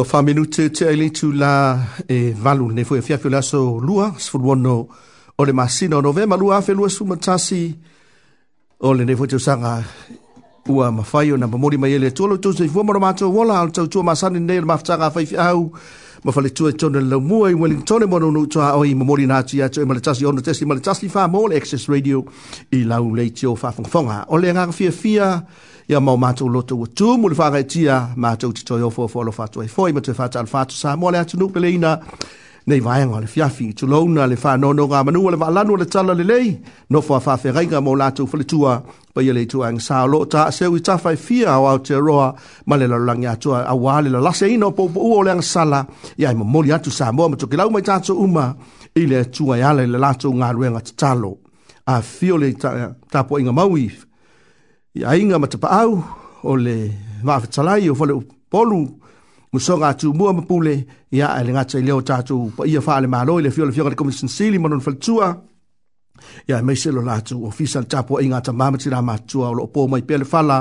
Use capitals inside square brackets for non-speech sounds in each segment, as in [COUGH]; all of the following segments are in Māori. Ua wha minute te aile tu la e valu ne fwe fia fio laso lua, sifu o le masina o novema lua afe lua su matasi o le ne fwe te usanga ua mawhai o na mamori mai ele tuolo tu se fwa mora mato wola al tau tua masani ne le maftanga fai fia au ma fale tu e tonu la mua i Wellington e mwana unu tua o i mamori na atu i atu e malatasi ono tesi malatasi wha mole Access Radio i lau leiti o wha fongfonga. O le ngā fia fia ia mau mātou loto wa tū mule whaka e tia mātou titoi o fua fua lo fatu e fōi ma tue fata al fatu sa mole atu nukle leina nei vai ngale fiafi tu na le fa no no ga manu le va no le tala le lei no fa fa fe ga mo la tu fle tua pa ye le tu ang sa lo ta se u ta fa fi a au te roa ma le la nga tu a wa le la se ino po po u le ang sala ya mo mo ya tu sa mo mo ke la mai ta tu uma ile le tu ya le la tu nga ruenga te talo a fi le ta ta po inga maui ya inga ma te pa au o va fa tsalai o fa le polu muso nga tu mua mapule ya ele nga tsai leo tatu pa ia fa le malo le fiole fiole komi sin sili monon faltua ya e mai se lo latu official tapo inga ta mama tira ma tu o lo po mai pele fala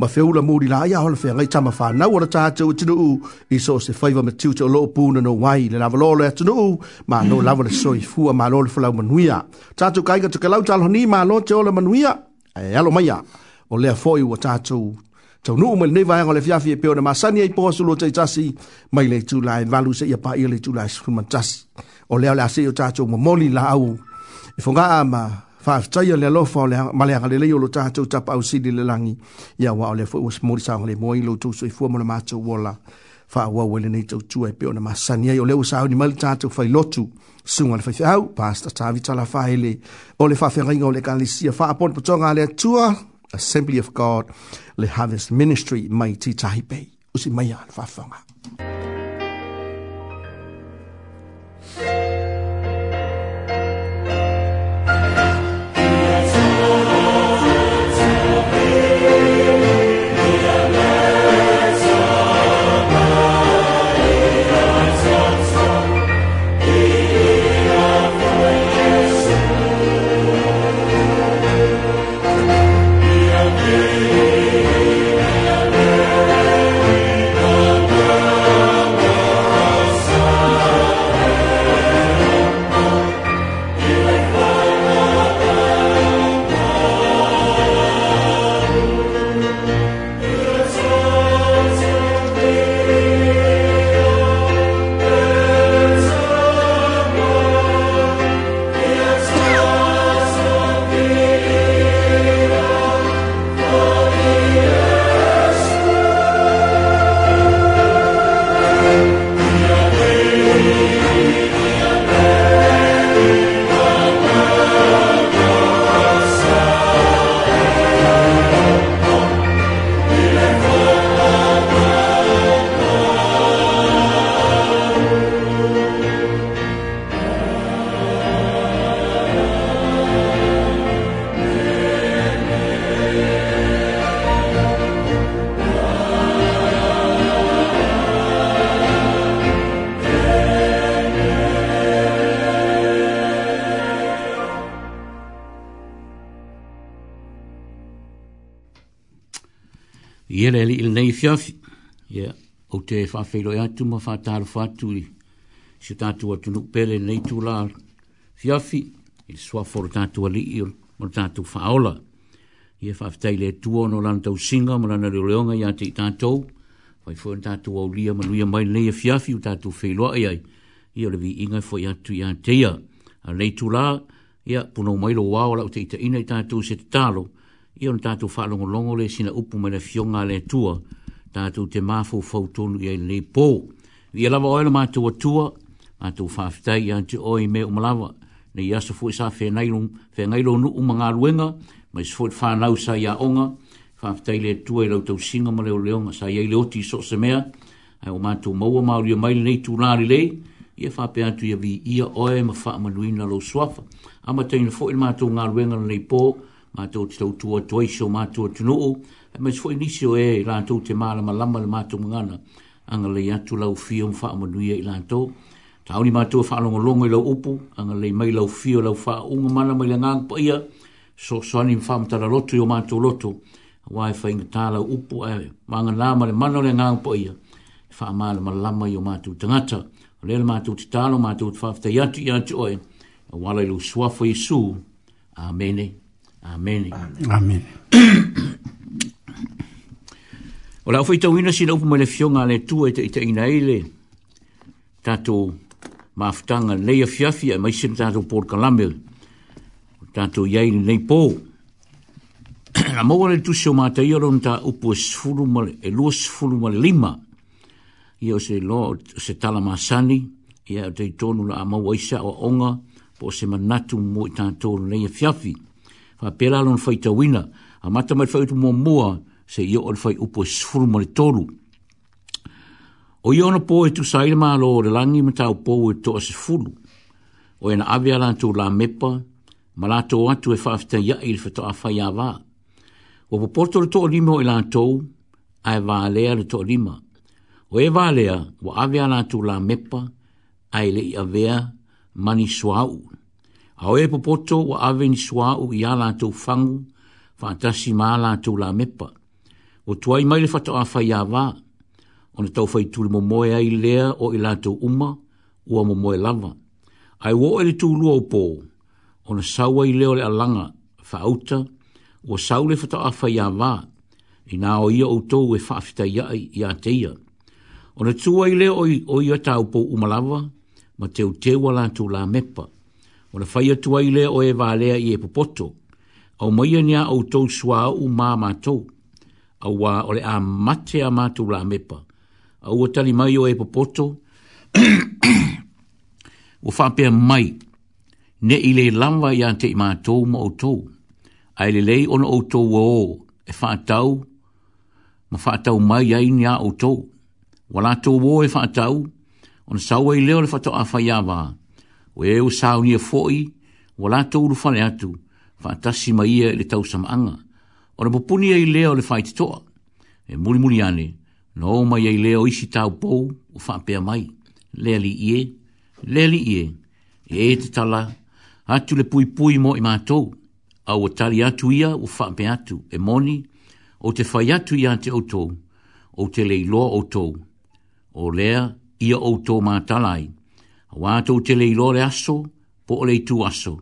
ma feula muri la ya hol fe ngai ta ma fa na wala ta tu tu u i so se faiva ma tu lo pu no no wai le lavalo le tu no ma no lavo le soi fu ma lo le fala ma nuia ta tu kai ka tu ka lau ta lo ni ma lo te o le ma nuia e alo mai ya o le foi o ta taunuu ma lenei vaega o le afiafi e pea ona masani ai poa sulu o taitasi mai le tulae valu seʻia paia le tulae sulumanatasi o lea o le a seʻi o tatou momoli laau e fogaa ma faafetaia le alofa ma le agalelei o lo tatou tapaʻausili le lagi ia ua o lea foʻi ua smolisaoga le moai loutou soifua ma le matou ola faauau ai lenei tautua e pe ona masani ai o lea ua saoni mai le tatou failotu suga le faifeau pasta tavitalafa ele o le faafegaiga o le ekalesia faapona potoga a le atua Assembly of God le Harvest Ministry mai ti tahi pei. Usi mai an fafanga. Mm -hmm. fiafi. Ia, yeah. o te whawhiro e atu ma whātāra whātū i. Si tātū atu nukpele nei tū la fiafi. I swa fōra tātū ali i o tātū whaola. Ia whawhitei le e tūo no lana tau singa ma lana reo leonga i ati i tātou. Whai fōra e tātū au lia ma luia mai nei a e fiafi o tātū whiloa i ai. Ia levi inga fō i atu i ateia. A nei tū la, ia puno mai lo wao la o te ita ina i tātū se te tālo. Ia on tātū whaalongo sina upu mai le fionga le tūa tātou te mafu māfo fautonu i le pō. Ia lava oe la mātou atua, mātou whaafitai ia te oe me umalawa, ne ia sa fuisa whē ngailo nu umanga ruenga, mai sa fuit whānau sa ia onga, whaafitai le tua i lau tau singa ma leo leonga, sa ia le oti so se mea, ai o mātou maua maori a maile nei tū nāri lei, ia whāpea atu ia vi ia oe ma wha manuina lo suafa. Amatai na fuit mātou ngā ruenga le pō, mātou te tau tua tuaiso, mātou tunuu, ma se foi nisi o e lanto te mala ma lama le mungana anga le yatu lau fio mfa amanuia i lanto ta oni mato fa e longo longo i lau upu anga le mai lau fio lau fa unga mana mai le ngang pa ia so soani mfa mtala lotu yo mato lotu wai fa inga ta lau upu e manga lama le mano le ngang pa ia fa mala ma lama yo mato tangata le le mato te talo mato te fafta yatu yatu oe wala ilu suafo yisu amene amene amene [COUGHS] O lau whaita wina sin upu mele fionga le tua i te ita ina ele. Tato maafutanga leia fiafi mai maisina tato Port Calamel. Tato iai ni nei pō. A maua le tu seo maata iaro ni ta upu e sifuru male, e lua sifuru male lima. Ia o se lo, o se tala maasani. Ia o te tonu la a maua isa o onga po se manatu mo i tato leia fiafi. Fa pelalon whaita wina. A matamai whaita mua mua. Fa pelalon se io or fai upo sfur monitoru o io no po e tu sai ma lo de langi mata e o po to sfur o en avia lan tu la mepa malato atu e fafta ya il fto afa ya va o po porto to limo il anto ai va le al to lima o e va le o avia lan tu la mepa ai le avia mani swau a o e po porto o avia ni swau ya lan tu fangu fantasi mala tu la mepa o tuai mai le fata a fai awa, o na tau fai tūle momoe ai lea o i lātou uma, ua momoe lava. Ai wō ele tū lua o pō, o na saua i leo le alanga, fa auta, o sau le fata a fai awa, i nā o ia o tōu e whaafita ia i a teia. O na tūa ai leo i, o ia tau pō umalava, ma teo teua lātou la mepa. O na fai atua i leo e lea i e popoto, au maia nea o tōu sua u mā mātou. Mā aua o le a mate a mātou la mepa. Aua tali mai o e popoto, o whapea mai, ne i le lamwa i ante i mātou ma outou, a le lei ono outou o o, e whātau, ma whātau mai ai ni a outou, wala tō o e whātau, on saua i leo le whātau a whaiawa, o e o sāu ni a e fōi, wala tō uru atu, whātasi mai ia e le tau samanga, o le mupuni ai lea o le whaititoa, e muri muri ane, no o mai ai lea o isi tau pou o whaapea mai, lea li ie, lea li ie, e e te tala, atu le pui pui mo i mātou, au o tali atu ia o whaapea atu, e moni, o te whai atu ia te outou, o te lei loa outou, o lea ia outou mā talai, o ato te lei loa le aso, po o lei tu aso,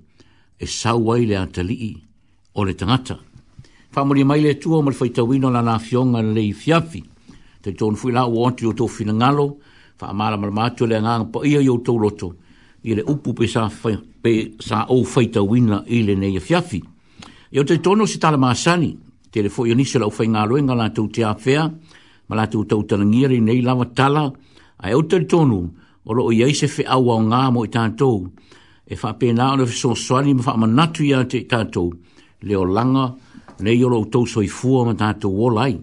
e sauai le atalii, o le tangata pamuri mai le tua mo le faitawino la nafionga le i fiafi. Te ton fui la uonti o tōwhi na ngalo, wha amara marmatu le ngang po ia yo tō roto, i le upu pe sa, fai, pe sa o faitawina i le nei fiafi. Yo te tono si tala maasani, te le fōi anisi lau fai ngalo e ngala tau te awhea, ma la tau tau tanangiri nei lawa tala, a eo te tono, o lo o iei se fe awa o ngā mo i e fa pēnā o le fiso swani ma wha manatu ia te tātou, leo langa, ne yo lo to so i ma ta to wo lai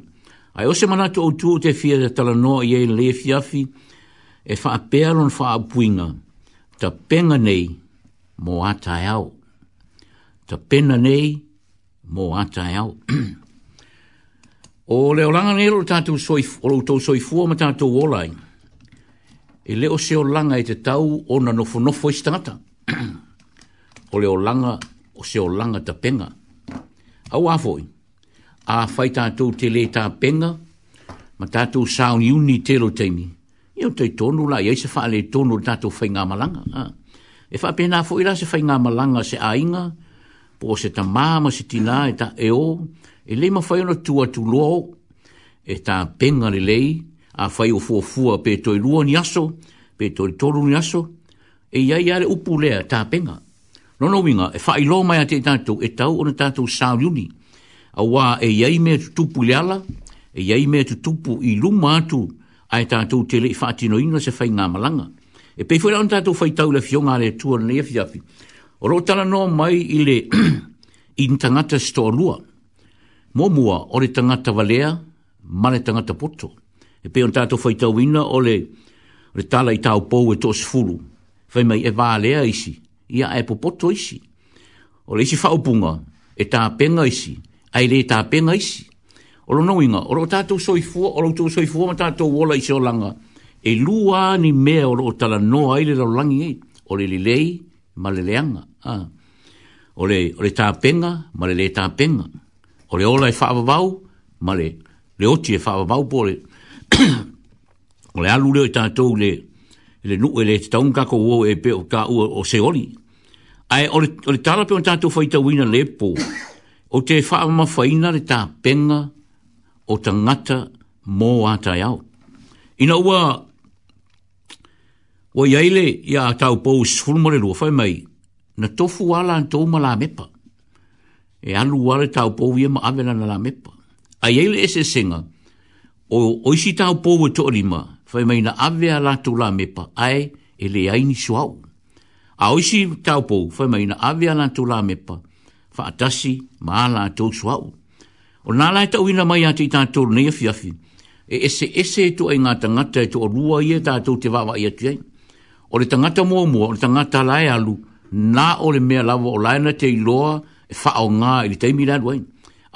ai o se o te fi e ta la no i e le fi e fa perlon fa puinga ta penga nei mo ata ao ta penga nei mo ata ao o le langa nei lo ta tu so i o lo to so ma ta to e le o langa i te tau ona no fo no fo i stata [CLEARS THROAT] o le langa o se langa ta penga au afoi, a whai tātou te le tā penga, ma tātou sāun iuni tēro teimi. Iau tei tonu la, iai se whaale tonu tātou whai ngā malanga. E wha pēnā fo ira se whai ngā malanga se ainga, po se ta māma se tina e ta e o, e le ma whai ono tua tu loa o, e ta penga le lei, a whai o fua fua pē toi lua ni aso, pē toi toru ni aso, e iai ale upu lea ta penga no no winga e fai lo mai ate tanto e tau ona tanto sa uni a wa e yai me tu puliala e yai me tupu i luma matu ai tanto tele fa tino ino se fai nga malanga e pe fo lan tanto fai tau le fionga le tuor ne fi afi ro tala no mai ile le [CLEARS THROAT] intangata sto lua mo mua o le tangata valea ma le tangata poto e pe on tanto fai tau ino ole le le tala i tau pou e tos fulu fai mai e va lea isi ia e popoto isi. O le isi whaupunga, e tā penga isi, ai le tā penga isi. O lo nauinga, o lo tātou soi fua, o lo tātou soi fua, ma tātou wola isi o langa, e lua ni mea o lo tala noa ai le lau langi e, o le li lei, ma le leanga. O le, o le tā penga, ma le le tā penga. O le ola e whaavavau, ma le, le oti e whaavavau po le, [COUGHS] o le alu leo i tātou le, le nu ele te taunga ko uo e pe o ka ua o se oli. Ai, o le tala pe on tātou whaita wina le po, o te wha ma faina le ta penga o ta ngata mō ātai au. Ina ua, ua iaile i a tau pō sfulmore lua whai mai, na tofu ala an tō ma la mepa. E alu ale tau pō vi ma avela na la mepa. Ai eile ese singa o, o isi tau pō wa e tō rima, fai mai na ave a lātou la mepa ai e le aini suau. A oisi taupou fai mai na ave a lātou la mepa fa atasi ma a lātou suau. O nā lai tau ina mai ati tātou nei a fiafi, e ese ese e tu ai ngā tangata e tu o rua ia e tātou te wawa ia tuai. O le tangata mua mua, o le tangata lai alu, nā o le mea lawa o laina te iloa e faa ngā i le teimi lai duai.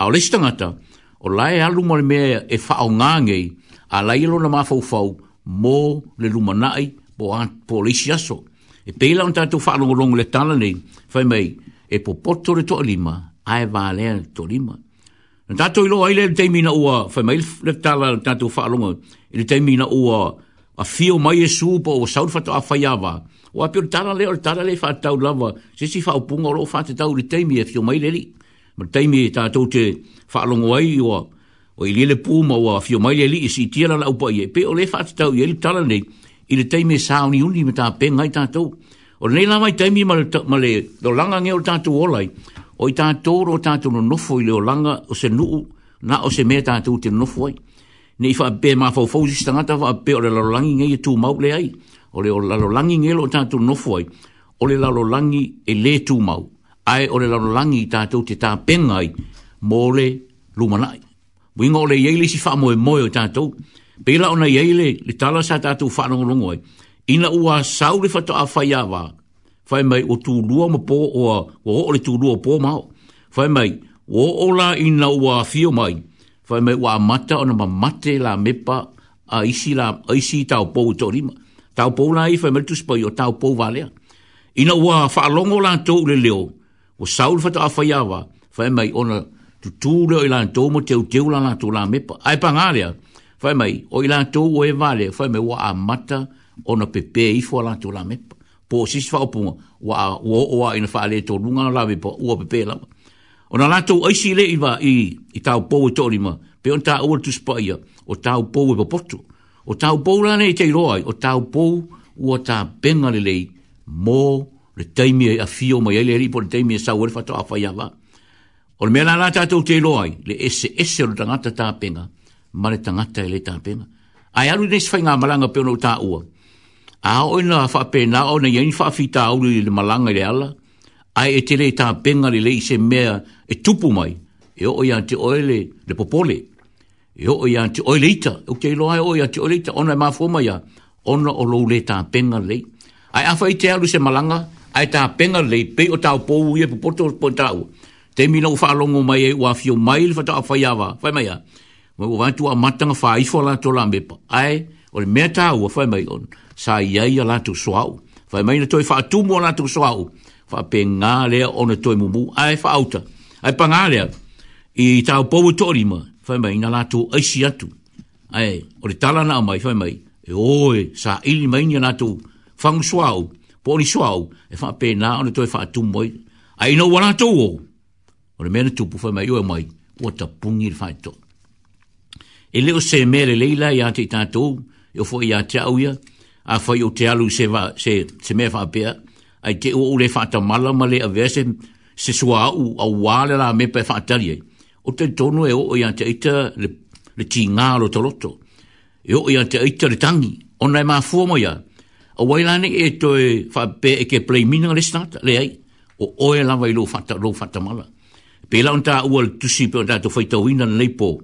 A o le tangata, o lai alu mo le mea e faa ngā ngai, a lailo na mafaufau mō le lumanai po a polisi aso. E peila on tātou whaarongorongo le tala nei, whai mei, e po poto le toa lima, ae vālea le toa lima. Nā tātou ilo aile le teimina ua, whai mei le tala le tātou whaarongo, e le teimina ua, a fio mai e supo o saurifato a whaiawa, o apio le tala le, o le tala le whaatau lava, se si whaupunga o lo tau le teimi e fio mai le li. Ma teimi e tātou te whaarongo ai ua, o ili le pū ma ua fio mai le li isi tia la laupa i e pe o le fata tau i ili e tala nei i le teime sao uni me ta pe ngai tātou o le nei la mai teimi ma le do langa nge o tātou olai o i tātou ro tātou no nofo i le o langa o se nuu na o se mea tātou te nofo ai ne i fa pe ma fau fau si stangata fa pe o le lalo langi nge i tū mau le ai o le lalo langi nge lo tātou nofo ai o le lalo langi e le tū mau ai o le lalo langi tātou te tā pengai mo le lumanai Mui ngō le iei lisi wha moe moe o tātou. Pela ona iei le, le tala sa tātou wha nongolongo e. Ina ua sau le whata a whai awa. Whai mai o tūlua ma pō o a, o o le tūlua pō mao. Whai mai, o o la ina ua fio mai. Whai mai ua mata ona ma mate la mepa a isi la, a isi tau pō tō rima. Tau pō la i whai mai tuspai o tau pō valea. Ina ua wha alongo la tō le leo. O sau le whata a whai awa. Whai mai ona tu tu le o ilan tō mo te o teo lana tō la mepa. Ai pangalia, fai mai, o ilan tō o e vale, fai mai, wa a mata o na pepe e i fua lana tō la mepa. Po si fa whaopunga, wa a ua o a ina whaale tō runga la mepa, ua pepe e lama. O na lana tō aisi le i wa i, i tau pō e tōri ma, pe on tā ua tu spaia, o tau pō e papoto. O tau pō la nei te iroai, o tau pō ua tā benga lei, mō le taimi e a fio mai, ele eri po le taimi e sa ua le fatoa a vaa. O le mea nā rātā tau te loa ai, le ese ese o tangata tāpenga, ma le tangata e le tāpenga. Ai alu nes fai ngā malanga peo nau tā ua. A oina ina whape nā o na yain whafi tā uru le malanga le ala, ai e te le tāpenga le le ise mea e tupu mai, e o ia te oele le popole, e o ia te oele ita, e o te loa o ia te oele ita, ona e mā fuma ia, ona o lou le tāpenga le. Ai awha i te alu se malanga, ai tāpenga le pe o tāu pōu i e popoto o te mi no falo ngo mai e wa fio mai le fata fa yava fa mai ya mo wa tu a mata nga fa i fo la to lambe pa ai o le meta u fa mai on sa ya ya la tu so fa mai na toi fa tu mo la tu so fa pe nga le o na toi mu ai fa auta ai pa nga le i ta po u ma fa mai na la tu ai si atu ai o le na mai fa mai e oi sa ili mai ni na tu fa ngo so au e fa pe na o na toi fa tu mo ai no wa na o o le mena tupu fai mai ua mai, ua ta pungi le fai to. E leo se mele leila i ate i tātou, e o i ate au a fai o te alu se, se, se mea fai pia, ai te o le fai ta mala male a vese, se sua au, au wale la me pe fai tali ai. O te tono e o i ate ita le, le ti ngalo taloto, e o i ate ita e le tangi, onai e maa fua mo ia, a wailane e toi fai pe e ke play mina le stata, le ai, o oe lawa i lo fata, lo fata Pela la unta ua le tusi pe unta to faitauina nei po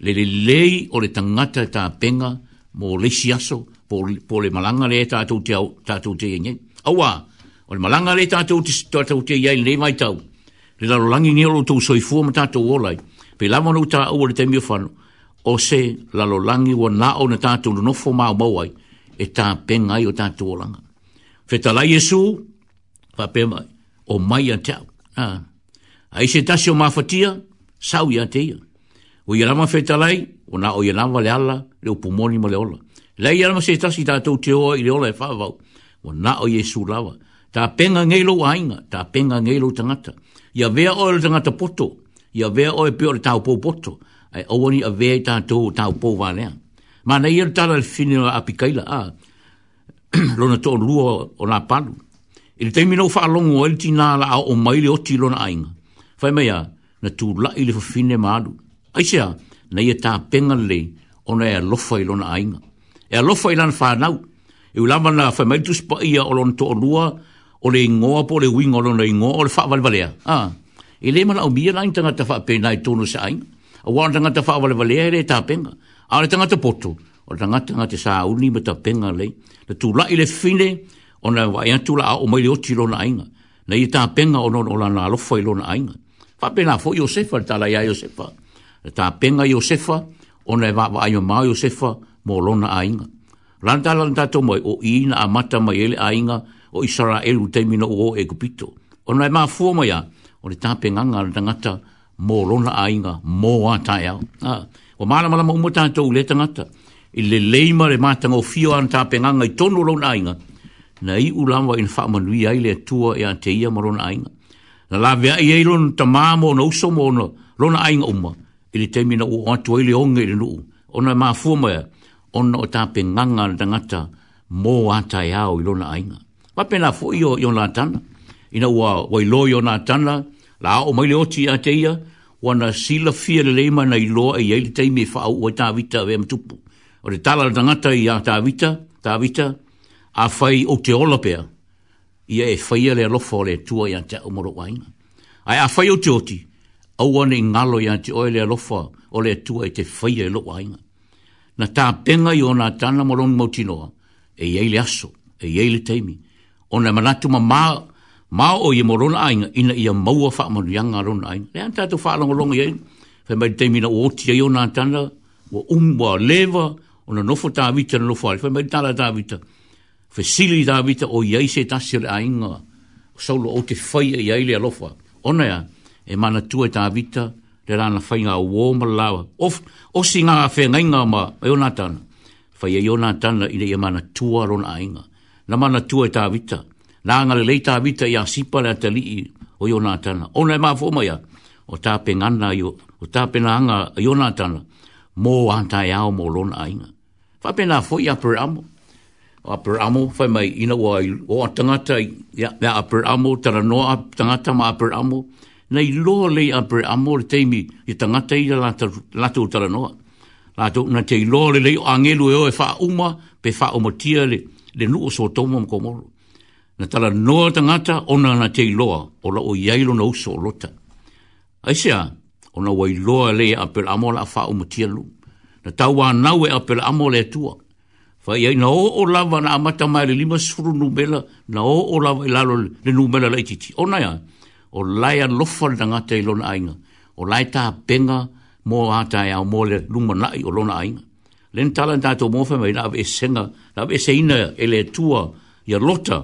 le lei o le tangata tagata tapega mo leisi aso po le malaga le tu te iai aua o le malaga le tatou te iai lenei maitau le lalolagi ge o loutou soifua ma tatou ola pe lava nou taua le taimi o fano o se lalolagi ua na ona tatou nonofo maumau mauai e penga i o tatou olaga fetalai iesu faapea mai o mai atau ah ai se tasi o mafatia, sau ia te ia. O ia lama fetalai, o na o ia lama le ala, le upumoni ma le ola. Lai ia lama se tasi tātou te oa i le ola e whaavau, o na o Iesu lawa. Tā penga ngeilo ainga, tā penga ngeilo tangata. Ia vea oe le tangata poto, ia vea oe pio le tāupou poto, ai awani a vea i tātou tāupou wānea. Ma na ia le tāra le finina apikaila, a, [CLEARS THROAT] lona tō lua o nā palu. Ile teimi nou wha alongo, ele ti nā la o maile o ti lona ainga. Fai mea, na tū lai le fafine maadu. Aisea, na ia tā penga le, ona e alofa i lona ainga. E alofa i lana whānau. E ulama na fai mai tu spa ia o lona toa lua, o le ingoa po le wing o lona ingoa, o le wha vale valea. Ah. E le mana au mia lai tangata wha pena i tono sa ainga. A wana tangata wha vale valea e le tā penga. A le tangata poto, o tangata ngate sa auni me tā penga le. Na tū lai le fine, ona wai atu la o mai le oti lona ainga. Na i tā penga o lona alofa i lona ainga. Fa pena fo Yosefa ta la ya Yosefa. Ta penga Yosefa ona va e va ayo ma Yosefa mo lona ainga. Lanta lanta to mo o ina amata mai ele ainga o Israel u te mino o Egipto. ne ma fo mo ya. Ona ta e penga nga ngata mo lona ainga mo ata ya. Ah. O mala mala mo mata to le tangata. le leima le mata ngo fio an ta penga nga i tonu lona ainga. Nai ulama in fa manuia ile tua e ateia mo lona ainga na la vea i eilo na tamamo na uso mo na lona ainga uma ili le temi na ua atu eile onge ili nuu ona maa fuma ya ona o ta pe nganga na tangata mō ata e au i lona ainga wape na fu iyo yon ona atana i na ua wailoi ona atana la o maile oti a teia wana sila fia le leima na iloa i eile temi e faa ua tawita vea matupu o le tala na tangata i a tawita tawita a fai o te olapea ia e faia le alofa o tua atua ia te umoro waina. Ai a faia o te oti, au ane ngalo ia te oe le alofa o le atua e te faia e lo waina. Na tā penga i ona tāna moronu mautinoa, e iei le aso, e iei le teimi, ona manatu ma mā Ma o i morona ainga ina ia maua wha manu yanga rona ainga. Lea anta atu wha alanga longa iei. Fai mai te na o oti ai o nā tanda. umwa lewa. ona na nofo tā vita na nofo ari. Fai mai tāla tā fesili davita o iai se tasi le ainga, saulo o te fai e iai le alofa. Ona ya, e mana tu e davita, le rana fai ngā uo malawa. Of, o si ngā fe ngai ngā ma, e o nātana, fai e o nātana ina i mana tua rona ainga. Na mana tu e davita, na anga le lei davita i asipa le atali i o i o nātana. Ona e mafo maya, o tāpe ngana i o, o tāpe na anga i o nātana, mō antai e ao mō rona ainga. Fapena fo i apere amo, upper amo fa mai ina wa o tangata ya the upper amo tara no up tangata ma upper amo nei lo le upper amo te mi i tangata i la tu tara no la tu na te lo le le angelu e o fa e uma pe fa o le le nu o so to mo komo na tara no tangata ona na te loa, o la o yailo no so lota ai sia ona wa i lo upper amo la fa o na tawa e upper amo le tua Fa ia na o o lava na amata mai le lima suru numela, na o o lava i lalo le numela la ititi. O nai ai, o lai an lofa na ngata i lona ainga, o lai ta benga mō ata ai au mō le luma nai o lona ainga. Len tala na tato mōwha mai na ave senga, na ave se ina e le tua i a lota,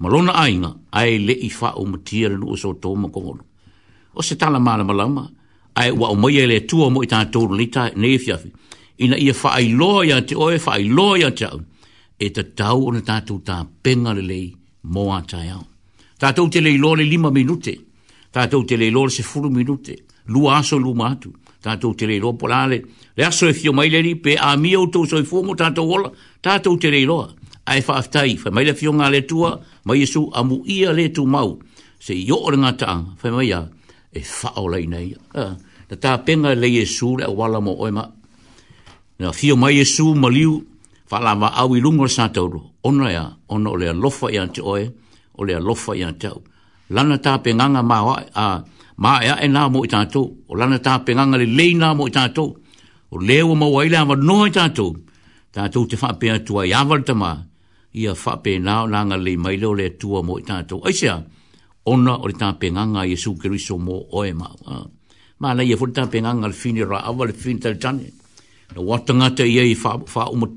ma lona ainga, ai le i fa o matia le nuo so tō ma kongono. O se tala mana malama, ai wa o mai e le tua mo i tato lita nei fiafi. E fiafi ina ia whaai loa ia te oe, whaai loa ia te au. E te tau o na tātou tā penga le lei mō a au. Tātou te lei loa le lima minute, tātou te lei loa le se furu minute, lu aso lu mātu, tātou te lei loa polale, le aso e fio maile pe a mia o tau soi fōmo tātou ola, tātou te lei loa. Ai wha aftai, wha maile fio ngā le tua, ma Jesu amu ia le tu mau, se i ora ngā taa, wha maia, e wha o lei nei. Uh, na tā penga le Jesu le wala mo oema, na fio mai Jesu maliu fala va awi lungo sa tauru ona ya ona ole lofa ya te oe ole lofa ya te lana ta pe nganga ma wa e na mo ta to o lana ta pe nganga le le na mo ta to o le o wa ile no ta to ta te fa pe tu ya val ma ia fa pe na na nga le mai le ole tu mo ta to ai sia ona ole ta pe nganga Jesu Kristo mo oe ma ma na ye fu ta pe nganga le fini ra aval fini tal na watanga te ia i fa umut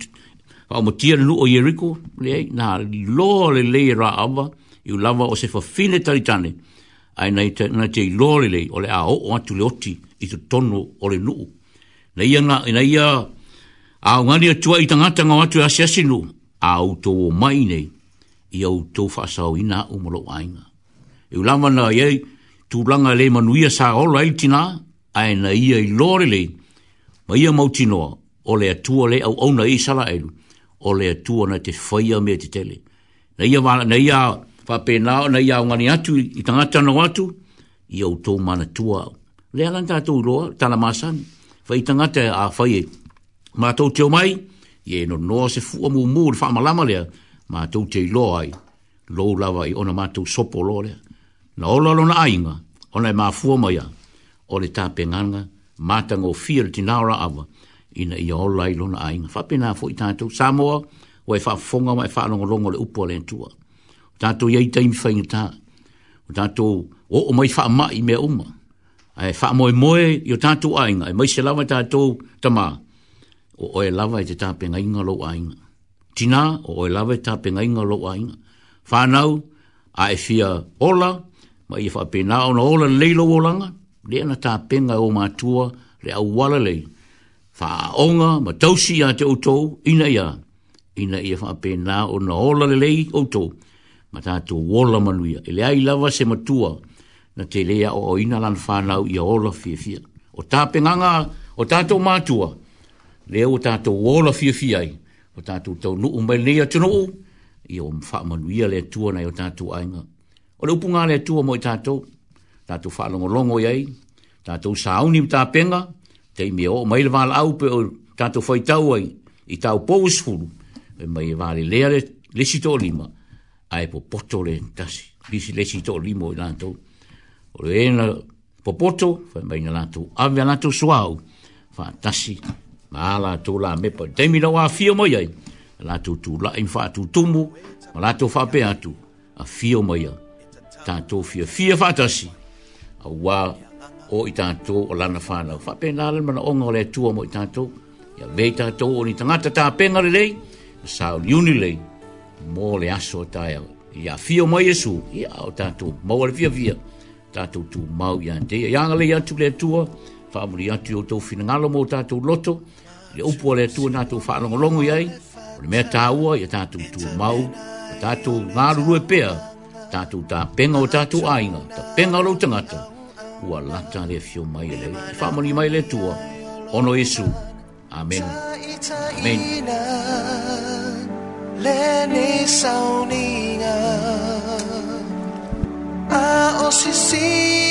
fa umut o Jericho le na lo le le ra ava i lava o se fa fine tari ai nei te na te lo le le o le a o atu le oti i te tono o le nu na ia na na ia a ngani atu i tanga tanga atu a sia sinu a o to mai nei i o to fa sa o ina o mo ainga i lava na ia tu langa le manuia sa o le tina ai na ia i lo le le le ma ia mautinoa, o le atua le au auna i sala elu, o le atua na te whaia mea te tele. Na ia, wala, na ia whapenao, na ia ungani atu i tangata no atu, i au tō mana tua au. Lea lan tātou roa, tāna māsani, whai tangata a whai e. Mātou teo mai, i e no noa se fua mu mū le whaamalama lea, mātou te loa ai, lou lawa i ona mātou sopo loa lea. Na ola lona ainga, ona e mā fua mai a, o le tāpenganga, matanga o fia le tinaura awa ina ia ola i lona ainga. Whapena fo i tātou Samoa, o e whaafonga ma e whaalongolongo le upo le antua. O tātou iei taimi whainga tā. O tātou o o mai whaama i mea uma. E whaamoe moe i o tātou ainga. E mai se lawa tātou tamā. O oe lawa i te tāpenga inga lo ainga. Tina, o oe lawa i te tāpenga inga lo ainga. Whānau, a e fia ola, mai i whaapena ona ola leilo o langa le ana ta penga o matua le au wala lei. Fa onga ma tausi ya te oto ina ya. Ina ia fa pe na o na hola le lei oto. Ma ta tu wola manuia. E le ai lava se matua na te lea o ina lan whanau i ola fia fia. O ta penganga o ta tau matua. Le o ta tau wola fia fia ai. O ta tau tau nuu mai le tino o. Ia o mfa manuia le tua na o ta tau ainga. O le upunga le tua mo i ta tau tātou whaalongolongo iai, tātou sāuni mta penga, te ime o maile wāla au pe o tātou whaitau ai, i tāu pōusfuru, e mai e wāle lea le, lesi tō lima, a e popoto le tasi, lesi lesi tō limo i lātou, o le ena popoto, fai mai na lātou, awe a lātou suau, wha tasi, ma a lātou la mepa, te ime nau a fio mai ai, lātou tū la, im wha tū tumu, ma lātou wha pe atu, a fio mai ai, tātou fia, fia fatasi, fia wā o i tātou o lana whānau. Whape nā lana mana onga o lea tua mo i tātou, ia vei tātou o ni tangata tā pengare lei, sa o liuni lei, mō le aso o tāia. Ia fio mai esu, ia o tātou, mau ale via via, tātou tū mau i ante. Ia anga lei atu lea tua, whāmuri atu o tō whinangalo mō tātou loto, le upo o lea tua nātou whālongolongo i ai, o le mea tāua, ia tātou tū mau, tātou ngāru rue pēr, tātou tā penga o tātou ainga, tā penga lo tangata, kua lata le fio mai le fa mo mai le tua ono Yesu amen amen le ne sauninga a osisi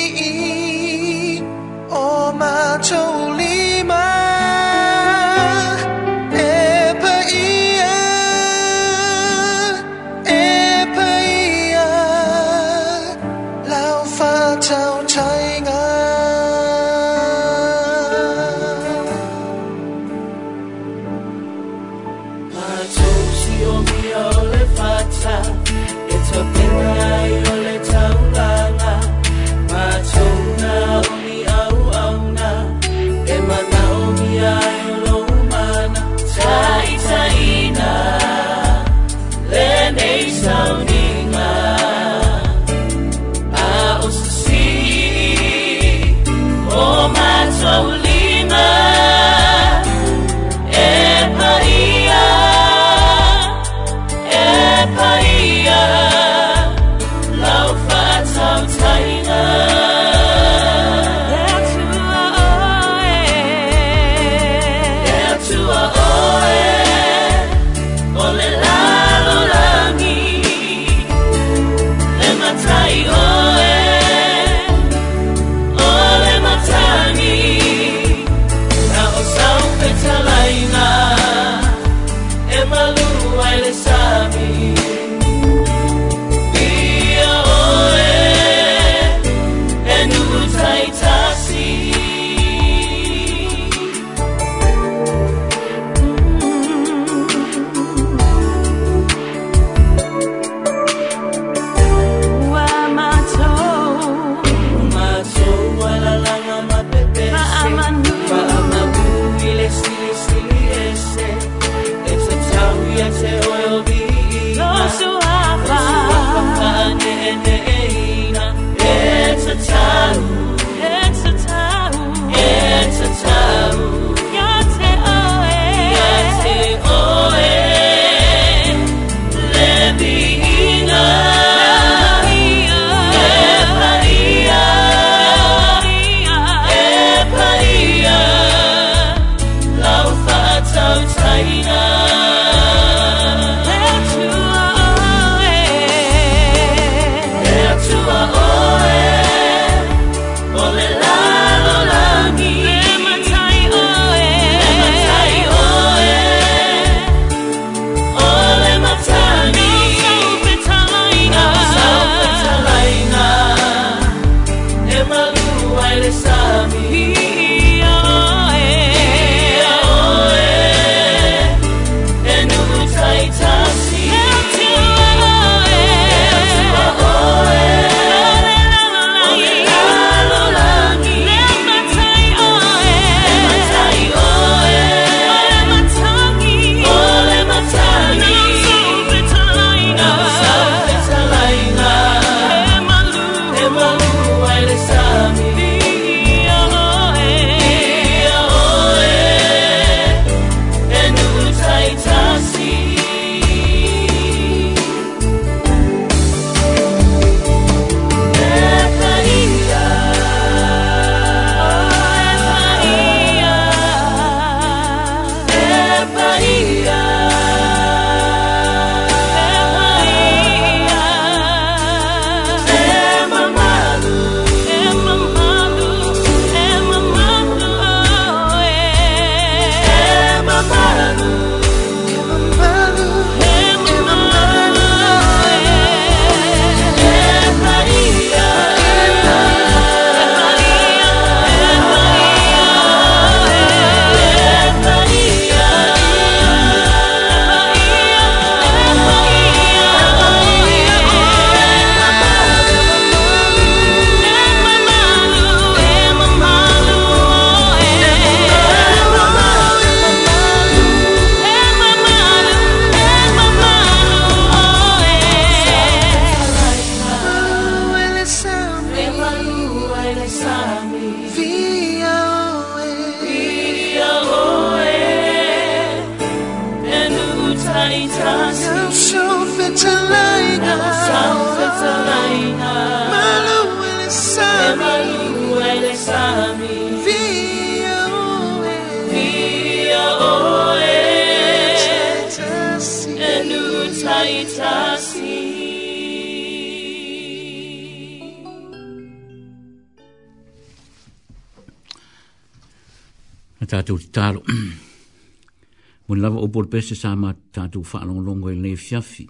por pese sa ma tatu fa long long le fiafi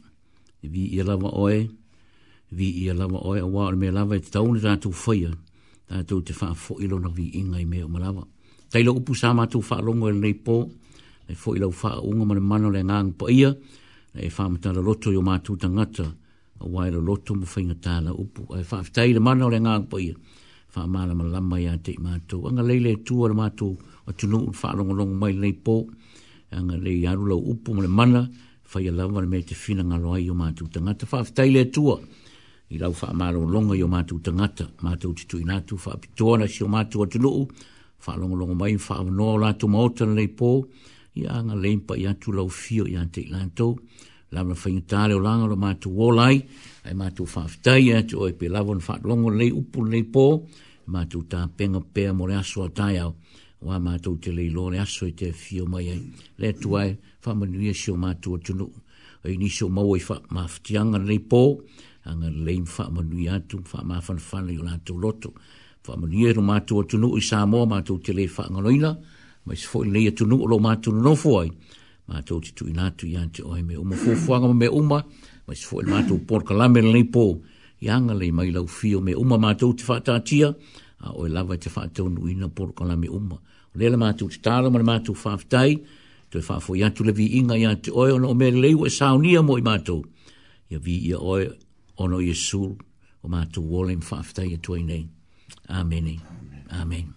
vi i lava oe vi i lava oe wa me lava it tau na tu fa ia tu te fa fo i lo na vi inga i me o malava tai lo upu sa ma tu fa long le nei po le fo i lo fa un ma le mano le ngang po ia le fa ma tala loto yo ma tu tangata o wa le loto mo fa inga tala upu e fa tai le mano le ngang po ia fa ma le malama ia te ma tu anga lele tu o ma tu o tu no fa long long mai le po anga le yaru la upu mo le mana fai alawa le me te fina ngalo ai o mātou tangata whaafitai le tua i lau wha amaro longa i o mātou tangata mātou titu inatu wha apitoana si o mātou atunuu wha longa longa mai wha amanoa o lātou maota na leipo i anga leimpa i atu lau fio i ante i lātou lau na whaingi tāle o langa o mātou wolai ai mātou whaafitai atu o e pe lavon wha longa leipo mātou tā penga pēa mo le aso a tai au wa ma tu te le lo ne aso te fio mai ai le tu ai fa ma ni e sio ma tu tu no ai ni sio ma wi fa ma fianga nei po anga le fa ma ni atu fa ma fan fan le la tu loto fa ma ni e ro ma tu tu no i sa mo ma tu te le fa nga loina ma se fo le tu no lo ma tu no fo ai ma tu te tu ina tu yan te o me o mo fo fo nga me uma ma se fo le ma tu por ka la me le po yanga le mai lau fio me uma ma tu te fa ta tia a o lava te fa tu no ina por ka la me uma le le mātou te tālo ma le mātou whaftai, to e whafo i atu le vi inga i atu oe ono o mere leu e saunia mo i mātou. Ia vi ia oe ono i e sūl o mātou wolem whaftai e tuai nei. Amen. Amen. Amen.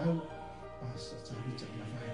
哎，八十，咱们怎么办？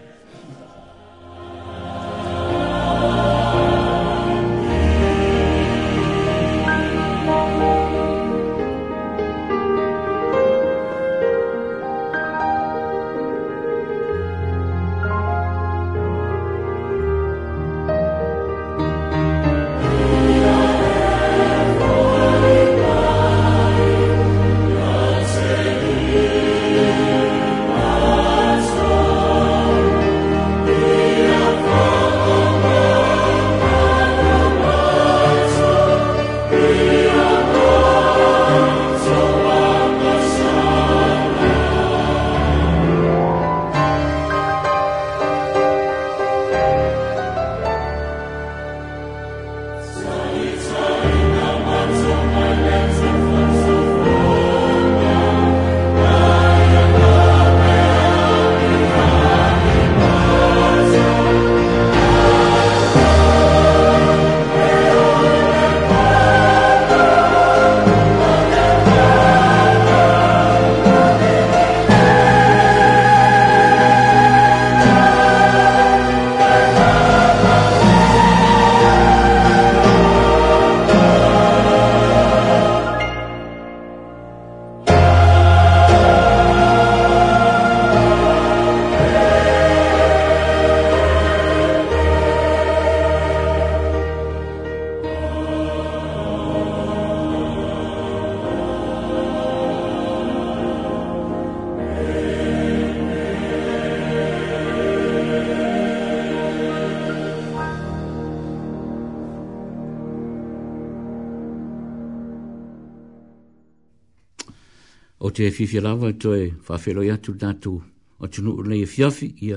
te fifi lava to e fafelo ia tu tatu o tunu le e fiafi ia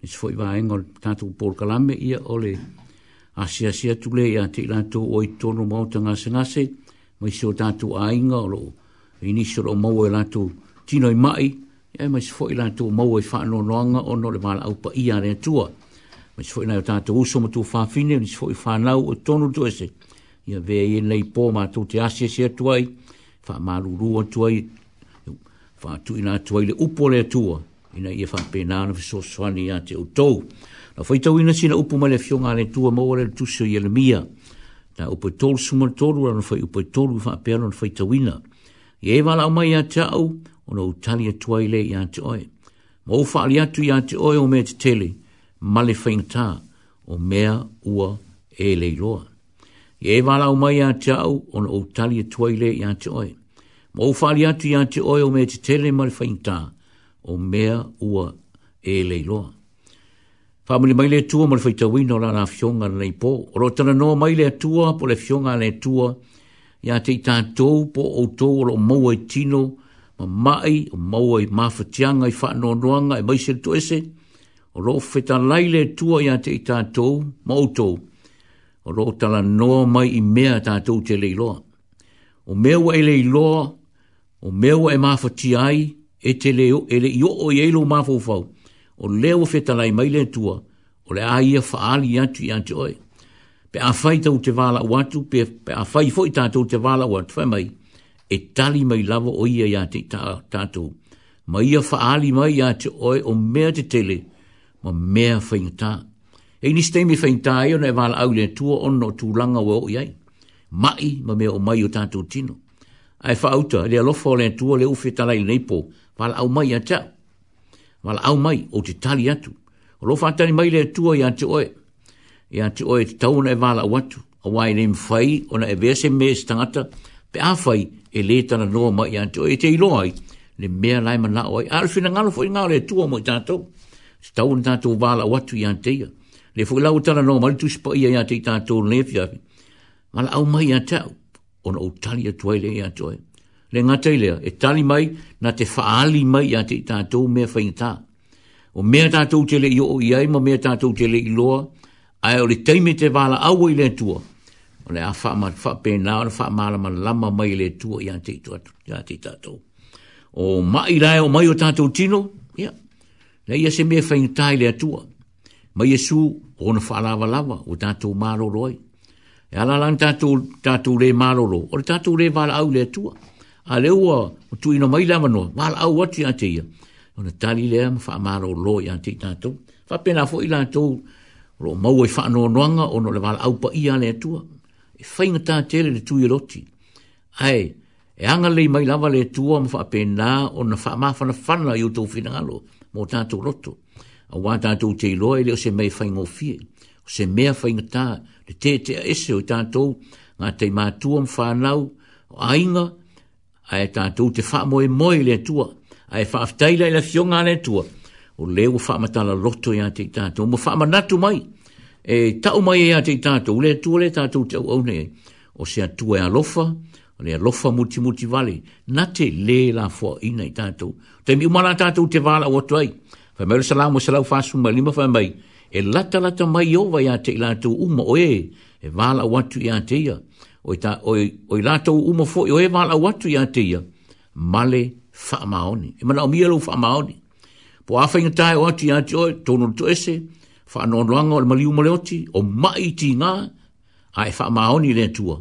ni se foi vaenga o tatu por kalame ia o le asia sia tu le ia te ilato o i tonu mauta ngase ngase ma i se o tatu a inga o lo inisio lo mau e lato tino i mai ia ma i se foi lato mau e whaano noanga o no le pa aupa ia rea tua ma i se foi nai o tatu uso ma tu fafine ni se foi whanau o tonu tu ese ia vea i e nei po ma tu te asia sia tuai wha maruru o tuai tu ina atua i le ina ia whapena na fiso swani a te uto Na foi whaitau ina sina upu mai le fionga le atua maua le tuso i le mia. Na upo i tolu suma tolu rana whai upo i tolu i whapena na ina. I e wala au mai a te au o na utali atua i le i a te oe. Ma ufa ali atu i te oe o mea te tele ma le whaingta o mea ua e leiroa. I e wala au mai a te on o na utali atua i a te Mo whali ati a te oi o me te tere mare whaingta o mea ua e leiloa. Whamuni maile atua mare whaita wino la na fionga na nei pō. O rotana noa maile atua po le fionga le atua ia te i tātou po o tō o lo maua i tino ma mai o maua i mawhatianga i whanoa noanga i maise le tuese o lo whetan laile atua ia te i tātou ma o tō o lo noa mai i mea tātou te leiloa. O mea wa e leiloa o meo e mafa ti ai, e te leo, e le io o yeilo mafa ufau, o leo fetalai mai le tua, o le aia faali atu i ante oe. Pe a fai tau te wala o pe, pe a fai fo i tātou te wala o atu, mai, e tali mai lava o ia i ante tātou. Ma ia faali mai i ante oe o mea te tele, ma mea whaingatā. E ni steimi whaingatā e ona e wala au le tua ono tūlanga o o iai. Mai, ma mea o mai o tātou tino ai fa auta le lo fo le tu le u fi tala i nei po val au mai ata val au mai o te tali atu o lo fa tani mai le tu o ia te oe ia te oe tau na e vala a wai nem fai o e vese me stangata pe a fai e le tana noa mai ia te oe te ilo ai le mea lai mana oe a rufi na ngalo fo i ngalo tu mo i tatou te tau na tatou vala o ia te le fo i lau tana noa mali tu sipa ia ia te i tatou nefi ape Mala au mai a tau on o tali atua e i le atoe le gata i lea e tali mai na te faali mai iā te tatou mea faigatā o mea tatou te lei oo i ai ma mea tatou te lei loa ae o le taime te au i le atua o le a faapena ma faamalamalama mai i le atua iā tei tei tatou o maʻi lae o mai o tatou tino ia na ia se mea faigatā i le atua ma iesu ona lava, o tatou maloloai e ala lang tatu tatu le malolo o tatu le vala au le tua a le ua tu ino mai lama no vala au watu ya teia o na tali le am fa malolo ya te tatu fa pena fo ila tu ro mau e fa no noanga o no le vala au pa ia le tua e fa ta tatele le tui loti ai e anga le mai lava le tua am fa pena o na fa mafana fana yu tu fina ngalo mo tatu roto a wa tatu te loa ele o se mei fa ingo fie o se mea fa inga le te te a ese o tātou ngā te mātua mwhānau o ainga a e tātou te wha moe moe le tua a e wha aftaila i la fionga le tua o leo wha matala loto i a te tātou mo wha manatu mai e tau mai i a te tātou le tua le tātou te au au ne o se atua e alofa o le alofa muti muti vale na te le la fua ina i tātou te mi umana tātou te wala o atuai Fa mai salamu salau fa sumali ma fa mai e lata lata mai owa ia te ilatou uma o e, e wala watu ia te ia. O, ta, o, o ilatou uma fo, o e wala watu ia te ia, male wha maoni. E mana o mielo wha maoni. Po awha inga tae o atu ia te oe, tono tu ese, wha anon luanga o le mali umale oti, o mai ti ngā, a e wha maoni le tua.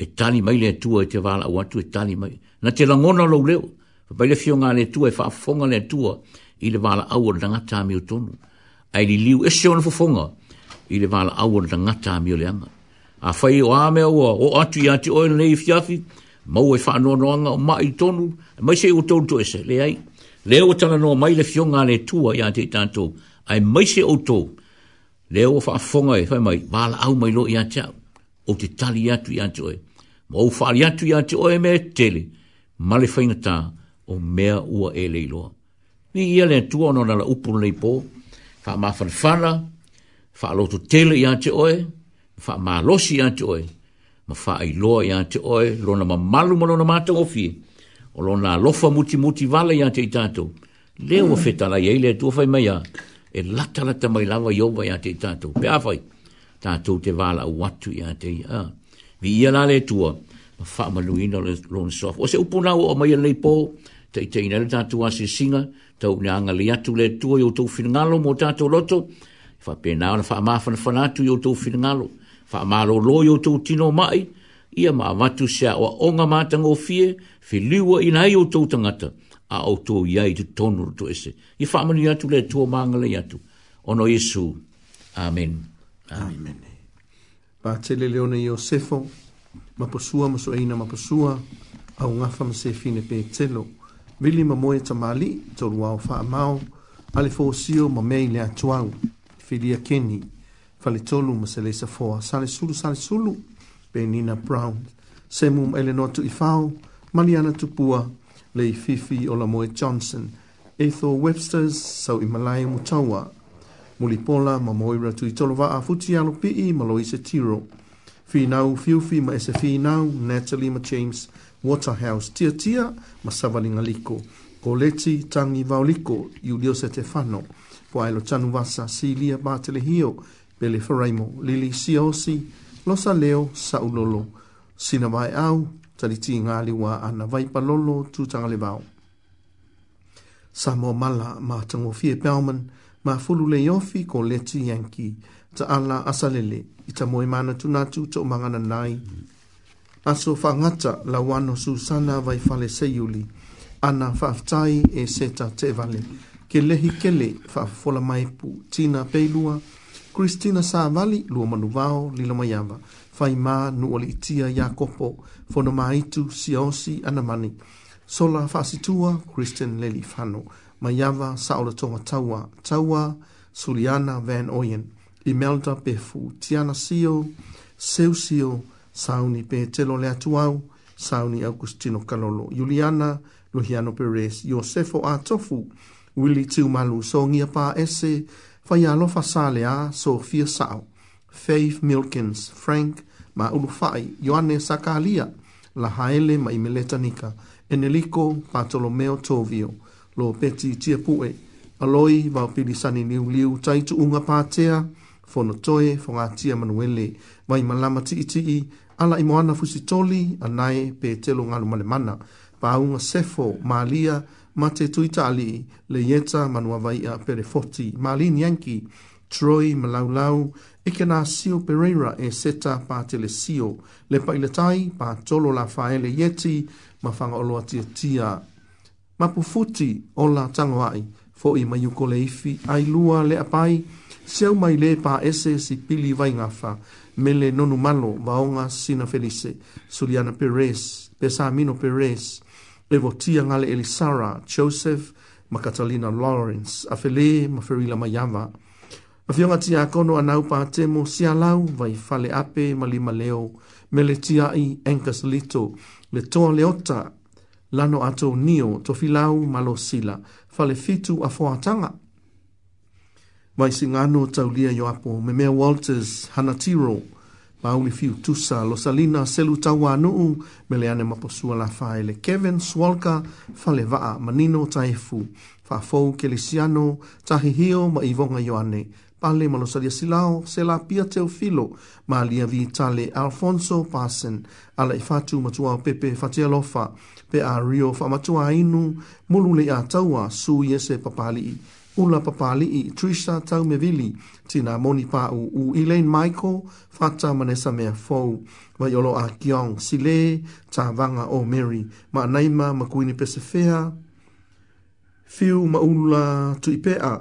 E tani mai le tua e te wala watu, e tani mai. Na te langona lau leo, pa le fio ngā le tua, e wha fonga le tua, i le wala au o le ngatami o tonu ai li liu e se ona fofonga i le vala au ona tangata a mioleanga. A whai o ame o o atu i ati oe nei fiafi, mau e wha anua noanga o mai tonu, mai e se o tonu to ese, le ai. Le o tana no mai le fionga le tua i ati tanto, ai mai se o tonu, le o wha fonga e whai mai, vala au mai lo i ati au, o te tali atu i ati oe. Mo o whaari atu i ati oe me tele, ma le whaingata o mea ua e leiloa. Ni ia le tua ona la upu nei pōu, fa ma fa fa fa lo tu tele ya te oe fa ma lo si ya te oe ma fa ai lo ya te oe lo na ma malu mo lo na ma te o fi o lo na lo fa muti muti vale ya e te tato le o fe ta la ye le tu fa mai ya e la ta la ta mai la va yo va ya te tato pe a fa tato te vala o watu ya te a vi ia la le tu ma fa ma lo ina lo so o se upuna o mai le po te te le tato a se singa tau ni anga li atu le tua i o tau finangalo mo tato loto, fa pena ona fa ma fa fa natu yo to finalo fa ma lo lo yo to tino mai ia ma matu sia o onga ma tango fie filiwa ina yo to tangata a o to yai to tonu to ese i fa ma nia le to mangala ya tu ono yesu amen amen pa tele leone yo sefo ma posua ma so ma posua a unga fa ma se fine pe tselo vili ma moe ta mali, tolu au faa mau, ale fo sio ma mei lea tuau, filia keni, fale tolu ma se leisa foa, sale sulu, sale sulu, pe nina brown, se mum ele no tu ifau, mali ana tu pua, le i fifi o la moe johnson, e tho websters, sau i malaya mutawa, mulipola ma moe ratu i tolu vaa futi alo pii ma loise tiro, Finau, fiufi, ma ese finau, Natalie, ma James, James, Waterhouse tia tia ma savalinga liko. Ko leti tangi vau liko Julio Setefano po ailo tanu vasa si lia batele faraimo lili si losa leo sa ulolo. au taliti ngali wa ana Vaipalolo, palolo vau. Samo mala ma tango fie peoman ma fulu le yofi ko leti yanki ta ala asalele ita moe mana tunatu to mangana nai aso whangata la wano susana vai fale seiuli ana whaftai e seta te vale. Ke lehi kele whafola mai pu tina peilua, Christina sa vali lua manu vao li lama yama, fai mā nu ole itia ya kopo, fono maitu si osi ana mani. Sola whasitua, Christian leli whano, mai yama sa ola tonga taua, taua, Suliana Van Oyen, Imelda Befu, Tiana Sio, Seu Sio, Seu Sio, Sauni Petelo le atuau, Sauni Augustino Kalolo, Juliana, Luhiano Perez, Josefo Atofu, Willi Tumalu, Songia Pa Ese, Fayalo Fasalea, Sofia Sao, Faith Milkins, Frank, Ma Ulufai, Joanne Sakalia, La Haele Ma Imeletanika, Enelico, Bartolomeo Tovio, Lo Petti Tiapue, Aloi, Valpili Sani Liu Liu, Taitu Unga Patea, fono toe fonga tia manuele mai malama ti ti ala i moana fusi toli anai pe telo ngalo male mana pa unga sefo malia ma te tuita le yeta manua vai a pere foti malin yanki troi malaulau e kena sio pereira e seta pa tele sio le pa ile pa tolo la le yeti ma fanga olo atia tia ma pufuti o la fo i mayuko le ifi ai lua le apai seu mai le pa ese si pili vai nga fa mele nonu malo vaonga sina felice Suliana Perez Pesamino Perez Evotia ngale Elisara Joseph ma Catalina Lawrence a fele ma ferila ma yava a fionga tia kono anau pa temo si alau vai fale ape ma lima leo mele tia i enkas lito le toa leota lano ato nio to filau malo sila fale fitu a foatanga tanga mai si ngano tau lia yo apo me mea Walters Hanatiro Pauli Fiu Tusa lo salina selu tau anuu me le maposua la faele Kevin Swalka fale vaa manino taifu fafou kelisiano tahi hio ma ivonga yo ane pale ma lo salia silao se la pia teo filo ma lia vi tale Alfonso Parson ala i e fatu pepe fatia lofa pe a rio fa matua inu mulu le a taua su yese papali ula papali i Trisha Taumevili tina moni pāu u Elaine Michael whata manesa mea fau vai olo a Kiong Sile tā vanga o Mary ma naima ma kuini pesefea fiu ma ula tuipea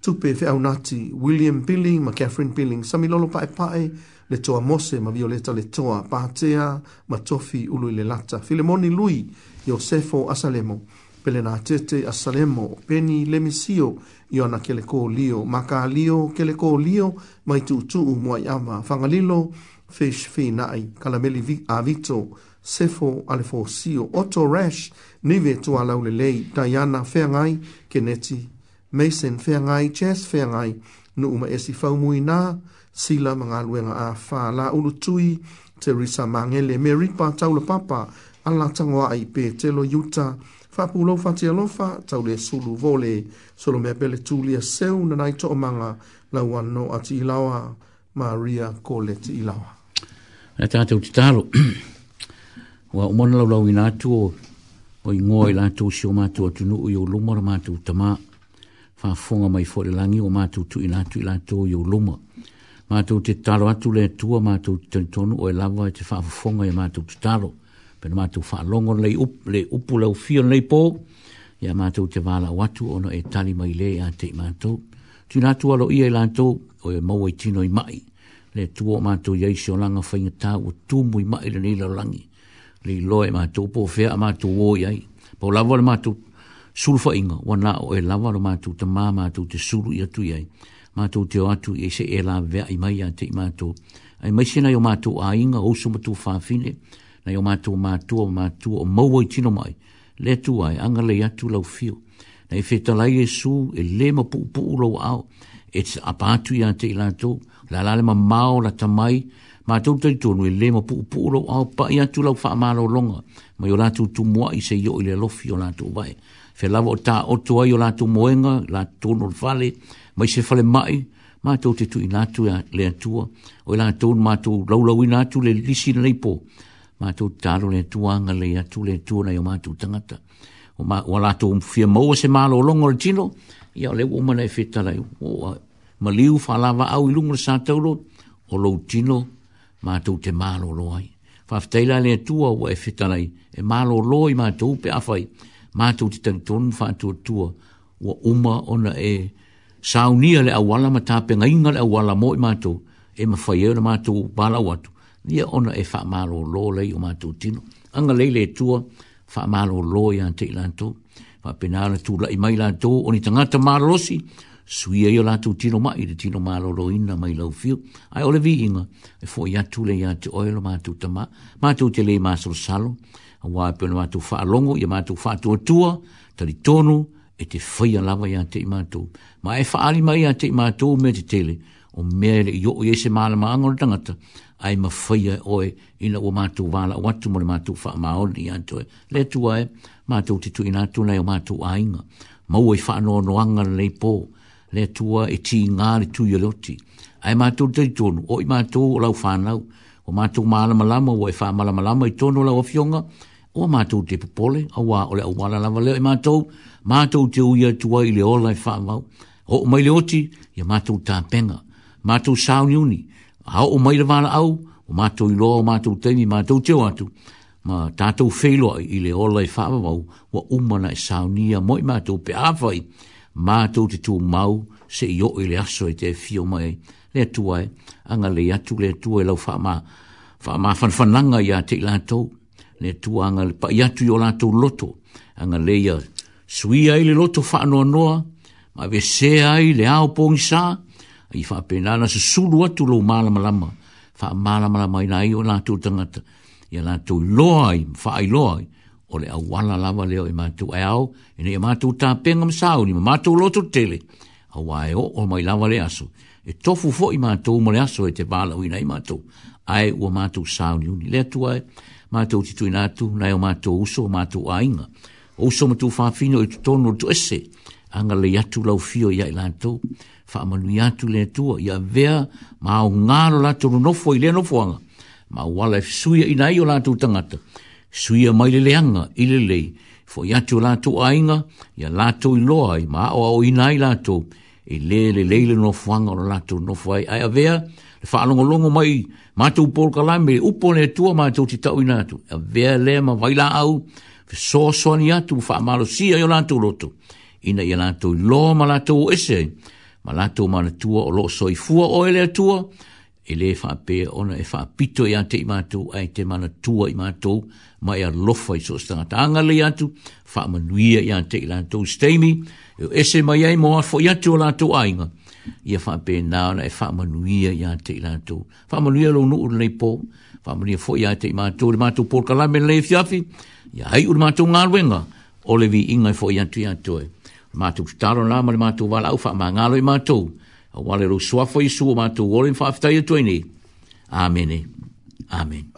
tupe whiau nati William Billing ma Catherine Billing sami lolo pae pae le toa mose ma violeta le toa pātea ma tofi ulu le lata Filemoni Lui Yosefo Asalemo Asalemo pele na tete a salemo o peni le misio i ona kele ko lio ma ka lio kele ko lio mai tu tu u mua i ama whangalilo fish fi nai kalameli a vito sefo ale fo sio oto rash nive tu a laule lei Diana whiangai ke neti Mason whiangai Jess whiangai nu uma esi fau mui nā sila mga luenga a wha la ulu tui Teresa Mangele me ripa taula papa ala tangoa ai pe telo yuta fa fa fa tia lo fapulou faatialofa taulesulu vole solo me solomea pe le tulia seu nanai toʻamaga lau anō a tiilaoa maria kole tiilaoa e tatou tatalo [CLEARS THROAT] ua umona laulauina atu o igoa i latou sio matou atunuu iou luma la matou fa fonga mai foʻi le lagi ua matou tuuina atu i latou iou luma matou te tatalo atu le atua matou tetonu o e lava e te faafofoga ia matou talo pena mātou whaalongo le, up, le upu lau fio nei pō, ia mātou te wāla watu ono e tali mai le a te mātou. Tu nātou alo ia i e lātou, o e mau i tino i mai, le tuo mātou iei si langa whainga tā o tūmu i mai le nei langi. Le i loe mātou pō fea a mātou o iei, pō lawa le mātou sulfa inga, wana o e lawa le mātou te mā mātou te suru i atu iei, mātou te o atu i se e la vea i mai a te mātou. Ai mai sena i o mātou a inga, o sumatou whāwhine, na yo mātua mātua mātua o maua i tino mai, le tu ai, anga le atu lau fio. Na i whetalai e su, e le ma pu pu lau au, e te apatu i ante i lātou, la lale ma mao la tamai, mātou tai tonu e le ma pu pu lau au, pa i atu lau wha longa, ma yo lātou tu mua i se yo i le lofi o lātou vai. Fe lava o tā otu ai o lātou moenga, lātou nol vale, mai se fale mai, mātou te tu i lātou le atua, o i lātou mātou laulau i lātou le lisi na leipo, mātou tālo le tuanga le atu le tūna o mātou tangata. O mā, o alato fia maua se mālo o longo le tino, ia o le umana e whetala, o ma liu whalawa au i lungo le sātauro, o lo tino, mātou te mālo loai. Whaftaila le tua o e whetala, e mālo loai mātou pe awhai, mātou te tangi tonu whātua tua, o uma ona e saunia le awala ma tāpe ngai ngale awala mo i mātou, e ma whaiau na mātou pālau atu ia ona e faamālōlō lei o mātou tino aga e lei le tua faamālōlō iā teʻi latou faapena ona tulaʻi mai latou oni ni tagata malolosi suia ia latou tino maʻi le tino malōlōina mai laufio Ai o le viiga e foʻi atu le iā te oe lo matou tamā matou te lē masalosalo auā pe ona matou faalogo ia tua, faatuatua talitonu e te faia lava iā teʻi matou ma e faaali mai iā teʻi matou me te tele o mea ele i o iese maala maanga o tangata, ai ma whaia oi ina o mātou wāla o ma tu fa wha maoni i antoe. Le tu ae, mātou te tu ina tūnei o tu ainga. Mau e wha anō no anga lei pō, le tu e ti ngāre tu i aloti. Ai mātou te tonu, o i mātou o lau whānau, o mātou maala malama, o e wha ma malama i tonu lau awhionga, o ma tu te popole, a wa o le la wāla lava leo i ma tu te uia tu ai le ola i wha mau, o mai ma tu ta penga mātou sāuni uni, hao o maira wāra au, o mātou i loa, o mātou teini, mātou teo atu, ma tātou whēloa i le ola i e whāmamau, wa umana e sāuni a moi mātou pe āwhai, mātou te tū mau, se i o i le aso i e te fio mai, le tuai, e, anga le atu le tuai e lau whāma, whāma whanwhananga i a te i lātou, le atua anga le pai atu i o lātou loto, anga le ia, sui ai le loto whānoa noa, ma se ai le aopongi sāa, i fa pe na se sulu atu lo mala mala ma fa mala mala mai na i ona tu tanga i ona tu loi fa i loi o le awala lava leo i matu e au i ne matu ta penga ma sau ni ma lo lotu tele a wai o o mai lava le asu e tofu fo i matu mo le aso e te bala ui nei matu ai o ma matu sau ni uni le atu ai ti titu i natu na e o matu uso matu ainga uso matu fa fino i tutono tu ese anga le yatu lau fio ya i lantu fa amanui atu le tua ia vea ma au ngaro la tu nofo i le nofoanga ma wala suya e suia ina i la tu tangata suia mai le leanga i le fo ya atu la tu ainga ya la tu i loa ma o au ina i la tu i le le le le nofoanga o la tu nofo ai ai avea le fa alongo longo mai ma tu polo kalame upo le tua ma tu titau ina atu avea le ma waila au so so ni atu fa amalo sia i o la tu roto ina i la tu loa ma la tu ese ma lato mana tua o loo soi fua o ele tua, e le wha pē ona e wha pito i ate i mātou, ai te mana tua i mātou, ma ea lofa i so stangata angale i atu, wha manuia i ate i lātou steimi, e ese mai ai moa fo i atu o lātou ainga, ia wha pē nāna e wha manuia i ate i lātou, wha manuia lo nuu nei pō, wha manuia fo i ate i mātou, le mātou pōrkalame le fiafi, ia hei ur mātou ngā ruenga, o le vi ingai fo i atu i atu e. Matu taro nā mare mātou wala au ma māngalo i mātou. A wale ro suafo i suo mātou wale mwha aftai atu Amene. Amen.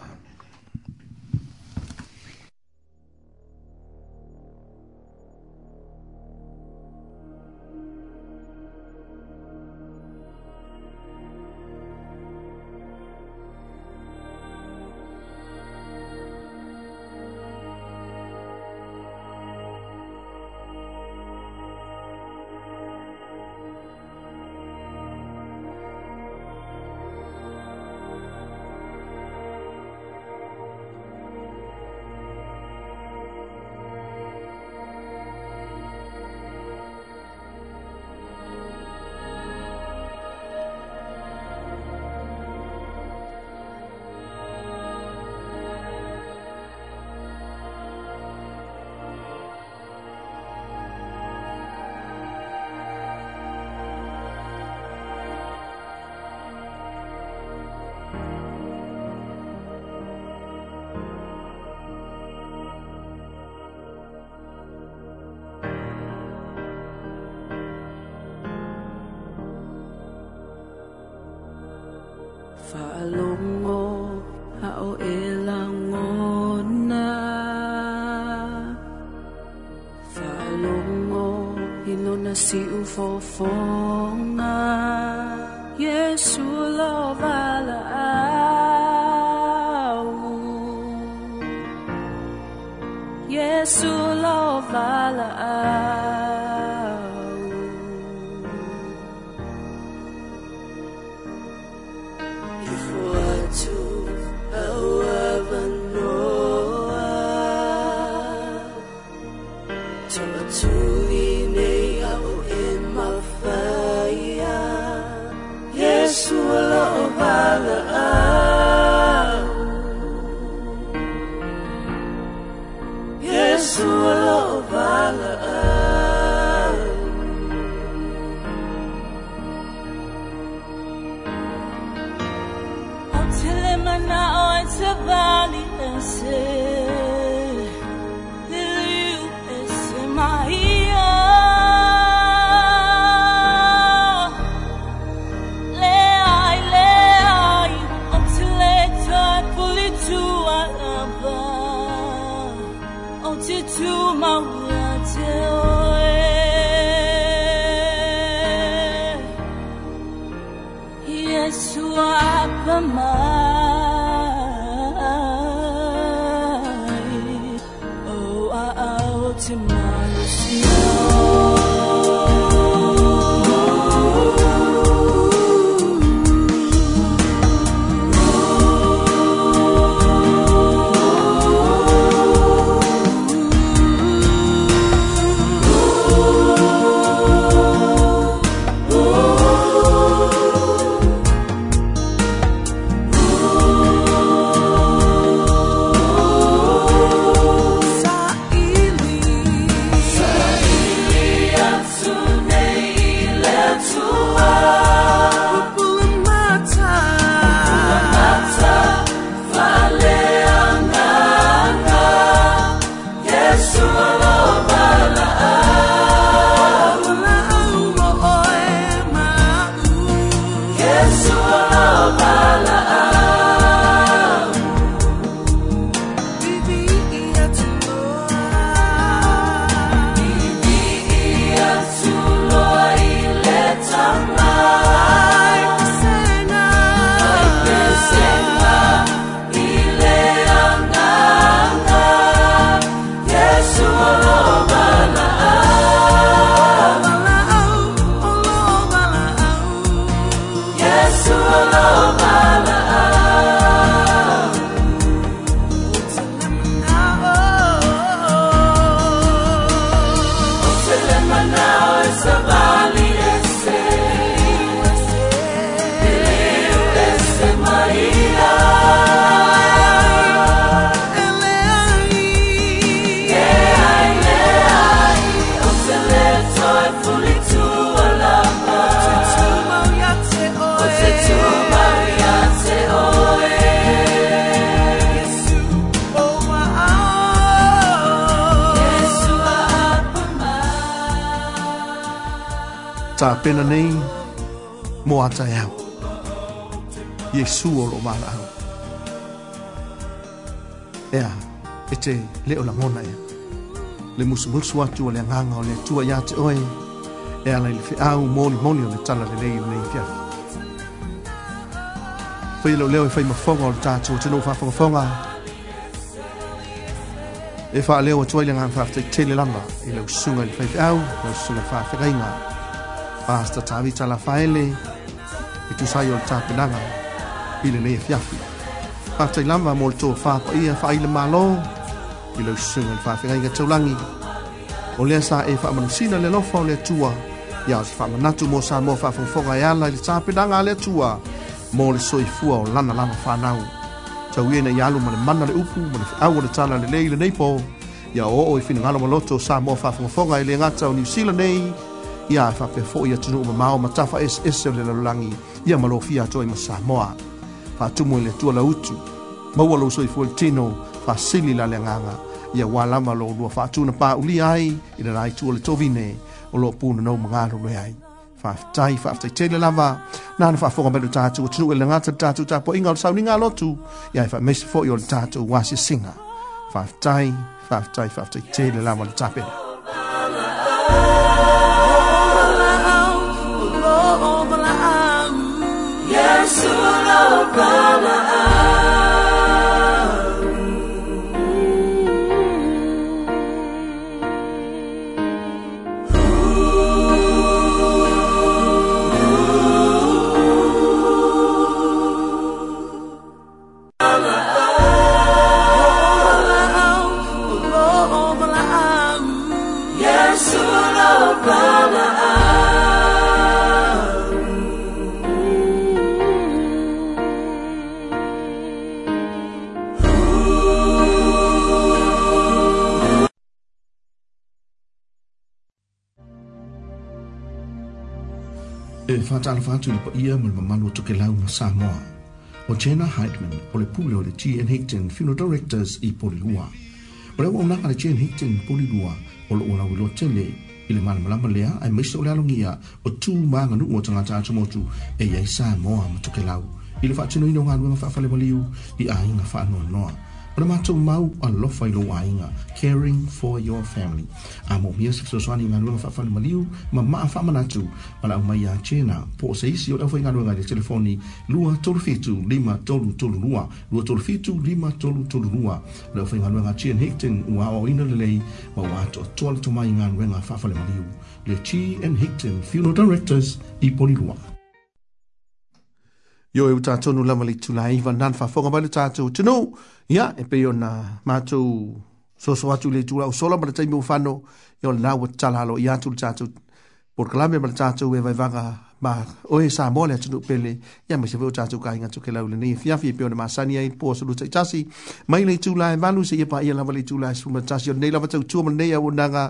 Yesu atu le nganga o le tua ya te oe e ala ili fi au moli moli o le tala le lei o le ipia Fai lo leo e fai mafonga o le tatu e o tino fafongafonga e fa leo atu aile nganga fafta i tele lamba i le usunga ili fai fi au le usunga fafi reinga pasta tavi tala faele e tu sai o le tatu langa i le lei e fiafi fafta i lamba mo le ia fa ile malo i le usunga ili fafi reinga taulangi langi o lea sa e faamanasina le lofa o le atua ia o se faamanatu mo sa moa faafogafoga e ala i le tapenaga a le atua mo le soifua o lana lava fanau tauia ina ia alu ma le mana le upu ma le feau o le tala lelei lenei po ia o oo i finagalo e ma loto sa moa faafogafoga i e le gata o niusila nei ia e faapea foʻi atunuu mamao ma tafa eseese o le lalolagi ia malofia atoai ma samoa faatumu i le atua lautu maua lou soifua le tino faasili la le agaga ia ua lava lou lua faatuna paulia ai i le laitua le tovine o loo punanau magalolo e ai faafetai faafetaitele lava na na faafoga mai lo tatou atunuu e le gata le tatou tapoʻiga o le sauniga alotu ia e h a a m a i s e foʻi o le tatou asiasiga f h a f e t a i f h a f e t a i f h a f e t a i t e l e lava o le tapena Yeshua, no problem. talofa atu i le paia ma le mamalu tokelau ma samoa o jena heidman o le pule o le gn higton funeral directors i polilua o le auaunaga le gn higton polilua o loo lauiloa tele i le malamalama lea ae maise o le alogia o tū maganuu o tagata atumotu e iai samoa ma tokelau i le faatinoina o galuega faafale maliu i aiga faanoanoa Ora mātou mau a lofa i loa inga, caring for your family. A mō mia sa tōsoani ngā nuanga whawhanu maliu, ma maa whamana tū, ma la umai a tēnā. Pō sa isi o lawha i ngā nuanga le telefoni, lua tolu fitu lima tolu tolu lua, lua tolu fitu lima tolu tolu lua. Lawha i ngā nuanga tēn hekten ua o ina lelei, ma ua ato tōla tōmai ngā nuanga whawhanu maliu. Le tī and hekten funeral directors i poni lua yo e uta tonu lama li tula iwa nan fa fonga bale tatu tino ya e peyo na mato so so atu le tula o sola bale taimi ufano yo lawa e tala halo i atu tatu por klame bale tatu e vai vanga ma o e sa mole tu pele ya me se vo tsa tsuka inga tsuke laule ni fia fia pe o ma sania i po so lu tsa tsasi mai le tula e valu se ye pa ye la vale tula su ma tsasi o nei la vatsa tu ma nei o na nga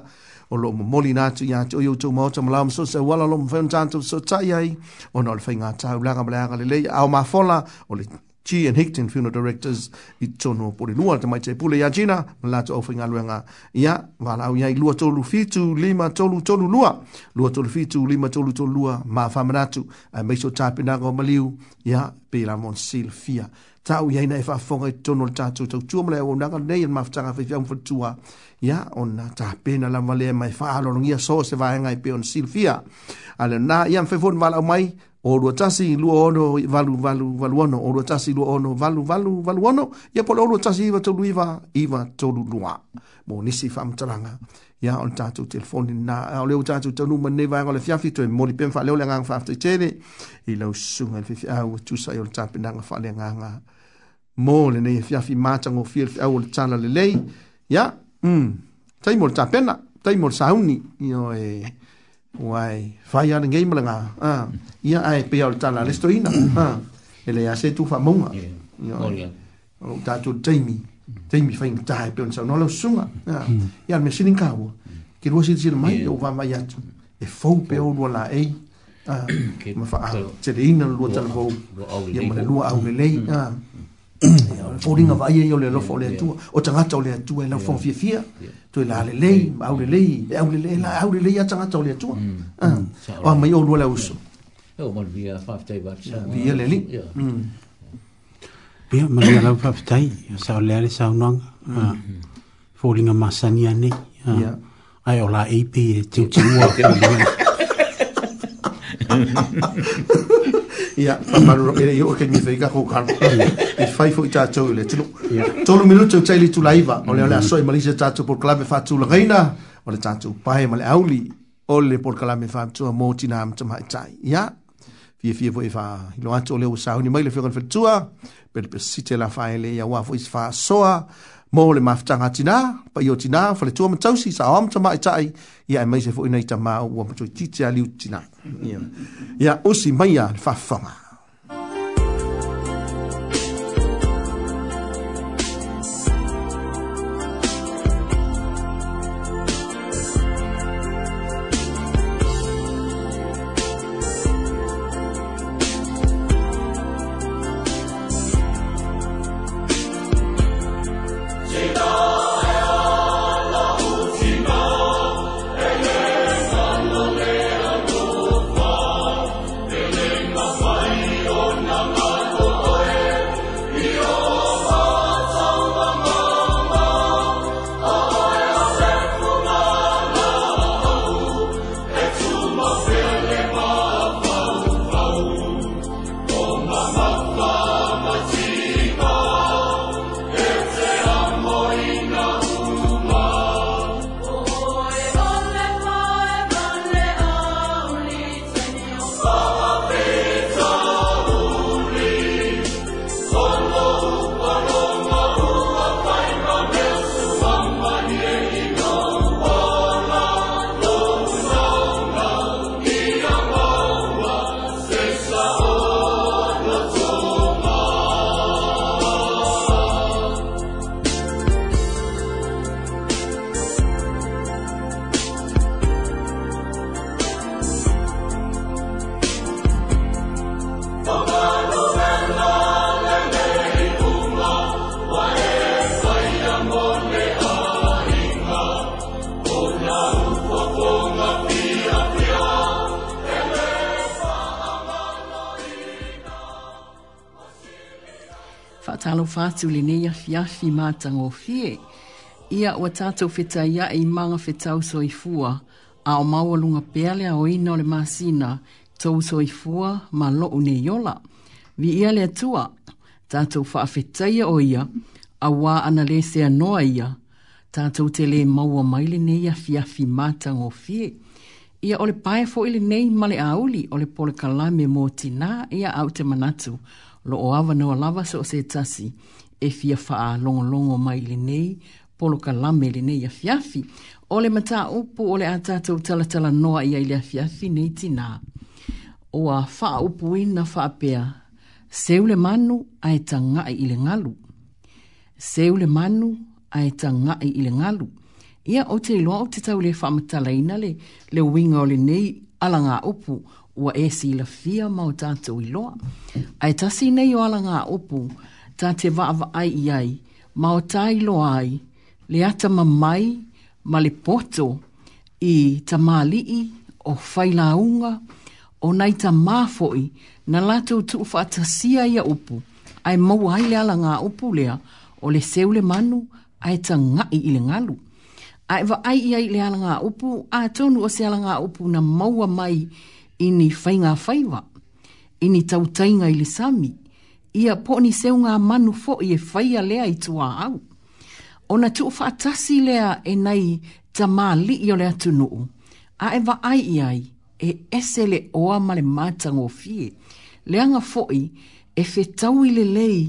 o lo mo moli na tu ya o yo tu ma o tsa mlam so se wala lo mo fen tsa tu so tsa ye o no le fainga tsa u la ga le le ya o ma fola o le Chi and Hickton Funeral Directors i tono pori nua te mai te pule ia jina ma la te ofinga luenga ia wala au iai lua tolu fitu lima tolu tolu lua lua tolu fitu lima tolu tolu lua ma whamaratu a meiso tāpinaga o maliu ia pela mon sil fia tau iai na e whafonga i tono le tātou tau tua mle o naga nei an mafutanga fai fiam fatua ia o na tāpena la male mai whaalorongia so se vaenga i pe on sil fia ale na iam fai fon wala au mai o lua tasi i lua ono valu valu valu ono o lua tasi i lua ono valu valu valu ono ia pola o lua tasi iwa tolu iwa iwa tolu lua mo nisi wha amtaranga ia on tatu telefoni na o leo tatu tanu ma neva ngole fiafi to e mori pen wha leo le nganga wha aftai tere i lau sunga le fiafi au tusa i on tapi nanga wha le nganga mo le nei fiafi matango fiel fi au le tala le lei ia mm taimol tapena taimol sauni ia e eh wai fai ana ngai malanga ah ia ai pe al tala le stoina mm. ah ele ase tu fa monga ya o ta e ah, tu teimi teimi fai ta pe on sa no lo sunga ya me sin kawo ke ro si sin mai o va mai ya e fo pe o lo la e ah ma fa a te ina lo tala fo ya ma lo au le mm. ah [COUGHS] fōringa wa aie i o le lofa o le atua, o tangata o le atua e lau fōng fia fia, tu e la le lei, au le lei, e au le lei, e la au le lei a tangata o le atua. Mm. Ah, mm. O a mai o lua la uso. E o mal via whaftai wat. Via le li. Mm. Pia, mal via lau whaftai, sa o le ale sa unanga, ah, fōringa masani ane, ah, ai o la eipi e tiu tiu o ia papalu ro ere yo ke ni fika ko kan e fai fo ita cho ile tulu tulu minu cho chaili tu laiva ole ole mm. aso i malisa ta cho por club fa tu le reina ole ta cho pa he male auli ole por club fa tu mo ti nam tu mai tai ia fie fie fo e fa lo ato le usa ni mai le fo kan fa tu a per per sitela fa ile ia wa fo is fa soa mo le mafutaga tinā paio tinā faletua matausi saoa matamā e taʻi ia e maise foʻi nai tamā ua matoitite aliu tinā ia usi maia le faafafaga atu le nei afi afi mātango fie. Ia ua tātou feta ia e imanga fetau soifua, a o maua lunga peale a oina o le masina, tau soifua ma loo ne yola. Vi ia le atua, tātou faa ia o ia, a wā ana le se ia, tātou te le maua maile nei afi afi mātango fie. Ia ole pae fo ili nei male auli, ole pole kalame mō tina ia au te manatu, lo oava no lava so se tasi e fia faa longo longo mai le nei, polo ka lame le nei a fiafi. Ole mata upu o le atatou tala tala noa ia i le a fiafi nei tina. O a faa upu ina faa pea, seu le manu a e tangai i le ngalu. Seu le manu a e tangai i le ngalu. Ia o te iloa o te tau le faa matalaina le, le winga o le nei alanga upu ua e si la fia mau tātou i loa. Ai tasi nei o alanga upu, tā te vaava ai i ai, ma o tai lo ai, le ata ma mai, ma le poto, i ta mālii, o whaila o nei ta māfoi, na lātou tu ufata sia ia upu, ai mau ai le ala ngā upu lea, o le seu le manu, ai ta ngai i le ngalu. Ai wa ai ai le ala ngā upu, a tonu o se ala ngā upu na maua mai, ini whainga whaiva, ini tautainga i le sami, ia poni ni seu ngā manu fo i e whaia lea i tua au. O na tu whaatasi lea e nei ta māli i o lea tunu. A e wa ai i ai e ese le oa ma le mātang o fie. Lea ngā fo i e whetau i le lei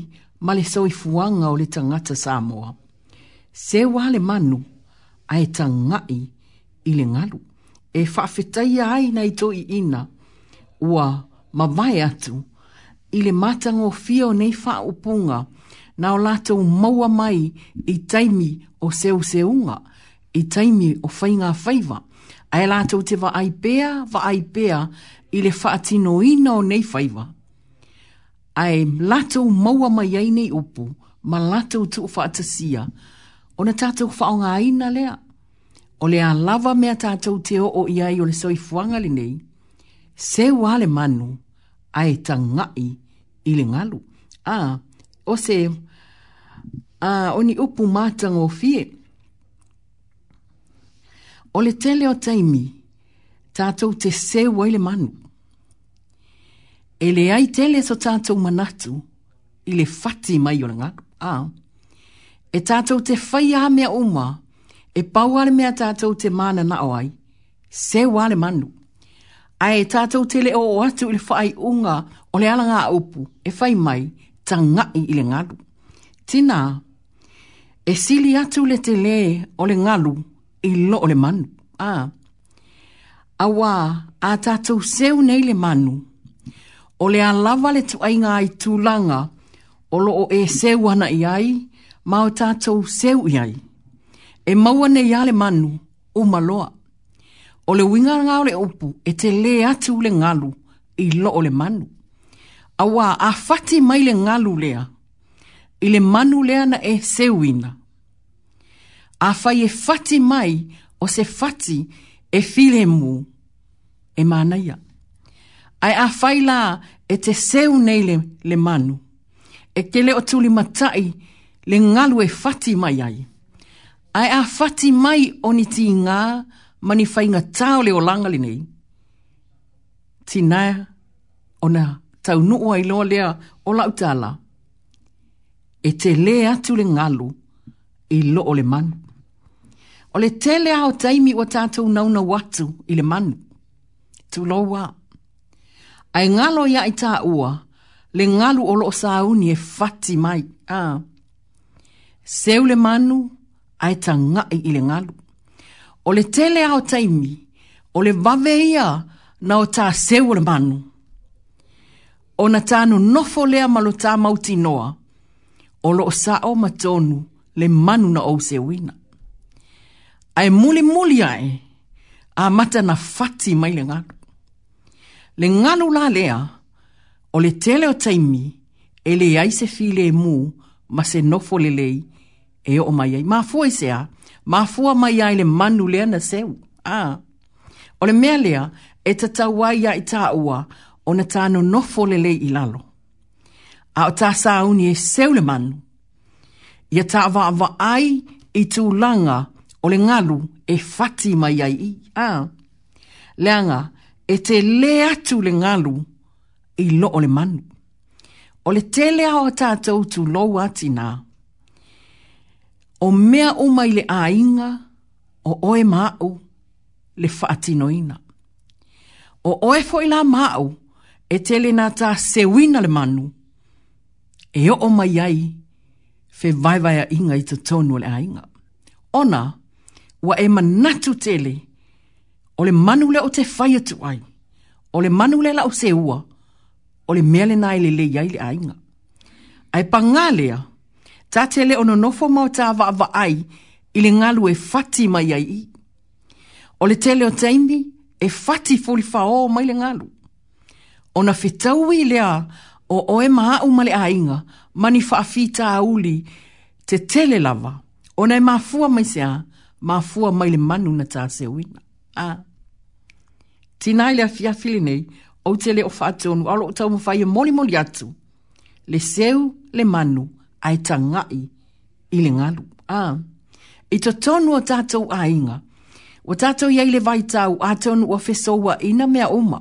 ma le sau fuanga o le tangata Samoa. Se wā le manu a e tangai i le ngalu. E whaafetai ai nei to i ina ua ma vai atu i le matango fio nei wha upunga na o lātou maua mai i taimi o seu seunga, i taimi o whainga whaiva. Ai lātou te wa ai pēa, wa ai pēa i le wha atino ina o nei whaiva. Ai lātou maua mai ai nei upu, ma lātou tu wha atasia. O na tātou wha o ngā ina lea, o le alawa mea tato te o o ai o le soifuanga le nei, se wale manu, ai tangai, ai i ngalu. A, o se, a, o ni upu mātanga o fie. O le tele o taimi, tātou te seu o le manu. E ai tele so tātou manatu, ile le fati mai o le ngalu. A, e tātou te whai a mea uma, e pauare mea tātou te mana na o ai, seu manu ae tātou te leo o atu i le whai unga o le alanga upu e whai mai ta ngai i le ngalu. Tina, e sili atu le te le o le ngalu i lo o le manu. A, awa a tātou seu nei le manu o le alawa le tuainga i tūlanga o lo o e seu ana i ai ma o tātou seu i ai. E maua nei a le manu o maloa o le winga nga o le upu e te le atu le ngalu i lo o le manu. A wā a fati mai le ngalu lea, i le manu lea na e se sewina. A fai e fati mai o se fati e file mu e manaia. Ai a fai la e te seu nei le, le manu, e kele o li matai le ngalu e fati mai ai. Ai a fati mai o ni ti ngā, mani whainga tāo leo langa li nei, ti naya o na tau nuua i loa lea o lau tāla, e te le atu le ngalu i lo o le manu. O le te lea o taimi o tātou nauna watu i le manu, tu loa. Ai ngalo ia i tā ua, le ngalu o lo sā uni e fati mai. Ah. Seu le manu, ai ta ngai i le ngalu o le tele ao taimi, o le vaveia na o tā seu le manu. O na tānu nofo lea malo tā mauti noa, o lo sa o matonu le manu na ou se wina. Ai muli muli ai, a mata na fati mai le ngalu. Le ngalu la lea, o le tele o taimi, e le ai se file e mu, ma se nofo le lei, e o mai ai. Ma fuese a, mafua mai ai le manu lea na seu. A, o le mea lea e tatawa ia i tāua o na tāno nofo le le i lalo. A o tā sāuni e seu le manu. Ia tā wa ai i langa o le ngalu e fati mai ai i. A, leanga e te le atu le ngalu i lo o le manu. O le tele au tātou tu lo ati nāu o mea o mai le ainga o oe ma'u le fa'atinoina. O oe fo la ma'u e tele na ta sewina le manu e o o mai ai fe vaivai a inga i ta tonu le ainga. Ona, wa e manatu tele o le manu le o te whaia tu ai, o le manu le lau se ua, o le mea le nai le le iai le ainga. Ai pangalea, tate le ono nofo mau tā wa ai, i le ngalu e fati mai ai i. O le tele o teimi, e fati fuli fa mai le ngalu. O na fetau i lea, o oe maa umale a inga, mani faafi tā uli, te tele lava. O na e mafua mai se a, mafua mai le manu na tā se uina. A. Tina le a fia fili nei, o tele o fatonu, alo o tau mawhai e moli atu. Le seu, le manu ai tangai i le ngalu. A, i to tonu o tātou a inga, o tātou iei le vai tau a tonu o fesoua ina mea oma.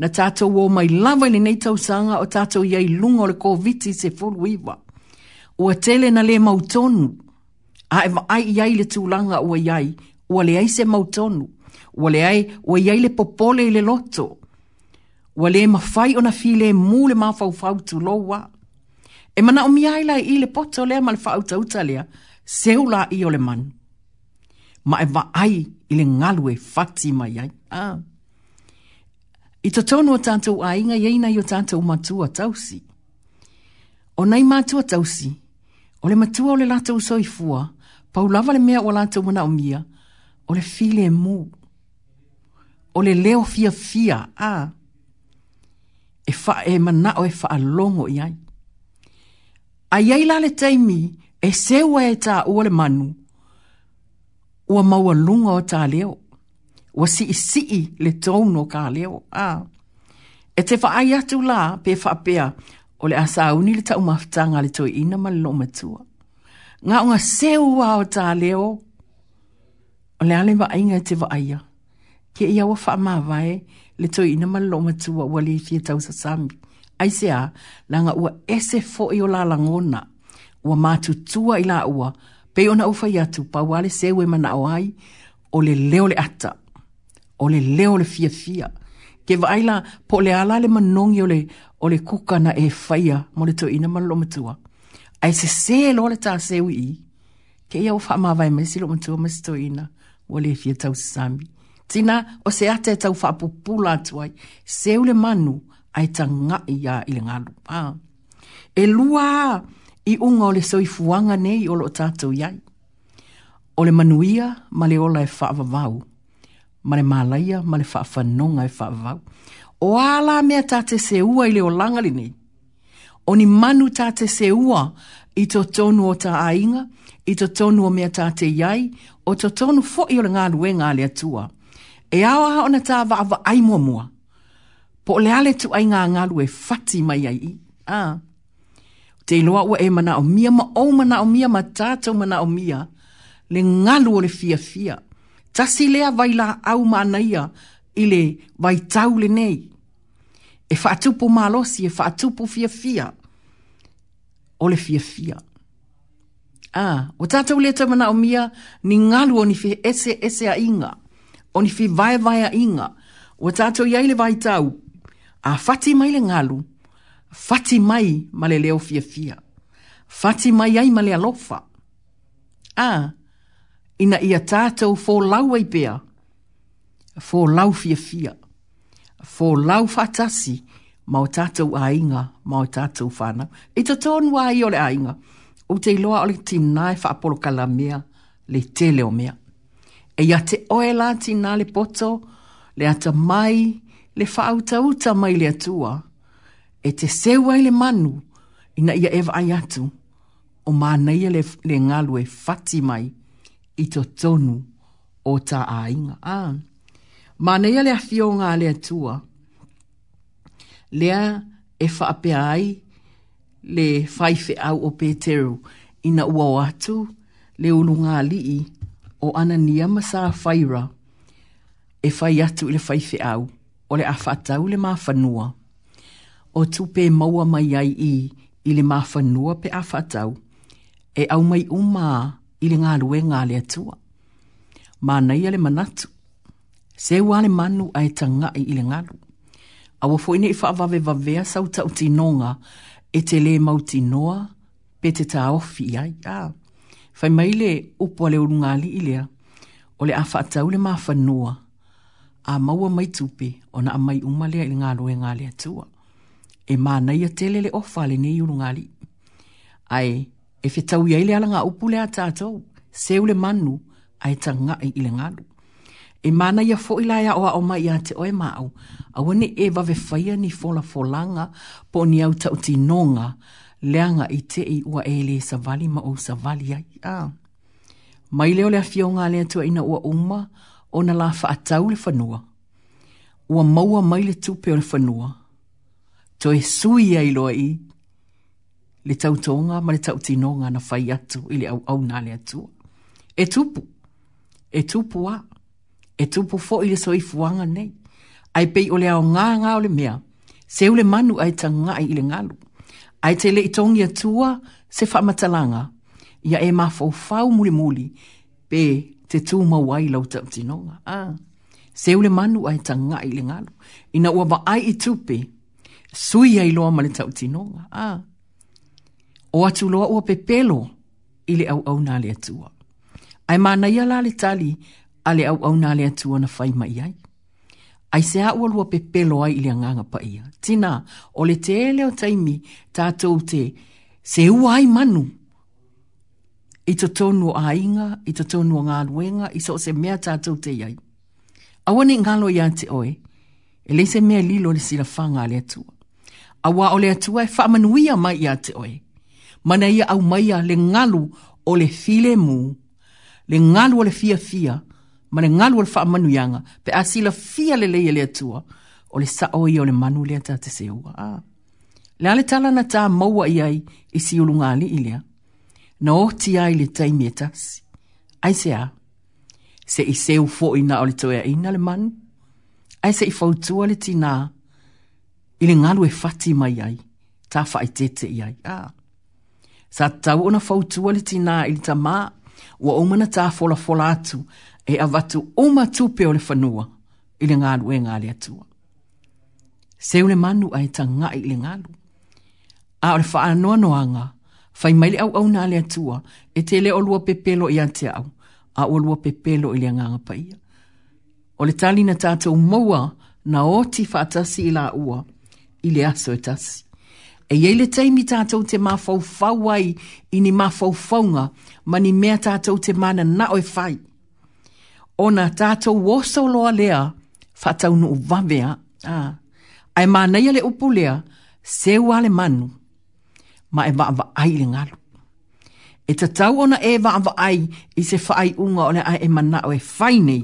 Na tātou o mai lawa le nei tau sanga o tātou iei lungo le koviti se fulu iwa. O a tele na le mautonu, a e ai iei le tūlanga o iei, o le ai se mautonu, o le ai o iei le popole i le loto. O le mawhai file mule le mawhau fautu loa. Wow. E mana o miai lai i le pota o lea ma le whaauta uta lea, seu la i o le man. Ma e va ai i le ngalue fati mai ai. Ah. I to tonu o tātou a inga, iei nei o tātou matua tausi. O nei matua tausi, o le matua o le lata uso i fua, pa ulava le mea o lata mana o mia, o le file e mu. O le leo fia fia, a. Ah. E, fa, e mana o e fa alongo i ai ai ai lale taimi e sewa e ta ua le manu. Ua maua lunga o ta leo. Ua si i si i le tono ka leo. Ah. E te wha ai atu la pe wha pea o le asa uni le ta maftanga le toi ina ma lo matua. Nga unga sewa o ta leo. O le alema ainga te wha aia. Ke ia wa wha vai le toi ina ma lo matua wale i fia tau sa ai se a, langa ua ese fo i o la langona, ua mātutua i la ua, pe ona ufa i atu, pa wale se mana o ai, o le leo le ata, o le leo le fia fia, ke vaila po le ala le manongi o le, o le kuka na e faya, mo le to ina malo matua, ai se se lo le ta se ui, ke ia ufa ma vai me lo matua me to ina, o le fia tau sami, Tina, o se ate tau fa whaapupula atuai, seu le manu, ai tanga i a i le E lua i unga o le soifuanga nei o lo iai. O manuia ma le ola e whaavavau. Ma le malaya ma le whaafanonga e whaavavau. O ala mea tate se ua i le o langali nei. O ni manu tate se ua i to tonu o ta ainga, i to tonu o mea tate iai, o to tonu fo i o le ngā luenga atua. E awa ona ta va ai mua mua. Po o ale tu ai ngā ngalu e fati mai ai i. Ah. Te iloa ua e mana o mia, ma o mana o mia, ma tātou mana o mia, le ngalu o le fia fia. Tasi lea vai la au mānaia i le vai tau le nei. E whaatupu mālosi, e whaatupu fia fia. O le fia fia. Ah. O tātou lea tau mana o mia, ni ngalu o ni fi ese ese a inga. O ni fi vai vai a inga. O tātou iai vai tau, a fati mai le ngalu, fati mai ma le leo fia fia, fati mai ai ma le alofa. A, ina ia tātou fō lau ai pēa, fō lau fia fia, fō lau fatasi, mau tātou ainga, mau tātou whana. I to tōnu a i ole ainga, o te iloa ole tīnai e whaapolo kala mea, le te leo mea. E ia te oe la tīnā le poto, le ata le ata mai, le whaauta mai le atua, e te sewai le manu ina ia eva ai atu, o mānaia le, le ngalu e fati mai i to tonu o ta ainga. Ah. Mānaia le afio ngā le atua, lea e whaape ai le whaife au o pēteru ina ua o atu le ulu ngā lii o ana ni ama whaira e whai atu le whaife au o le awhatau le mawhanua. O tupe maua mai ai i, i le mawhanua pe awhatau, e au mai umā i le ngā lue ngā le atua. Mā nei ale manatu, se ua le manu a e tanga i le ngalu. A wafo ine i whaavave vavea sau tau tinonga e te le mau tinoa pe te tā ofi i ai. Ah. Fai mai le upo le urungali i lea, o le awha le mawhanua, a maua mai tupe o na amai umalea i ngā loe ngā lea tua. E, e mā ia telele o whale nei uru ngāli. Ai, e whetau i aile ala ngā upu lea tātou, seu le manu, ai ta ngā i ile ngālu. E mā ia fo i laia o a oma i ate oe māu, a wane e wawe whaia ni fola folanga po ni au tau ti nonga, leanga i te i ua e le sa vali ma o sa vali ai. Mai leo lea fio ngā lea tua ina ua uma, o na la whaatau le whanua. Ua maua mai le tupe o le whanua. To e sui ai loa i. Le tau tonga ma le tau tinonga na fai atu i le au au nā le atu. E tupu. E tupu a. E tupu fo i le soifuanga nei. Ai pei o le ao ngā ngā o le mea. Se ule manu ai ta ngai i le ngalu. Ai te le itongi atua se whamatalanga. Ia e ma fau muli muli. Pe te tū mawai lau tau tinonga. Ah. Se ule manu ai ta ngā le ngalu. Ina ua ai i tupe, sui ai loa ma le tau tinonga. Ah. O atu loa ua pepelo i le au au nā le atua. Ai mā nei ala le tali a le au au nā le atua na fai mai ai. Ai se a ua lua pepelo ai i le anganga pa ia. Tina, o le te eleo taimi, tātou te, se ua ai manu, i te tonu o ainga, i te tonu o ngā ruenga, i so se mea tātou te iai. Awa ni ngalo i ate oe, e le se mea lilo le sila whanga le atua. Awa o le atua e whamanuia mai i ate oe, mana ia au mai le ngalu o le file mu, le ngalu o le fia fia, mana ngalu o le whamanuianga, pe a sila fia le leia le atua, o le sao i o le manu le atate se ua. Ah. Le ale tala na tā maua i ai, i si ulunga ali ilia na o ti ai le taimi e tasi. Ai se a, se i seu fo i na o le toea ina le manu. Ai se i fautua le ti na, i le ngalu e fati mai ai, ta fa i tete i ai. Ah. Sa tau ona fautua le ti na i le ta ma, ua umana ta fola fola atu, e avatu uma tupe o le fanua, i le ngalu e ngale atua. Seu le manu a ta ngai i le ngalu. A o le faa noa fai mai au au na le atua, e te leo lua pepelo i ate au, a o lua pepelo i le anganga pa ia. O le tali na tātou maua, na oti fatasi i la ua, i le aso e tasi. E iei le teimi tātou te mafau fauai, i ni mafau faunga, ma ni mea tātou te mana na oi fai. O na tātou wosau loa lea, fatau nu vavea, a, ah. ai mānei le upulea, se wale manu ma e va ai le ngalo. E te tau ona e va va i i se fa ai unga le ai e mana o e fai nei.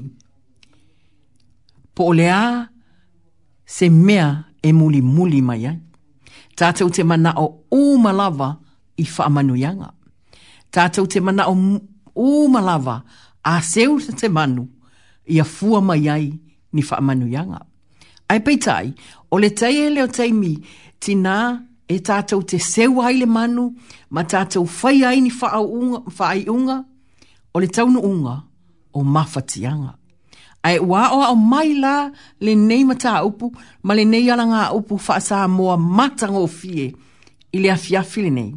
Po olea se mea e muli muli mai ai. Tātou te mana o umalava i fa manuyanga. Tātou te mana o umalava a seu se te manu i a fua mai ai ni fa manuyanga. Ai peitai, o le teie leo mi, tina e tātou te seu le manu, ma tātou whai aini whai unga, o le taunu unga, o mawhatianga. Ai wā o o mai la, le nei mata upu, ma le nei ala ngā upu wha sā moa matango fie, i le afia file nei.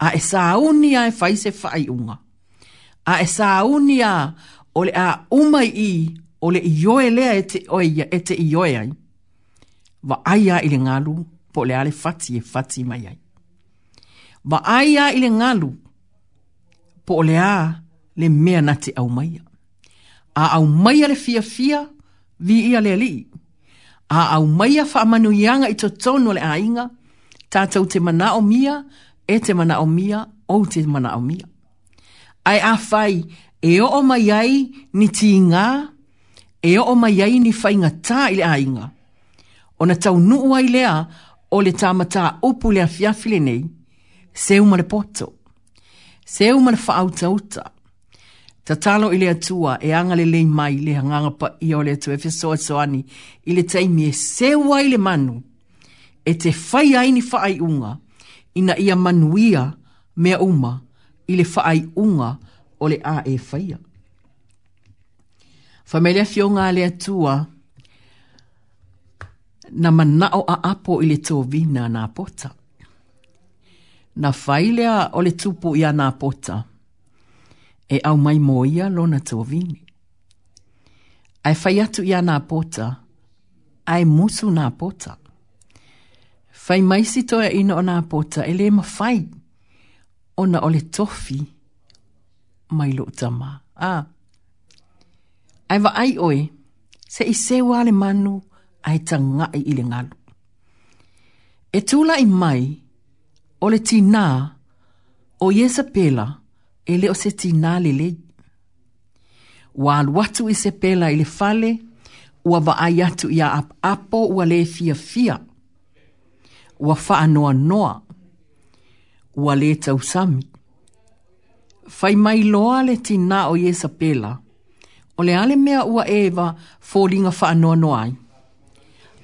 A e sā uni a e fai se whai unga. A e sā uni a, o le a umai i, o le i lea e te, o e, e te i ai. Wa aia i le ngā po le ale fati e fati mai ai. Wa ai a ile ngalu, po le a le mea na te au mai A au mai le fia fia, vi ia le li. A au mai a wha ianga i to le ainga, tātou te mana o mia, e te mana o mia, o te mana o mia. Ai a fai, e o mai ai ni ti ngā, e o mai ai ni fai ngā ile ainga. O na tau nuu ai lea, o le tamata upu le afiafi le nei, se uma le poto, se uma le whaauta uta. Ta talo i le atua e anga le lei mai le hanganga pa i o le atua e fesoa soani i le taimi e se i le manu e te whai aini whaai unga ina ia manuia mea uma i le whaai unga o le a e whaia. Familia fionga le atua na manao a apo ile tō vina nā pota. Na failea o le tupu ia nā pota, e au mai moia lona tō vini. Ai fai atu ia nā pota, ai musu nā pota. Fai mai si toa ina o nā pota, ele ma fai, ona o le tofi, mai lo tama. Ah. Ai va ai oe, se i se wale manu, ai ta nga i ile ngalu. E tula i mai, o le tina, o yesa pela, e le o se tina le le. Wa watu i se pela i le fale, ua va ai atu i a apo ua le fia fia. Ua fa anoa noa, ua le tau Fai mai loa le tina o yesa pela, o le ale mea ua eva fōringa fa anoa noa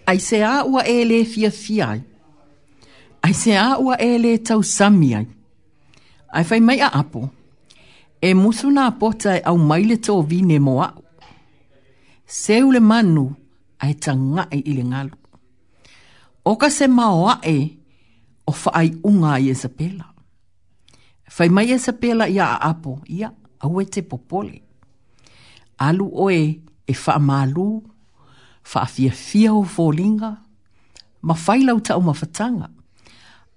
ai se a ua e le fia fia ai. Ai se a ua e le tau sami ai. Ai fai mai a apo. E musu nā pota e au maile tō vi ne mo au. Se ule manu ai ta ngai e ili ngalu. Oka se mao a e o ai unga i Isabela. Fai mai Isabela ia a apo, ia au e te popole. Alu oe e fa malu whaafia fia o fōlinga, ma whailau tau ma whatanga,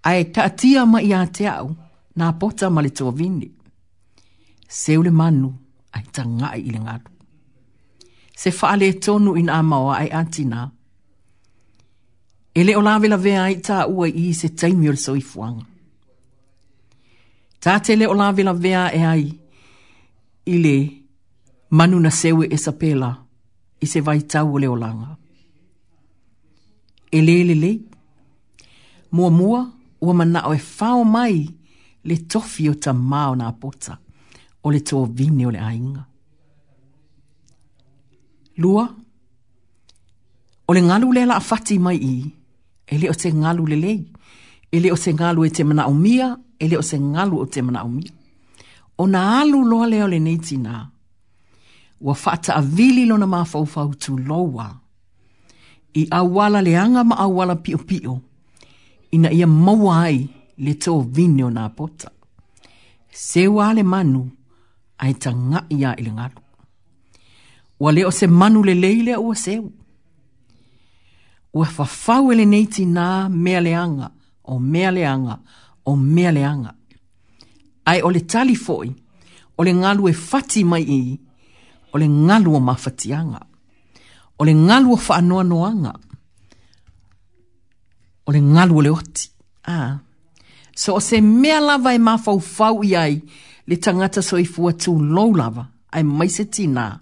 a e katia ma i te au, nā pota ma le tua vini. Seu le manu, a i ta ngai i ngaru. Se whaale tonu in amawa ai atina, e le o lawe la vea i ta ua i se taimi o le soifuanga. Tā te le o lawe la vea e ai, i manu na sewe e e sapela, i se vai tau leo langa. E lele le, mua mua ua mana o e whao mai le tofi o ta mao na pota o le tō vine o le ainga. Lua, o le ngalu le la fati mai i, e le o te ngalu le le, e le o te ngalu e te mana o mia, e le o te ngalu o te mana o mia. O na alu loa leo le neiti naa, ua whata a vili lona mā whauwhau tū loa. I awala le anga ma awala pio pio, ina ia maua ai le tō vini o nā pota. Se le manu, ai ta ngā ia ili ngaru. Ua leo se manu le leile ua seu. Ua whawhau ele neiti nā mea le anga, o mea le anga, o mea le anga. Ai ole tali ole ngalu e fati mai i, o le ngalu o mafatianga, o le ngalu o whaanoa noanga, o le ngalu o le oti. Ah. So o se mea lava e mafau fau i le tangata so i fua tū lou lava ai mai maise tina.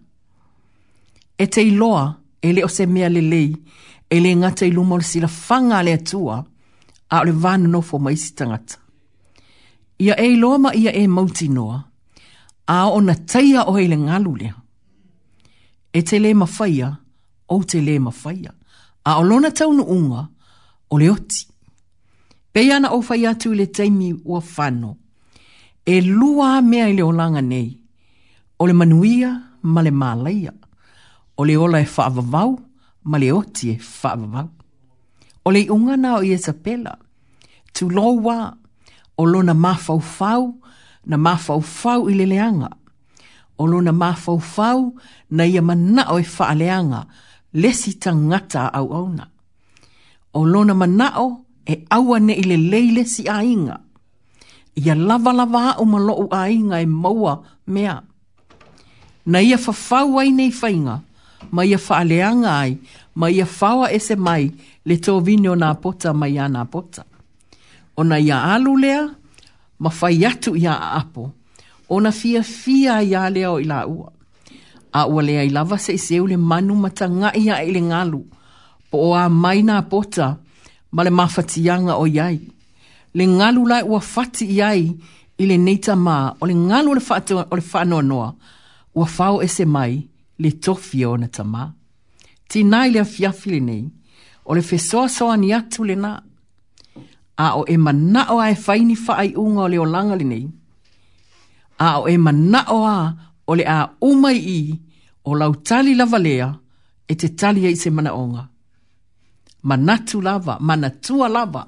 E te iloa e le o se mea le lei e le ngata i lumo le sila whanga le atua a o le vana no fo maise tangata. Ia e iloa ma ia e mauti noa a o na teia o le ngalu lea e te le mawhaia o te le mawhaia. A olona taunu unga o le oti. Pei ana o whai atu le teimi ua whano. E lua mea i le olanga nei. O le manuia ma le malaia. O le ola e whaavavau ma le oti e whaavavau. O le unga e na o Iesapela. Tu loa o lona mafaufau na fau i le leanga o lona mafaufau na ia manao e faaleanga lesi tangata au auna. O lona manao e awa ne ile leile si ainga. Ia lava lava o au maloo ainga e maua mea. Na ia fafau ai nei fainga, ma ia faaleanga ai, ma ia fawa ese mai le tō vini o pota mai a nā pota. O na ia alu lea, ma fai atu ia a apo ona fia fia ia lea o i la ua. A ua lea i lava se iseu e le manu mata ngai a ele ngalu, po o a mai na pota, ma le mafatianga o iai. Le ngalu lai ua fati iai, i le neita ma, o le ngalu le o le whanoa noa, ua fao ese mai, le tofi o na tama. Ti nai lea fiafi le nei, o le fesoa soa ni atu le na, a o e mana o ae faini faa i unga o le olanga le nei, a o e mana o a o le a umai i o lau tali lava lea e te tali e i se mana onga. Manatu lava, manatua lava,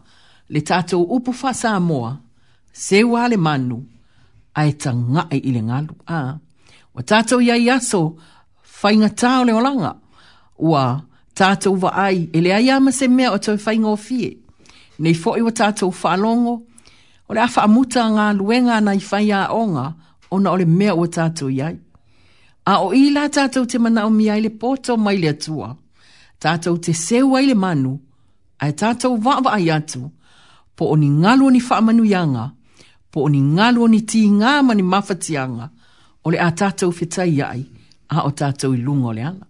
le tātou upu fasa moa, se wale manu, a e ta ngae i le ngalu. A, wa tātou iai aso, whainga tāo le olanga, ua tātou va ai, ele ai ama se mea o tau whainga o fie, nei fo i wa tātou whalongo, o le afa amuta ngā luenga na i whai onga o na o mea o tātou iai. A o i la tātou te mana o miai le pōtō mai le atua, tātou te seu ai le manu, ai tātou wāwa ai atu, po o ni ngalu ni whaamanu ianga, po o ni ngalu ni ti ngā mani mawhatianga, o le a tātou whetai ai, a o tātou i lunga o le ala.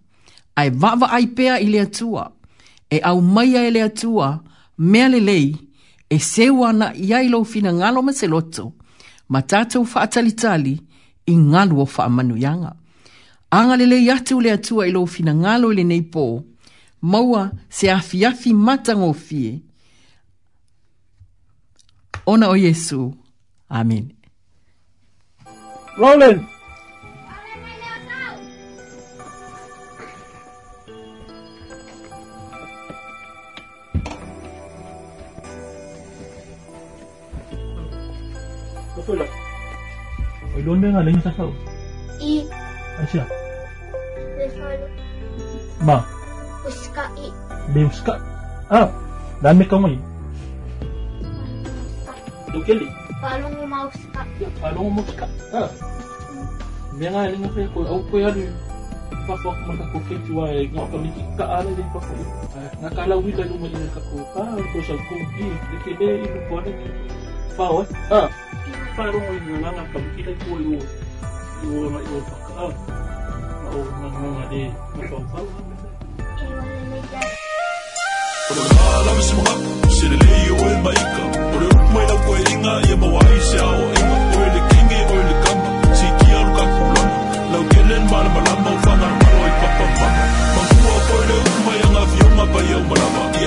Ai wāwa ai pea i le atua, e au mai ai le atua, mea le lei, le e seu na ia i lou finagalo ma se loto ma tatou faatalitali i galu o faamanuiaga agalelei atu le atua i lou finagalo i lenei pō maua se afiafi matagofie ona o iesu amen Roland! lah. Oi, London lah, dengar sasau. I. Aisyah. Besar. Ma. Uska i. Be uska. Ah, dan mereka mai. Tukeli. Palung mau uska. Ya, palung mau uska. Ah. Mengapa ini saya kau aku kau yang pas waktu mereka kau kecua yang ngau kami kita ada di pas waktu nak kalau kita cuma jadi kau kau kau sebab kau ini dekade ini kau ni fawat ah ぱいロングインの長かったらこういうようなようとか、まあ、女ので、なんかわかるんですよ。ولو العالم مش مغب مش اللي وين ما يكب ولو ما يلقوا ينغا يا مواعيش يا وإنغا وين الكينغي وين الكمبا شيكي يا ركاك ولما لو كلن ما لما لما وفانا المروي بابا ماما مغوا وين ما ينغا في يوم ما بيوم لما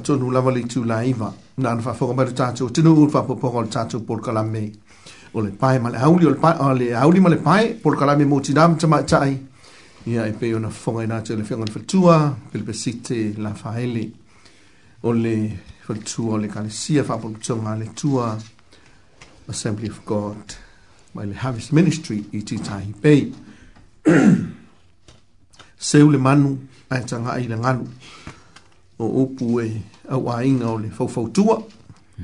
fatonu lava li tu laiva na na fa fonga mari tatu tinu ul fa popong ol tatu por kalame ol pai male auli ol pai ol auli male pai por kalame mo tinam tama tai ia e pe ona fonga na tele fonga fa tua pel pe site la faeli ol fa tua ol kan sia fa por tua male tua assembly of god my harvest ministry iti tai pe seule manu ai tanga ai le ngalu upu e au ainga o le fawfautua,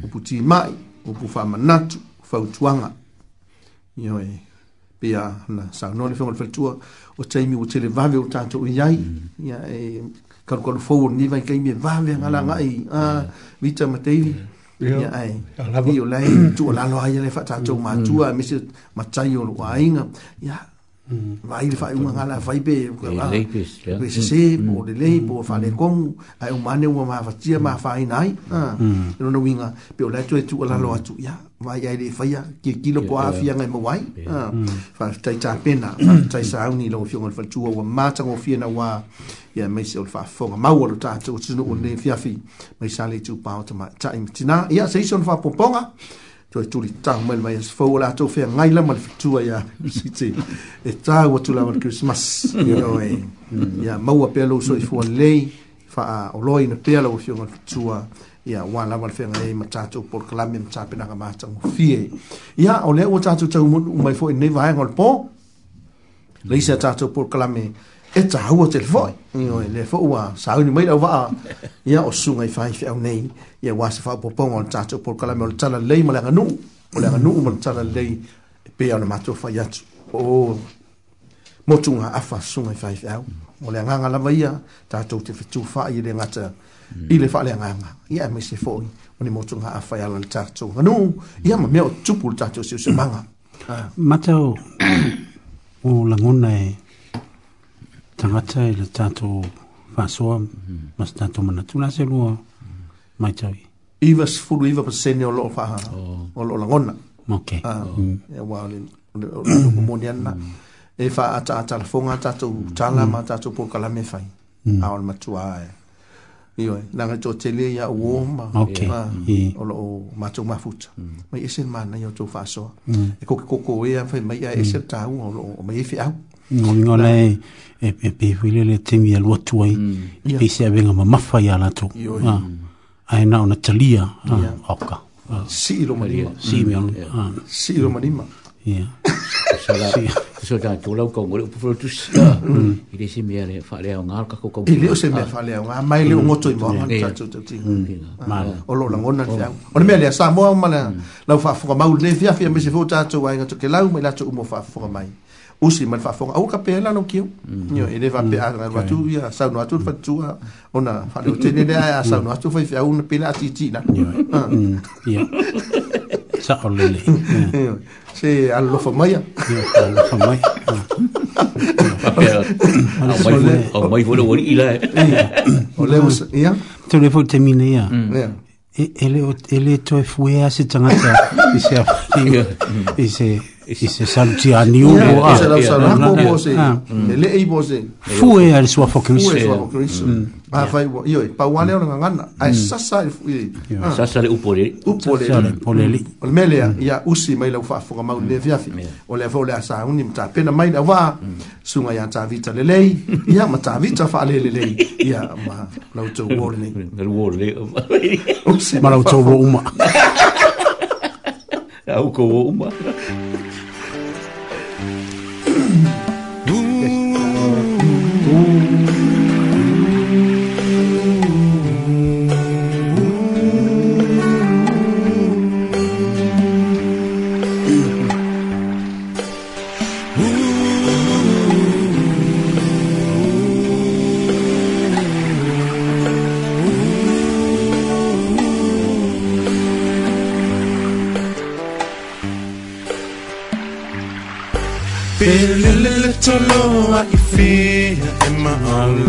upu ti mai, upu whamanatu, fawtuanga. Ia e pia na sa saunole whamanatu le fawtua, o teimi o tele vave o tātou i ai, mm. ia e karu karu fau o niwai kai me vave mm. ngala ngai, a mm. vita mateiri. Yeah. Mm. Ia e, i o lai, tu o lalo aia le fawtua, tātou mm. matua, mm. misi matai o lua ainga, ia, Mm. vai fa un ngala mm. fai pe pe se mm. se po de lei po fa le kong ai un mane un ma fa tia ma fa inai ah no no winga pe o lecho e tu la lo atu ya vai ya le fai ki ki lo po afia ngai wai. Ah. fa tai ta pena tai sa un ni lo fio ngal fa tu o ma ta ngo fia na wa ya me se o fa fo ma ma ta tu tu no ne fia fi me sa tu pa ta ma ta im ya se son fa poponga to e tuli tau mai mai as fau la tau fea ngai lama le fitua ya lusite e tau watu lama le Christmas you know e eh. ya mm. maua pia lo so i fua lei fa a oloi na pia lo fio ngal fitua ya wā lama le fea ngai ma tātou por kalami ma tāpina ka mātang fie ya o lea ua tātou tau mai fo e neva hai ngal po leisa tātou por kalami ya e ta hu o te foi io le fo wa sa ni mai va ia o su ngai fai fai nei ia wa se fa po pon on ta to por kala mo ta la lei mala nu o la nu mo ta la lei e pe an ma to fa yat o mo tunga a fa sunga i fai fai o le nga la vaia ta te fitu fa i le ngata mm. i le fa le nga nga ia me se foi o ni mo tunga a fa ia la ta to nu ia ma mea o tupul ta to se manga ah. Matau, [COUGHS] o langona nei tangata e le tato fasoa mm. mas tato mana tuna se lua mm. mai tawi iwa sifuru iwa pasene o loo faha oh. o loo langona ok ah, oh. mm. e mm. mm. wale o loo mwone anna e fa ata ata la fonga tato tala ma tato pol kalame fai awal matua e iyo na nga to tele ya wo ma ok o loo matu mafuta mai esel mana yo to fasoa e koko koko e fai mai ya esel tau o loo mai efe au ngolingo nei e, e e pe fuile le temi al watu ai mm. yeah. pe se avenga ma mafa ya la tu ah ai na una talia ah oka si lo maria si mi on si lo manima ya so la so ga tu lo ko ngol po tu si i le ah. mm. se mi ale fa le on ar ka ko ko i le se mi fa le on mai le un otro i mo ka tu tu ti ma o lo la ngona ti on me ale sa mo ma la la fa fo ma u le fi oh. afia mm. me se fo ta tu wa ngato ke la u me la tu mo fa fo mai usi mal fa fonga o capela no kiu yo mhm. e deva pe a ra tu ya sa no atu fa tu ona fa lu tene de a sa no atu fa fa un pena ti ti na yo ya sa ko lele se al lo fa mai ya al lo fa mai o mai fo lo wori ila o le us ya tu le fo te mine ya ele ele to e fue hace tanta y se y [LAUGHS] se i se saluti a niu o a. I se lau saluti a niu o a. E le e i bo se. Fu e a le sua fo kriso. Fu e sua fo kriso. Pa fai wa. Ioi, e pa wane mm. o nga ngana. Mm. A e sasa le fui. Ah. Sasa le upo le. Upo le. Sasa le upo le li. O mm. le melea, i a usi mai lau fa fuga mau le viafi. O le avo le a sa uni mta pena mai la wa. Sunga i a ta vita le lei. I a ma ta vita fa le le lei. I a ma lau tau warning. [LAUGHS] Lau warning. Ma lau tau wa uma. Ja, ook al wel, maar...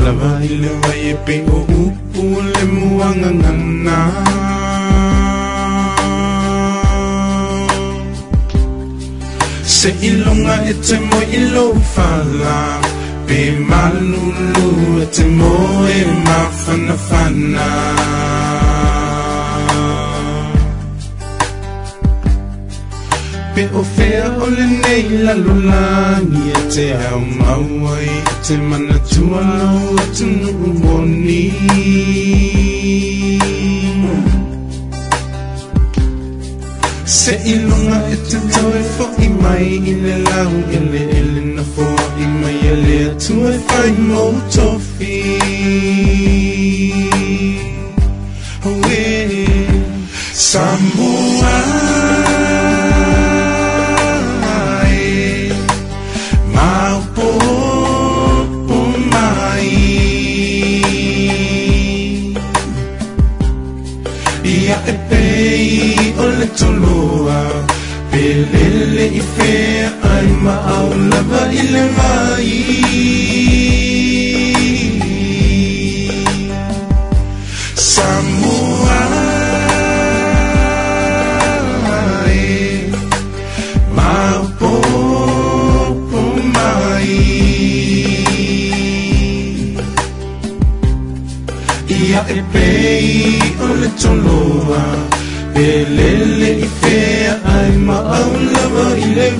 Dalawa ilang ay ipinuulim mo ang anganak Sa ilong nga ite mo ilofala malulu ete mo e mafanafana pe o fea o le nei la lulangi e te au maua i te mana tuanau e tunuu moni Se i lunga e te tau e fo i mai i le lau ele ele na fo i mai ele atua e fai mou tofi Samoa اللي ife, أيما أو لبا الماي Samurai Ma popo mai Ia e pei o le toloa Pelele i fea Ia,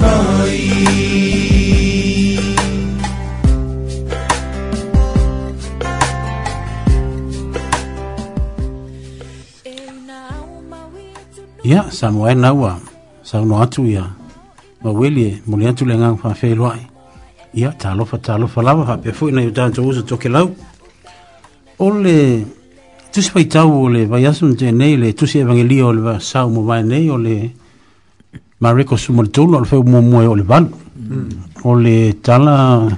yeah, sa mwai na ua, sa unu atu ia, ma wili e, muli atu le ngang pa fei loai. Ia, yeah, ta alofa, ta alofa lawa, ha pe fui iu tanto uza toke lau. Ole, tusi ole, vai asum te nei le, tusi evangelio ole, va sa umu vai nei ole, ma reko sumo le tolu alo fai umo mua o le vanu mm. o le tala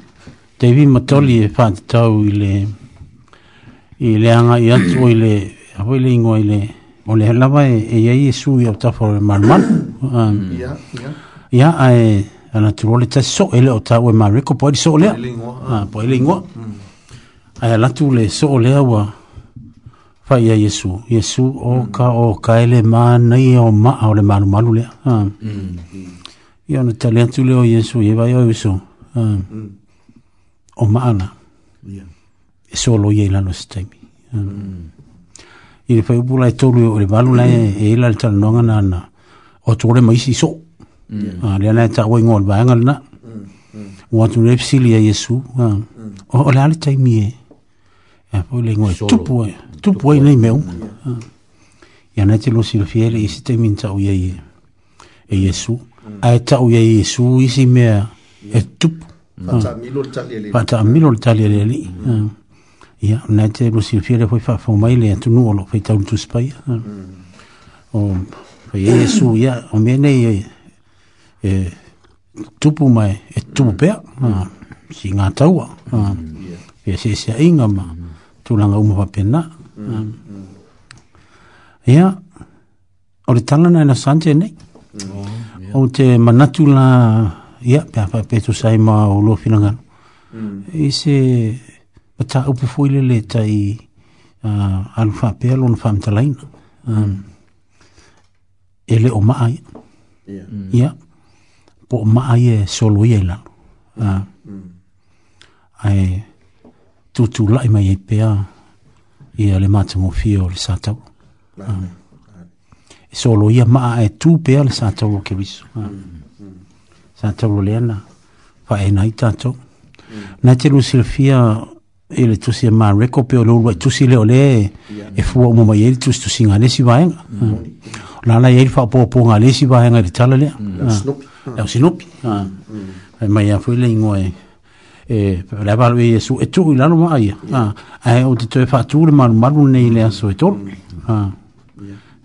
te vi matoli e fa te tau i le i le anga i atu i le hapo i ingoa i le o e e e su au tafo le manu manu um, ia a e ana tu le ta so ele o tau e ma reko po e di so lea po e ingoa a e alatu le so lea ua fa ia yesu yesu o mm. ka o ka ele ma nei o ma o le manu manu le ah mm, mm ia no tele tu le o yesu e vai o yesu ah o ma ana ia e so lo ye la no stemi ah ile fa u bula to lu o le manu la e ila le tal no ngana na o to le mai si so ah le na e ta o ngol ba ngal na mm wa tu le psili ia yesu ah o le ala tai mi e Ah, e, pole ngoi. E tupu. Ah tu poi nei meu ya na te lo si lo fiere isi te min tau ia ia e Jesu a e mm. tau ia Jesu e isi mea e tupu pata a milo le tali ele li ya na te lo si lo fiere foi fa fa mai le tu nu olo foi tau tu spai mm. o foi Jesu e ya o me nei e, e tupu mai e tupu pea mm. ah, si ngā taua ah, e se se inga ma tu langa umu pa pena ya Ia, um, o le tangana nai na sante nei. Mm, o te manatu la, ia, pia pa peto sai ma o lo finanga. Mm. I se, pa ta upu fuile le tai uh, alu wha lo na wha mtalaina. Um, e o maa ia. Ia, mm. po o maa ia e solo ia ila. E uh, ai, tutu lai mai e pēlo ia le matagofia o le sa tau e solo ia maa e tu pea le sa tau o keriso mm, mm. sa tau lo leana faenai tatou mm. nai te lusilafia i le tusi e mareko pe o le ulua i tusi leole e fua uma mai ai e le tusi tusiga lesi vaega lalai ai le faapoapoga lesi vaega i le tala lea leau sinopi mai a foi leigoe e la valu e su e tu la no mai a a ah, o te te fa tu le mar mar nei le so e tu a ah,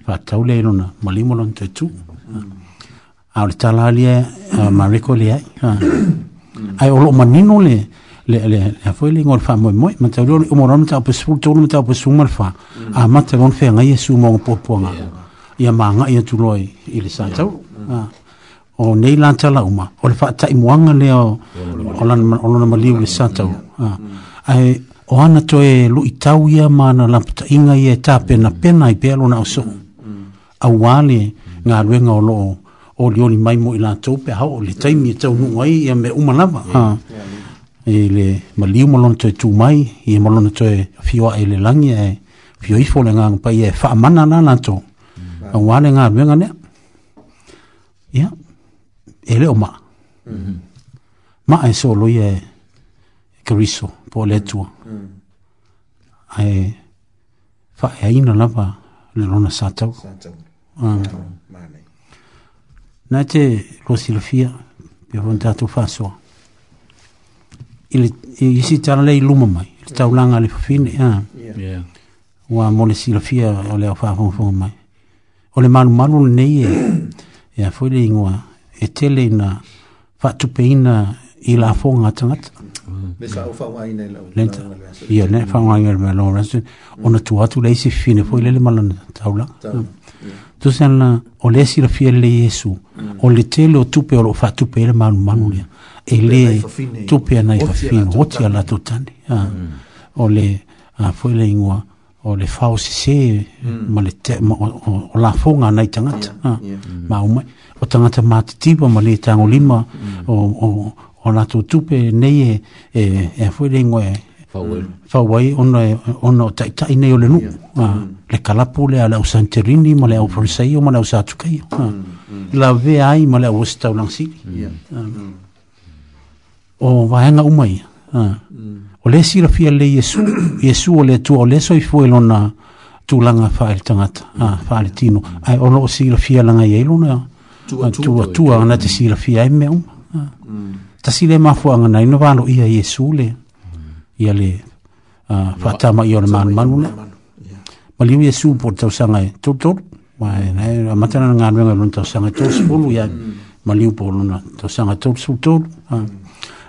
fa tau le no na malimo lon te tu a ah, o tala le ma reko le a ai o lo manino le le le a foi le ngol fa mo mo ma te lo o moron ta pesu tu lo ta pesu mal fa a ma te lon fe nga ye su mo po po nga ya ma nga ye tu loi ile sa tau a o nei la tala uma o le fata i muanga le o o lana maliu le satau ah. ai o ana to e lu i ma na la pata inga i e ta pena pena i pelo na oso a wale ngā ruenga o loo o li oni mai mo i la tau pe hao le taimi e tau nungai i me uma lava ah. e le maliu malona to e tū mai i e malona to e fioa e le langi e fio ifo le ngā ngapai e wha amana na tau mm. a wale ngā ruenga ne ia yeah e leo ma. Ma e so loi e kariso po le tua. E fa e aina lapa le rona satau. Ah. Nā te kosi la fia, pia pon tātou fāsoa. I si tāna lei luma mai, i tau langa le fafine, ya. Wa mole si la o le au fāfungfunga mai. O le manu malu le nei e, ya, [CLEARS THROAT] e fwile ingoa, e tele ina whatupeina i la fonga tangata. Mesa o whawai nei lau. Ia, nei, whawai nei O na tu atu leisi fine fo i lele malana taula. Tu mm. sena, o leisi la fia le Jesu. Mm. O le tele o tupe o lo whatupe ele manu manu lea. E le tupe anai whafino. Oti ala to tani. Mm. O le fwe le ingoa. O le fao se se. O la fonga nei tangata. Ma umai o tangata mātitiwa ma le tango lima mm. o, o, o nga tō tupe nei e, e, e fwe le ngoe whawai mm. ona, e, ona taitai nei o le nuku ah, mm. le kalapo le ala o Santorini ma le au Parisei o ma le au Sātukai ah. la vea ai ma le au Westau Langsiri yeah. mm. Ah. o vahenga umai uh. mm. o le sirafia le Yesu Yesu [COUGHS] o le tua o le soi fwe lona tūlanga whaere tangata, tino. Mm. Ai, ono o sila fia langa i eilona, tua tua ana te sila fia e me uma. Ah. Mm. Ta sila e mafu anga nai no vano ia Iesu le. Ia le ah, whatama i ora manu manu le. Ma liu Iesu po tau sanga e tol tol. Ma e nai a matana na ngānuenga rung tau sanga e tol sifolu ia. Ma liu po luna tau sanga e tol sifolu tol.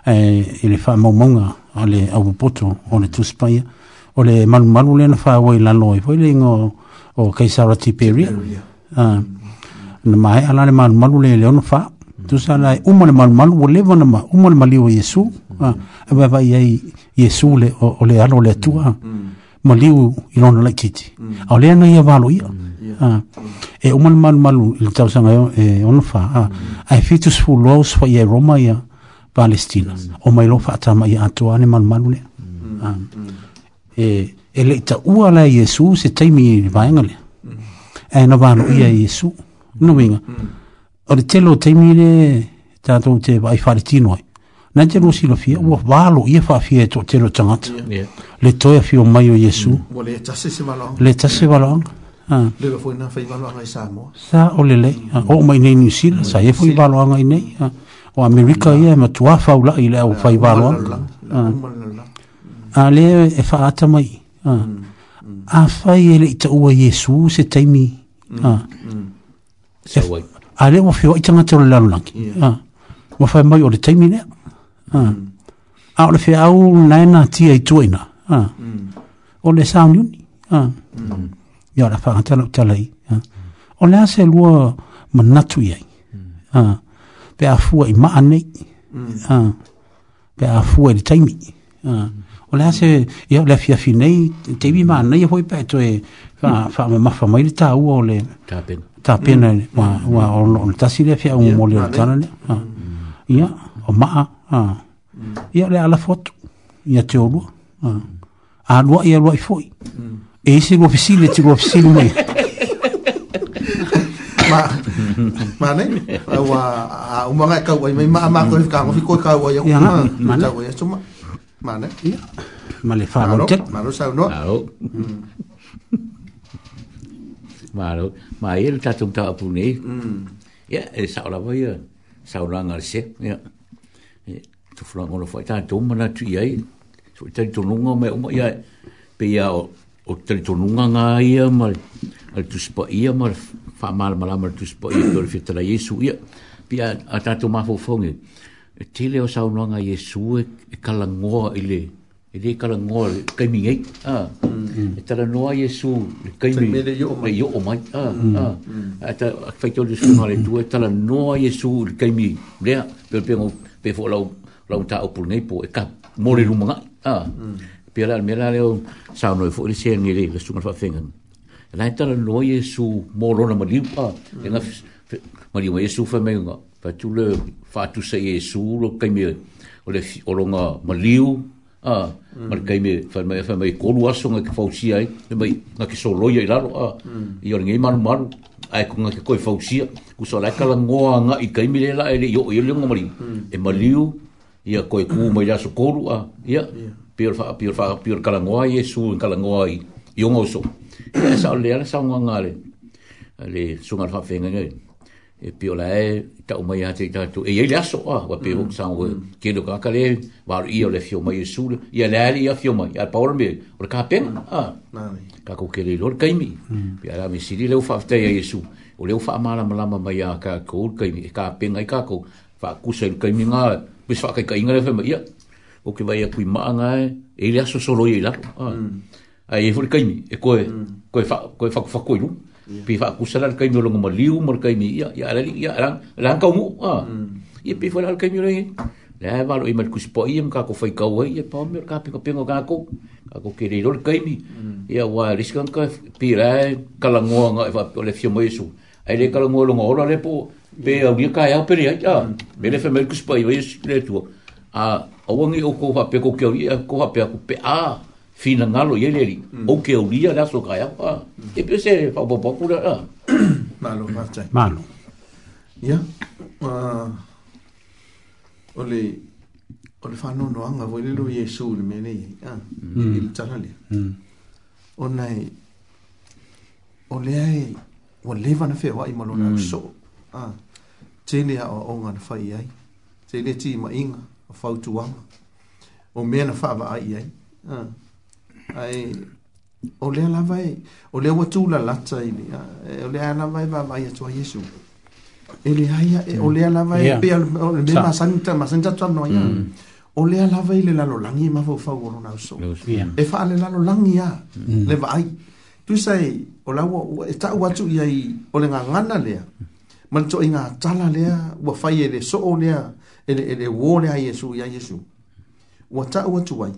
E le wha maumonga a le au poto o le tuspaia. O le manu manu le na wha awai lalo e. Foi le ingo o kaisara tiperi. Tiperi. Tiperi. Ah. Mm na mai ala le malu malu le le ona fa mm. tu sa la e uma le malu malu le vana ma uma le malu o yesu a va va ye yesu le o le alo le tua malu mm. i lona le kiti mm. a le ana ia valo ia a ah, e uma le malu malu le tau sanga e, e ona fa a ah, a fitus fu los fo ye roma ia palestina o mai lo fa ta mai atua ne malu malu le a ah, e e le ta uala yesu se taimi vaingale e no e vano ia yesu mm no winga o te e e telo te mire ta to te vai fare tino ai na te no silo fie o valo ie fa fie to telo tangat le to e fio mai o yesu mm. le ta se se valo ah. le ta se valo ha le fo na fai valo ai sa mo sa o le le ah, o mai nei ni mm. sa e fo i valo ai nei ah, o america mm. ie ma tua fa ula i le o fai valo ha ale e fa atamai ha a fai ele ta o yesu se taimi ha a le mafia wai tangata o le Ah. langi mafai mai o le taimi lea Ah. Mm. o le fea au laena tia i ah. Mm. Ah. Mm. ah. o le sauniuni ah. ah. o le afagatala o talai o Ah. a se lua manatu i Ah. pe afua i maa nei pe a i le taimi o le a se ia o le afiafi nei teimi maa nei a hoi pae toe faamamafa mai le tāua o le ta pena ni ma wa mm. on ta si le fi un mole ta na ya o ma ah ya mm. le ala foto ya te ah a lo ya lo foi e si lo fi si le ti lo fi si ma ma ne wa a un ka wa ma ma ko fi ka ko fi ko ka wa ya ma ma ne ma ma le fa lo te ma lo sa no Maro, ma e le tatum tau apu nei. Ia, e saura wai a, saura ngā se, ia. Tu fura ngono fai, tā tō mana tu iai, so i tari tonunga mai oma iai, pe ia o tari tonunga ngā ia, ma le tuspa ia, ma le wha māra mara ma le tuspa ia, pe o le whetara Jesu ia, pe a tātou mafo fongi, te leo saunanga Jesu e kalangoa i le, e le kala ngoa le kaimi ngai a e hmm. tala noa Yesu le kaimi le yo o mai a a a ta le suna le tua e tala noa Yesu le kaimi lea pe pe ngau pe fo lau lau ta o pul ngai po e ka mo le luma ngai nooit pe la me la leo sa no e fo le sen ngai le suna fa fenga tala noa Yesu mo lona maliu a e ngā maliu Yesu fa me ngā fa tu le fa tu sa Yesu lo kaimi o le o maliu a ah, mm. mar kai me fa me fa me ko lua so nga ke fausi ai me mai nga ke so loya i laro a i ora ngai mar mar ai ko nga ke koi fausi ku so la kala ngoa nga i kai me la ele yo yo lengo mari mm. e maliu ia koi ku me ya so ko lua ia pior fa pior fa pior kala ngoa i su en kala ngoa i yo ngoso sa le sa ngoa ngale ale so fa fenga ngai e pio la e tau mai a te tatu e ele aso a wa pe hong sang wa ke do ka kare wa i o le fio mai su i le ali ia fio mai al power me o ka pen a ka ko ke le lor kai mi pe ara mi siri le fa te yesu o le fa mala mala mai a ka ko kai mi ka pen ai ka ko fa ku se kai mi nga pe fa kai kai nga le fa mai ia o ke vai a kui ma nga e le aso solo i la a e fo kai mi e ko ko fa ko fa ko pe fa kusala kai mo longo maliu mo kai mi ya ya ali ya ran ran ka mu ah ye pe fa kai mi ro le ha valo imal kus po im ka ko fai ka wa ye pa mo ka pe ko pengo ka ko ka ko ke ro kai mi ya mm. wa riskan ka pe ra ka la ngo ngo fa le fio mo yesu ai le ka la ngo longo ora le po pe a wi ka ya pe ya ya me le fa mal kus po yesu le tu a o wangi o ko fa pe ko ke ko fa pe ko pe a ah fina ngalo ye leri mm. oke okay, uria la so kaya pa mm. e pe se pa pa pa pura ah. [CLEARS THROAT] malo fatcha malo ya ma uh, ole ole fa no no anga voi lo yesu le mene ah mm. il tsala le mm. onai ole ai o leva e, na fe wa i malo na mm. so ah tene o onga na fai ai tene ti ma inga o fautu wa o mena fa va ai ai ah ai o le lava e o le watu la lata i e o le lava e vavai atua iesu e leaia e o lea lava e pea o le mea masanita masanita tuanoaia o lea lava i le lalolagi ma faufau o lona uso e faale lalolagi a le vaai tuisai o laua e taʻu atu ia i o le gagana lea ma le toʻi gatala lea ua fai e le soo lea e le uō lea a ya iā iesu ua taʻu atu ai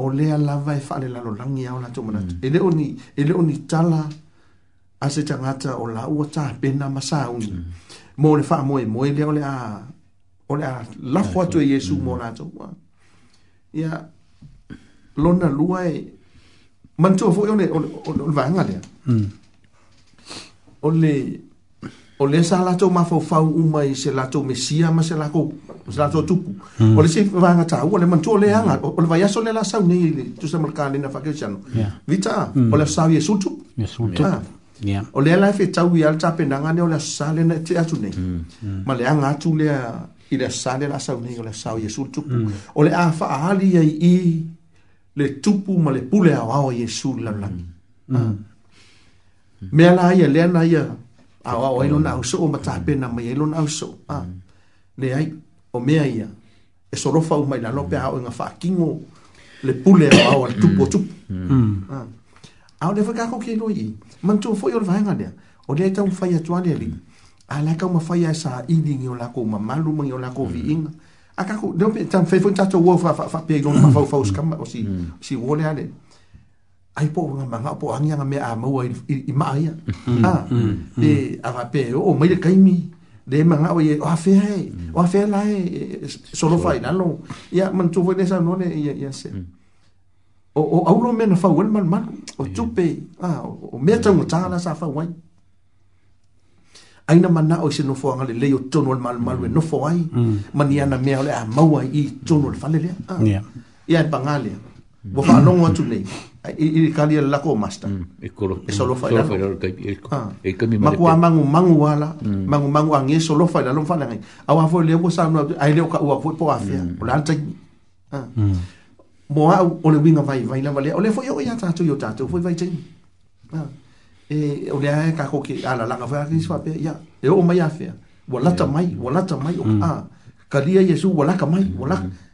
o lea lava e whaale lalolagi ao latou manatu mm. e leo ni e leo ni tala a se tagata o la ua tapena ma sauni mm. mo le faamoemoe lea o le a o le a lafo mm. atu e iesu mo latou ua ia lona lua e manatua foʻi ole ole vaega lea o le o lea sa latou mafaufau uma i se latou mesia ma se lakou sa so tupu o le sefe vaga tāua le manatua o leaga o le vaiaso le lasau nei tusa malakalena fakeosiano vita o le asosau iesu tupu o lea la e fetau ia le tapenaga lea o le asosa lena te atu nei ma leaga atu lea i le asosa le lasau nei o le asosau iesu le o le a faaali ai i le tupu ma le pule aoao a iesu le lalolagi mea la ia lea na ia aoao ai lona ausoo ma tapena mai ai lona ausoo le ai o mea ia e sorofa u mai lalo mm. pea o e wha kingo le pule o au al tupo mm. tupo. Mm. Ah. A o le whaka ako kia noi i, mantua fwoi o le whaenga lea, o le eka un whai atua lea li, a le eka uma whai asa i ni ngio lako, ma malu mangi o lako mm. vi inga, a kako, neo pe, tam whaifun tato ua wha wha pia i lona ma whau skamba o si, si wole ale, a i po wanga manga, po angianga mea a maua i maa ah e a wha pia, o maile kaimi, de manga oye o afe o afe la e solo faina lo ya man tu vuelves a no le ya ya se mm. o o a uno men fa wel man man o tupe ah o meta mo tala sa fa wai aina mana o se no fo angale le yo tono mal mal mm. no fo ai mm. mania na me ole a mau ai tono fa le ya ya ya pangale Bo fa non wa tunei. I i kali la ko master. Mm, e, e, e ko. Ah. E solo fa la. Solo fa la E ko mi ma. Ma mangu mangu wala. Mm. Mangu mangu ang e solo fa la lo fa la. A wa fo le ko sa no ai le ka wa fo po afia. O la ta. Mo a o le winga vai vai la vale. O le fo yo ya ta tu yo ta tu fo vai ta. Ah. Ba. E o le ka ko ki ala la ka fa ki swa pe ya. E o mai afia. Wala ta mai, wala ta mai o mm. ah. ka. Kalia Yesu wala ka mai, wala. Mm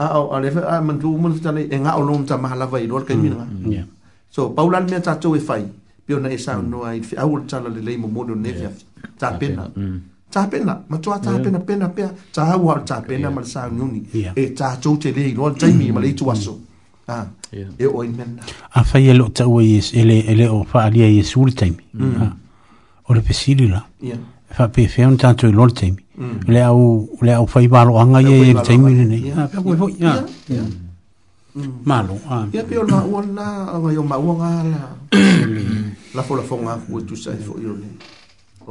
a o a lefe a mantu umun tane e nga o nom ta mahala vai lor kai mm, mina. Mm, so paulan me ta tsoi e fai. Pio na isa no ai fi au tsala le le mo mo no nefia. Ta pena. Ta pena. Ma tsoa ta pena pena pe. Ta au al ta pena ma sa nuni. E ta tsou te le lor tsai mi ma le mm. tsoa so. Ah. E, e, e o in men. A fai lo ta o yes ele ele o fa ali yes ul time. O le pesilila. Ya. Fa pe fe un tanto lor time. Mm. le au le au fai malo anga ye ye tei mi ni ya pia koe hoi ya malo ya pia pia ma ua la awa yo ma ua nga la la fo la fo nga kua tu sa fo yo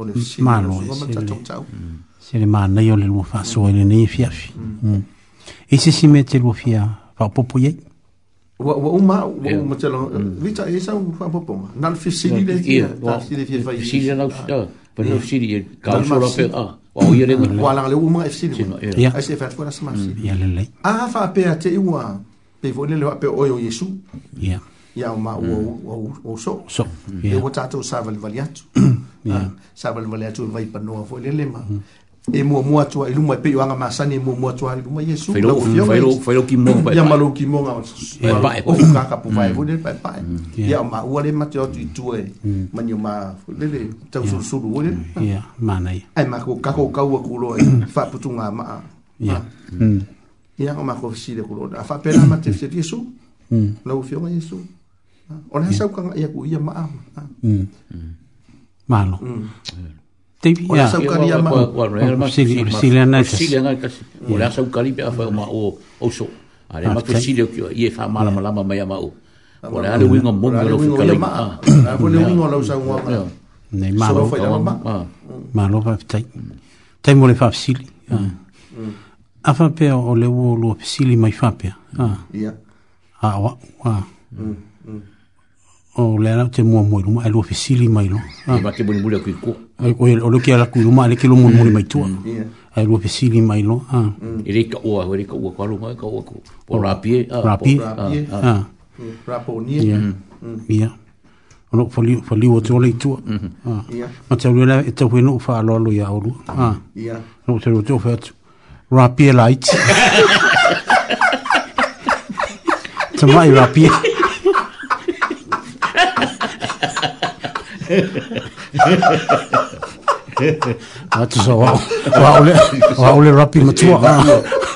le malo se le mana yo le lua fa so ele ne fi afi mm. mm. e se si mete lua fi a fa popo ye wa wa uma wa uma tela vita e sa fa popo ma nan fi si le fi fa si le fi fa si le na usta pa no si le ka so la pe a wa o yere ngot kwala le uma fc ni ya se fat fora sama si ya le le a fa pe a te uwa pe vole le wa pe o yo yesu ya ya ma o mm. o o so so ya wo tata o sa val valiatu mm. ah, ya sa val valiatu vai pa no vole le ma mm e mua mua tua i e luma i e peo anga masani e mua mua tua i luma Iesu. Whairo ki mua. Ia malo ki mua. E pae. O kaka pu pae. Hone pae pae. Ia ma ua le mate otu i tua e mm. manio ma lele tau suru suru. Hone. Ia manai. Ai ma ko kako kaua kulo e mm. whaputu ngā maa. Mm. Ia. Ia ma ko sire kulo. A whapena ma te fiat Iesu. Na u fionga Iesu. Ona hasau kanga ia ku ia maa. Malo. Malo te vi ya sa kali ama sili sili na sili na kasi ora sa kali pe afa ma o ah, o so are ma ke sili ki e fa mala mala ma ya ma o ora ale wi ngom bom lo fika le ma ora ko le wi ngolo sa ngwa ne ma lo fa ma ma lo fa tai tai mo le fa afa pe o le wo lo sili mai fa pe ah ya ah, mm mm o le ala te mua mua iluma, e lua fesili mai lo. E ba te bunu mule kui kua. E, o le kia la kui iluma, kilo mua mua mai tua. Mm. Mm. E lua fesili mai lo. E reka ua, e reka ua kua lunga, e ka ua kua. O oh. rapie. Rapie. Rapo nia. Ia. Mm. O no fali o te ole ah tua. Mm-hmm. Ia. Ma te alu ele e tau wenu ufa alo alo ia olu. Ia. No te alu te ufa atu. Rapie light. [LAUGHS] Tamai rapie. Ia. [LAUGHS] Atu so wa ole wa ole rapi matua.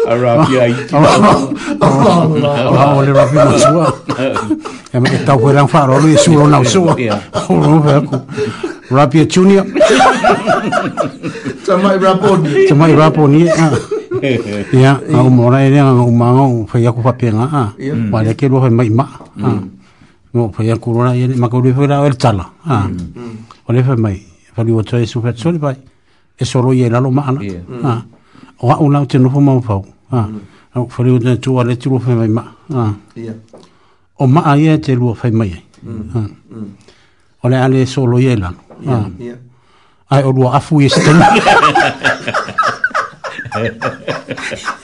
A rapi ai. Wa ole rapi matua. E me tau ko rang faro lu isu ona usu. Rapi a chunia. Tamai raponi. Tamai raponi. Ya, au mora ere nga umango fa yakupa pena. Pa le kelo fa mai ma no pa ya corona e ma ko le fuera el tala ah mm. o le fa mai fa li otro es super sol pa es solo y era lo malo ah o una te no fuma un fau ah mm. fa li otro tu ale tu lo fa mai ah o ma ya te lo fa mai mm. ah o le ale solo y era ah ai o lo afu y este [LAUGHS]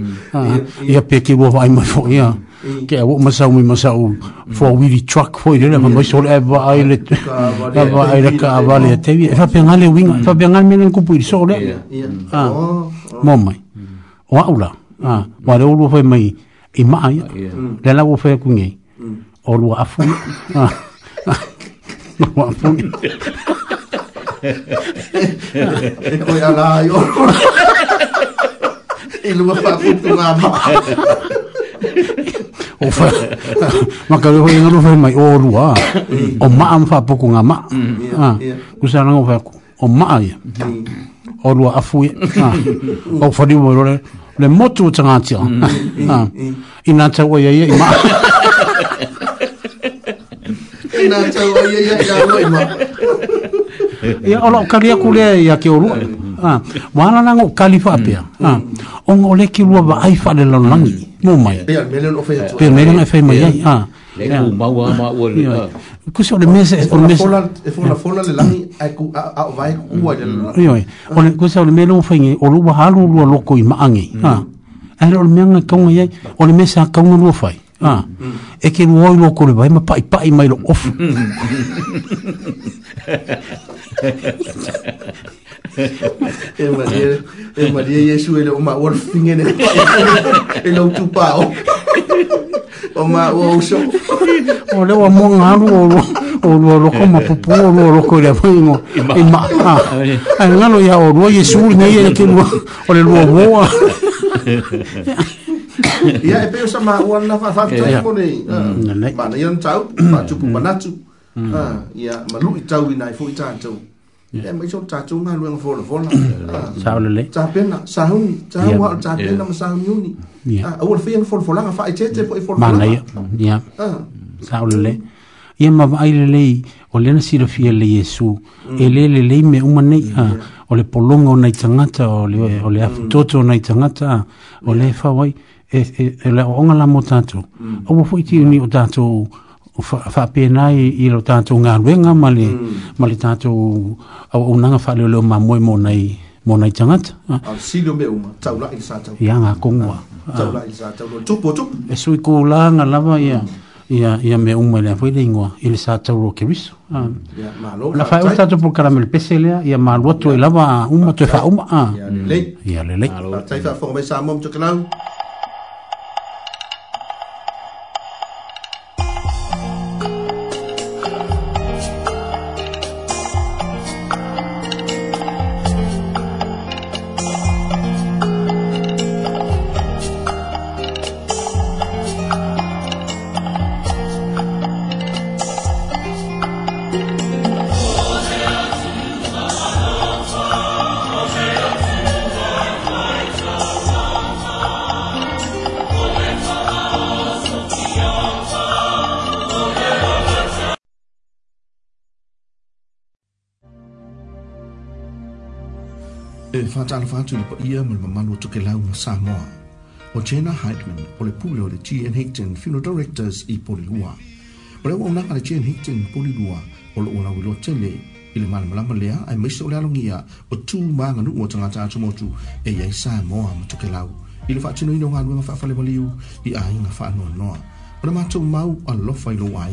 Ah, ia pe ki wawai mai fo ia ke a wau masau mi masau fo a wiri truck fo i rene ma mai sole ewa ai le ewa ai le ka a wale a tewi e fape ngale winga fape ngale mene kupu i sole ia ah, oh, oh. mo mai o aula ah, ma le ulu fai mai i maa ia mm. le la wau fai kungi mm. o lua afu ma [LAUGHS] wau afu ni Ik wil je laaien e lua pa putu ngama. O fa, maka lua hoi ngalu fai mai o rua, o maa mfa puku ngama. Mm, ah, Kusana ngau fai aku, o maa mm. ia. Ah. O rua afui, o fari mo rore, le motu tangatia. Mm, ah. I nga tau ai ai ai maa. [LAUGHS] I nga tau ai ai ai ai ai maa. Ia, ala, kari aku lea ia ke o rua. Ah, wala na ngo kalifa hmm. ah, pia ha ah. o le ki lua ai fa le lon langi mo mai pe me le fa mai ha le ku ma wa ma wa le ku so le mes o le mes e fo la fola le langi a ku a vai ku wa hmm. le yo o le ku so le me lo fa ngi o lu ba ha lu lu lo i ma angi ha ai lo me nga ka ngi o le hmm. mes a ka ngi lu fa Ah. E ke no oi loko le vai ma pai pai mai lo off. [LAUGHS] [LAUGHS] [LAUGHS] e maria e maria e su ele uma orfinha ne [LAUGHS] e não tu pau [LAUGHS] o ma o so o le o monga lu o lu o lu lu como popu o lu lu ko le mo e ma ai ai ngano ya o lu e su ne ye ke lu o le lu o mo ya e pe sa ma o na fa fa tu mo ne ma mm. ah. ne yon tau pa tu pu ma na mm. tu ya mm. ah. ma lu i tau ni na fo i tau Ya mai so ta chung ma luang fol fol. Ah, Sao le le. Ta pena, sa hun, ta wa ta pena ma sa hun ni. Ya. Awol ah, fien fol fol nga fa che che po fol fol. Ah. Ma na ya. Ya. Sao le le. Ya ma ba ile le o le na sira fie le Yesu. Ele le le me uma nei a o le polonga o nei tangata o le o le mm. afu toto o nei tangata o le fa wai e, e e le onga la motato. Mm. O mo foi ti ni o tato fa pe nai i lo tanto nga wenga mali mm. mali tanto au au nanga fa le lo ma moi mo nai mo nai changat a si lo me uma tau la isa tau ya nga kongwa tau la isa tau lo chupo chupo e sui ko la nga la ba ya ya mm. ya me uma le foi le ingwa il sa tau ro ke bis la fa uta tu por caramel pesele ya ma lo tu la ba uma tu fa uma a le le ya le le tai fa fo me sa mom tu tala atu i paia ma le mamalu tokelau ma Samoa. O Jenna Heidman o le pule o le G.N. Hickton Funeral Directors i Polilua. O le waunaga le G.N. Hickton Polilua o le ualawi lo tele i le malamalama lea ae maise o le alogia o tū maganuu o tagata atumotu e iai Samoa ma tokelau i le faatinoina o galuega faafale maliu i aiga faanoanoa O le mātou mau a lofa i loa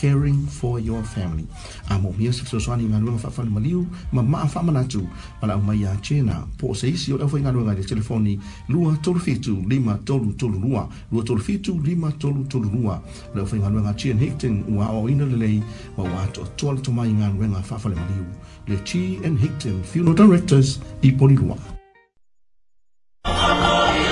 caring for your family. A mō mia se fisoswani ngā luenga whawhale maliu, ma maa whamanatu, ma lau mai a tēnā. Po se isi o lawhai ngā luenga i le telefoni, lua tolu fitu, lima tolu tolu lua, lua tolu fitu, lima tolu tolu lua. Lawhai ngā luenga Tian Hickton, ua o ina lelei, ma wā to tolu tomai ngā luenga whawhale maliu. Le T and Hickton Funeral Directors i Polilua. Oh,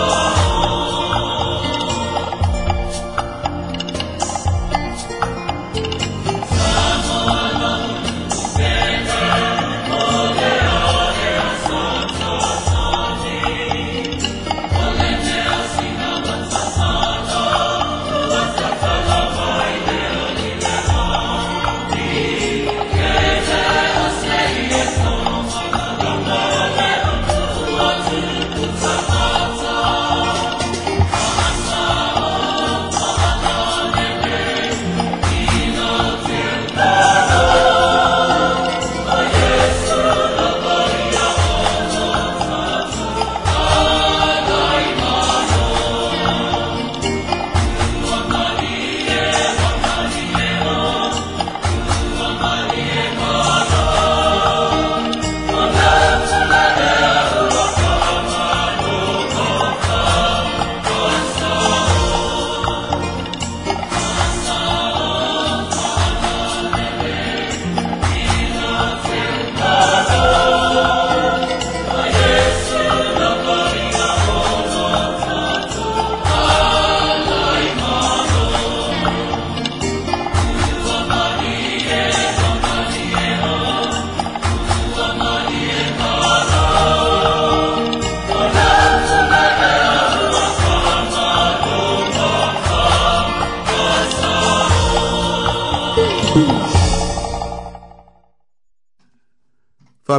Oh.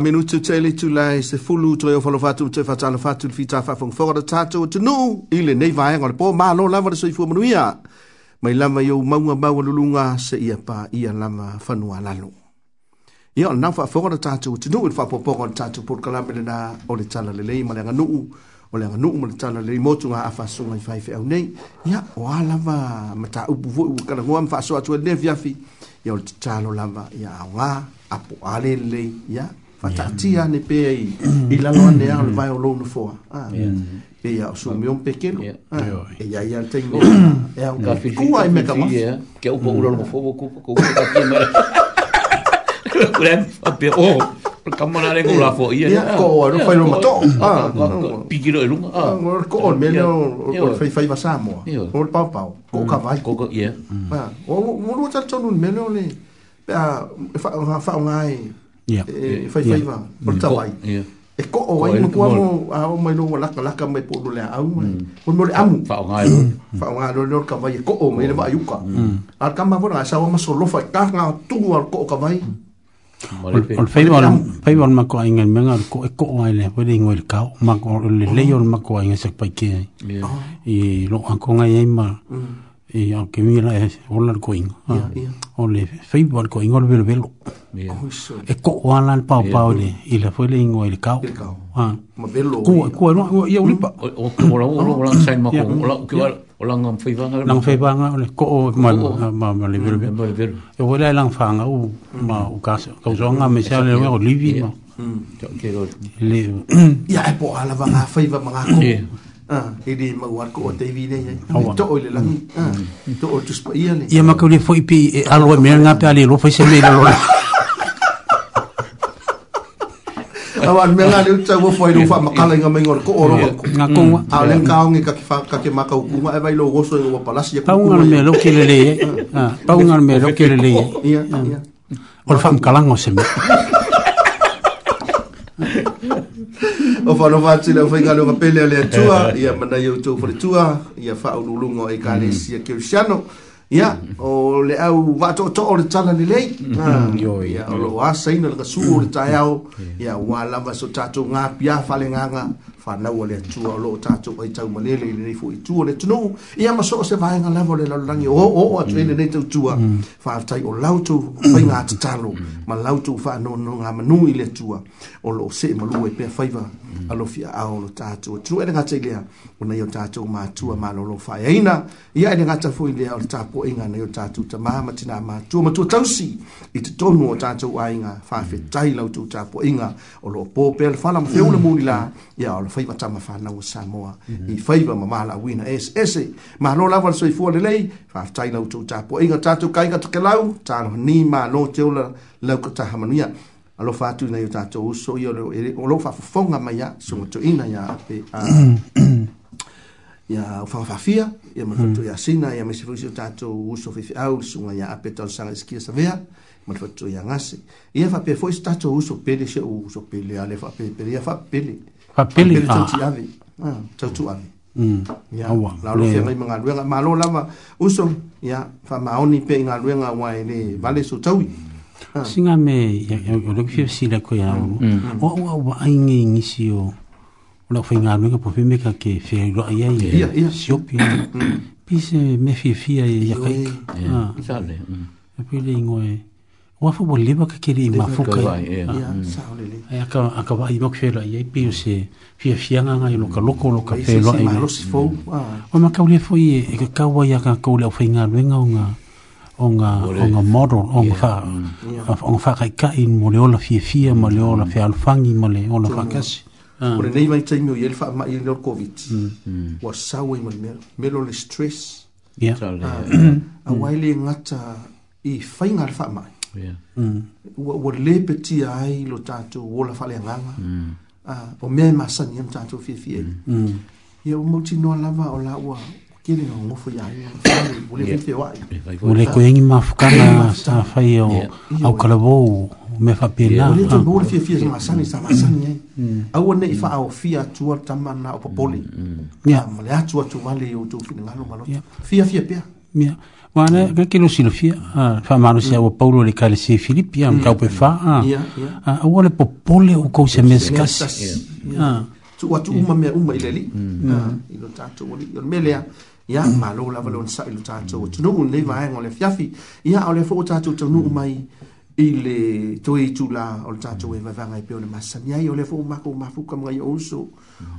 minu minutu tele tu lai se fulu tre o falo fatu te fatala fatu le fita fa fong fora tatou tu nu ile nei vai ngol po ma lo lava so ifu manuia mai lava yo maunga maua lulunga se ia pa ia lava fanua lalo ia o na fa fora tatou tu nu fa popo po ngol por kala me na o le tala le lei ma le nganu o le nganu mo le tala le motu nga afa so ngai fai fe au nei ia o lava mata upu vo kala ngom fa so atu le fiafi ia o talo lava ia wa apo alele le ia fatatia ne pe i i lalo ane a le vai o lona foa e ia o sumi o pekelo e ia ia te ingo e au ka kua i meka mas ke upo ura longa fobo kupa kupa ka kia mara kura a pe o kamana rengo la fo ia ia ko o no fai longa to pikiro e lunga ko o me no o fai fai vasa mo o le pau pau ko ka vai ko ka ia o o o o o o o Eh, eh, fai fai va por mm. ta e e mm. [CLEARS THROAT] vai e ko o ai mo mo a o mai no wala ka la ka me po lo le au mai por mo le amu fa o ngai fa o ngai lo lo ka vai mm. e ko o mai le mai yuka al ka ma por ngai sa o ma so lo fa ka nga tu al ko ka vai Ol fei wan fei wan mako ainga menga ko ko ngale fei ding wel ka mako le leyo oh. mako ainga sek pai ke e lo an ko ngai ma e o ke mi la o la coin o le facebook coin o le velo velo e ko o ala pa pa o le i la foi le ingo il ka ha ma velo ko ko no o ia ulipa o o la o la sai ma ko o la ke o o la ngam fai vanga ngam fai vanga o le ko o ma ma ma le velo velo e o la lang fanga o ma o ka ka so nga me sa le o livi ma le ya e po ala vanga fai vanga ko Ah, ele ma war ko TV vi le. To o le langi. Ah, to o tu ia le. Ia ma ko le pi alu alo me nga pe ali lo foi se me lo. Awa me nga le tsa wo foi lo fa ma kala nga me ngor ko oro ko. Nga ko wa. A le ka ngi ka fa ka ke ma lo go so palas ia. Pa nga me lo ke le le. Ah, pa nga me lo ke le le. Ia, ia. Ol fa ma kala o fa no va tsi le fa lo pele le [LAUGHS] tua ia mana yo tu fo le tua ia fa o lungo e ka le sia ke ia mm. o le au va to to o le tsana le lei yo mm. ah, mm, ia o lo wa sa ina le ka su o le tsa ia wa la va so tatu nga pia fa le nga fanau le atua o loo tatou ai taumalele i lenei foi itua le tunuu ia ma soo se vaega lava o le lalolagi oo'o atu ai mm. e lenei tautua faafetai mm. o lautou faiga tatalo mm. ma lautou faanoanoga manui i le atua o loo see malua e pea faiva alofi aao lo tatou atunuu e le gata i lea ona ia o tatou matua malolo faeaina ia e le gata foi lea o le tapuaʻiga nai o tatou tamā ma tinā matua ma tuatausi i totonu o tatou aiga faafetai lautou tapuaʻiga o loo pō pea le fala ma feu le mulilā ia o le faiva tama fa na Samoa mhm. i faiva ma mala wina es ese ma no la val soi fuor lei fa tai na utu tapo inga tatu kai ka te lau ta no ni ma no te ola la ko ta hamania alo fa tu na yo ta to so yo lo lo fa fonga ma ya so mo to ina ya pe a ya fa fa fia ya ma to ya mm. sina ya me se fuisi ta to uso fi au so ma ya ape ton sanga skia sa vea ma to ya ngase ya fa pe fo sta to uso pe de se uso pe le ale fa pe pe ya fa pe le Papele a. Tau ave. Tau tu ave. Ia. La lo fenga i mga luenga. Ma lo lava uso. Ia. Fa maoni pe inga luenga wai le vale so tau. Singa me. Ia lo fia sila ko ia. O o o aingi ngisi o. O la fenga luenga po fe meka ke fe lo ia ia. Siopi. Pise me fia fia ia kaika. Ia. Ia. Ia. Ia. Ia. Ia. Ia. Ia. Ia. Ia. Ia. Ia. Ia. ua fa wale wa kakere i mafuka Ya aka aka wa i makfela i pe o se fia fianga nga lo ka loko lo ka pe lo ai Wa mm. ah. ma ka ule e ka ka wa ya ka ka ule o nga luenga o nga nga o nga model nga fa nga fa mm. ka ka in mo le ola fia fia mm. mo le ola fia alfangi mo le ola fa kasi ah. o le nei mai taimi o i elfa ma i le covid wa sawa i mo le melo le stress ya ah, a wai le ngata i fainga fa mai yeah. ua, mm. lē petia ai lo tatou ola faaleagaga mm. ah, o mea e masani ma tatou fiafia mm. mm. ia ua mautinoa lava o la ua kele na ngofo ya ule mafukana sa fai o au kalavou me faapena pena ule to ule sa masani sa masani ai au ne ifa au fia tua o popoli ya mole ah, atu atu vale o tu malo fia fia Mana mm. ka kilo silofia, ah, fa mano se o Paulo le kale se Filipi am mm. ka pe fa. Ah, ah o le popole o ko se meskas. Ah. Tu watu uma me uma ile li. Mm. Ah, ilo tato o li. melea. Ia malo la valon sa ilo tato. Tu no le vai ngole fiafi. Ia o le fo tato tu no mai. i le toe o le tatou e vavaga e pea le masani ai o le fou mako mafuka magai o uso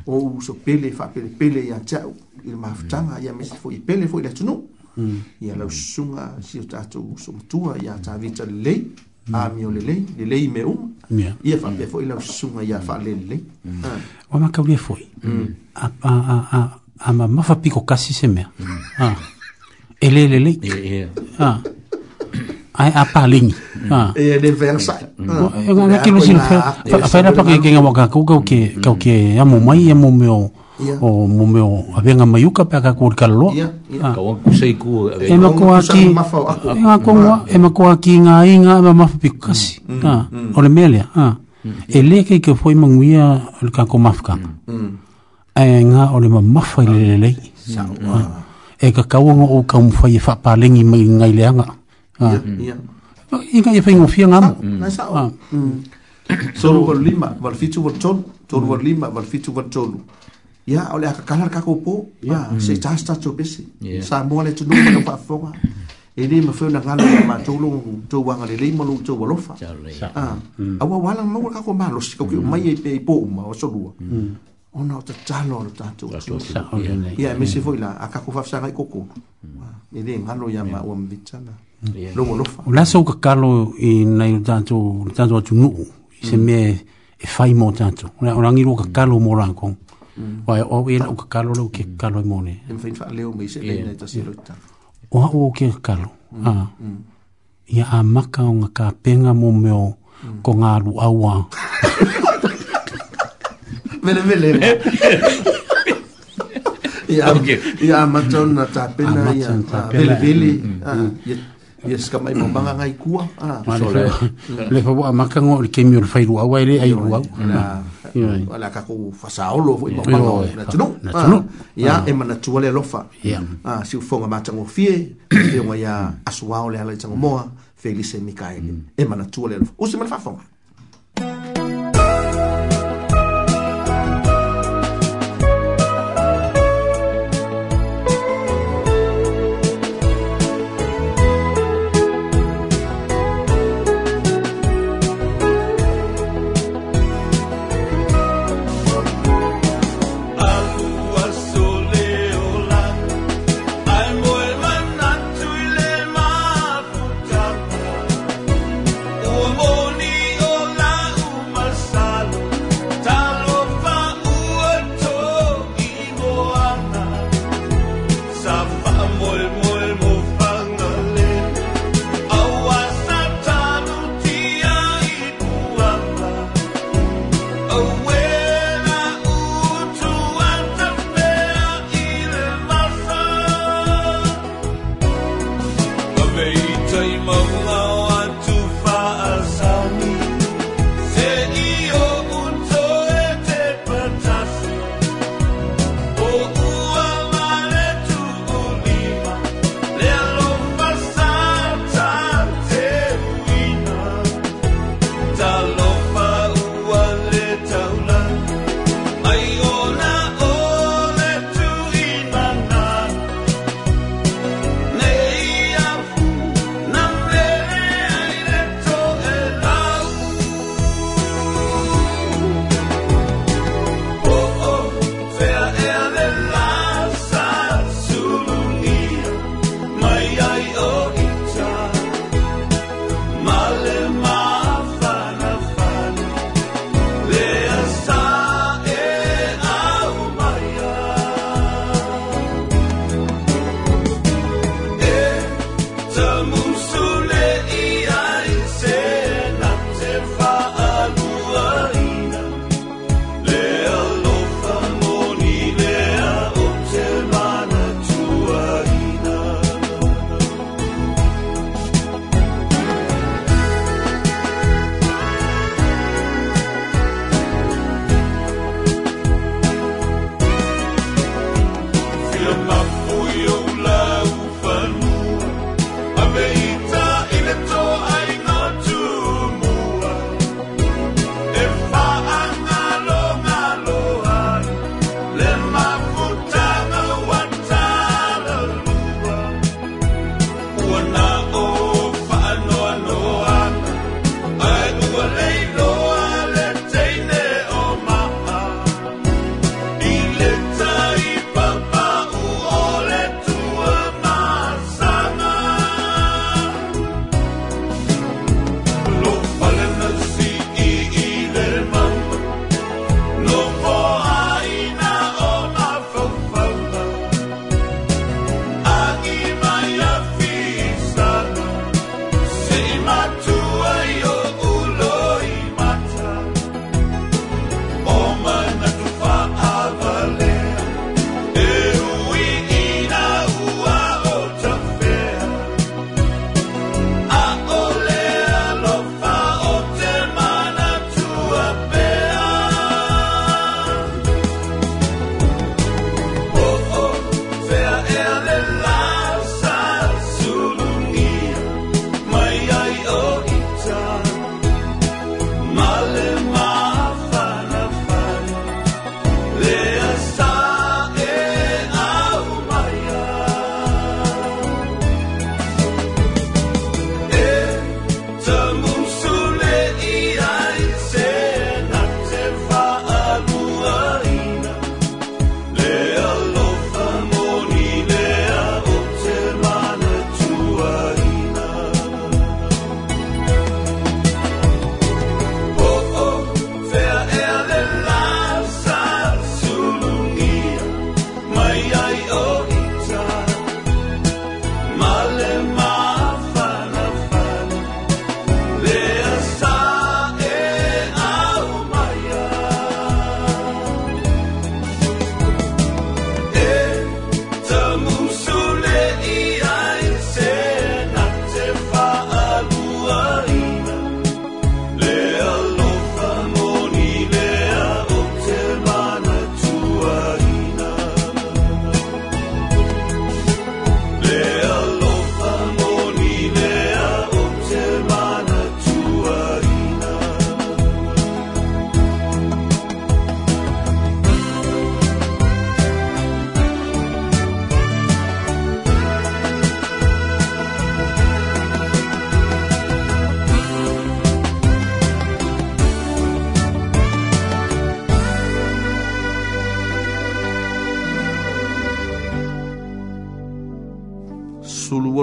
o uso pele faapelepele ia taʻu i le mafutaga ia mese foʻi pele foʻi le atunuu Mm. ia laususuga si o tatou somatua ia tavita lelei mm. o lelei lelei me uma ia faapea foʻi laususuga iā faale lelei ua mm. ah. makaulia foi a mamafa pikokasi se mea ah. e lē lelei ae e. ah. a egaga kilosila pakekega wa e, e, kakou kauke amu mai amu yeah. o mo me a venga mai uka pe ka kur kalo ya ah. ka wa ku sei ku e ma ko aki e ma ko e ma ko aki nga inga ba ma pi kasi ha o le mele ha mm, mm. e le ke ke foi mo ngia o ka ko mafka e nga o le ma mafa le le le ah. Ah. e ka ka wa o ka mo fai fa e pa lengi mai ngai le anga ha ya ya inga ye fai ngo fia nga oh. mo mm. ha so lima var fitu var tolu tolu var lima var fitu var tolu ya ole aka kala ka ko po ya mm. se ta sta to bisi sa mo le to no no pa fo wa e le ma fo na ngalo ma to lo to wa ngale le mo lo to wa lo fa a a wa wa la mo ka ko ma lo si ko ki mm. mai e pe po ma o so lu mm. ona o ta talo o ta to ya me se fo la aka ko fa sa ngai ko ko ah, e le ngalo ya ma o mi tsa na lo mo lo fa la so ka kalo i na i ta to ta to tu no se me e fai mo ta to ora ngi lo ka kalo mo ra ko wa o we o ka kalo lo ke kalo e mo ne en fin fa le o me se le ne ta se lo ta o ha o ke kalo ha mm, ya mm. a maka o ka penga mo me o mm. ko nga lu [LAUGHS] [LAUGHS] a wa vele vele ya ya matona ta pena ya vele vele ya ia se kamai maumaga gaikua ah, le faua amakaga o le kemi o le failu au ae le ailu au le akakou fasaolo foi maumaga na tunuu ah, ia e manatua le alofa siufoga matagofie feoga ia ah, [COUGHS] e asoā o le ala i tagomoa felisemikaele mm. e manatua le alofa use ma le faafoga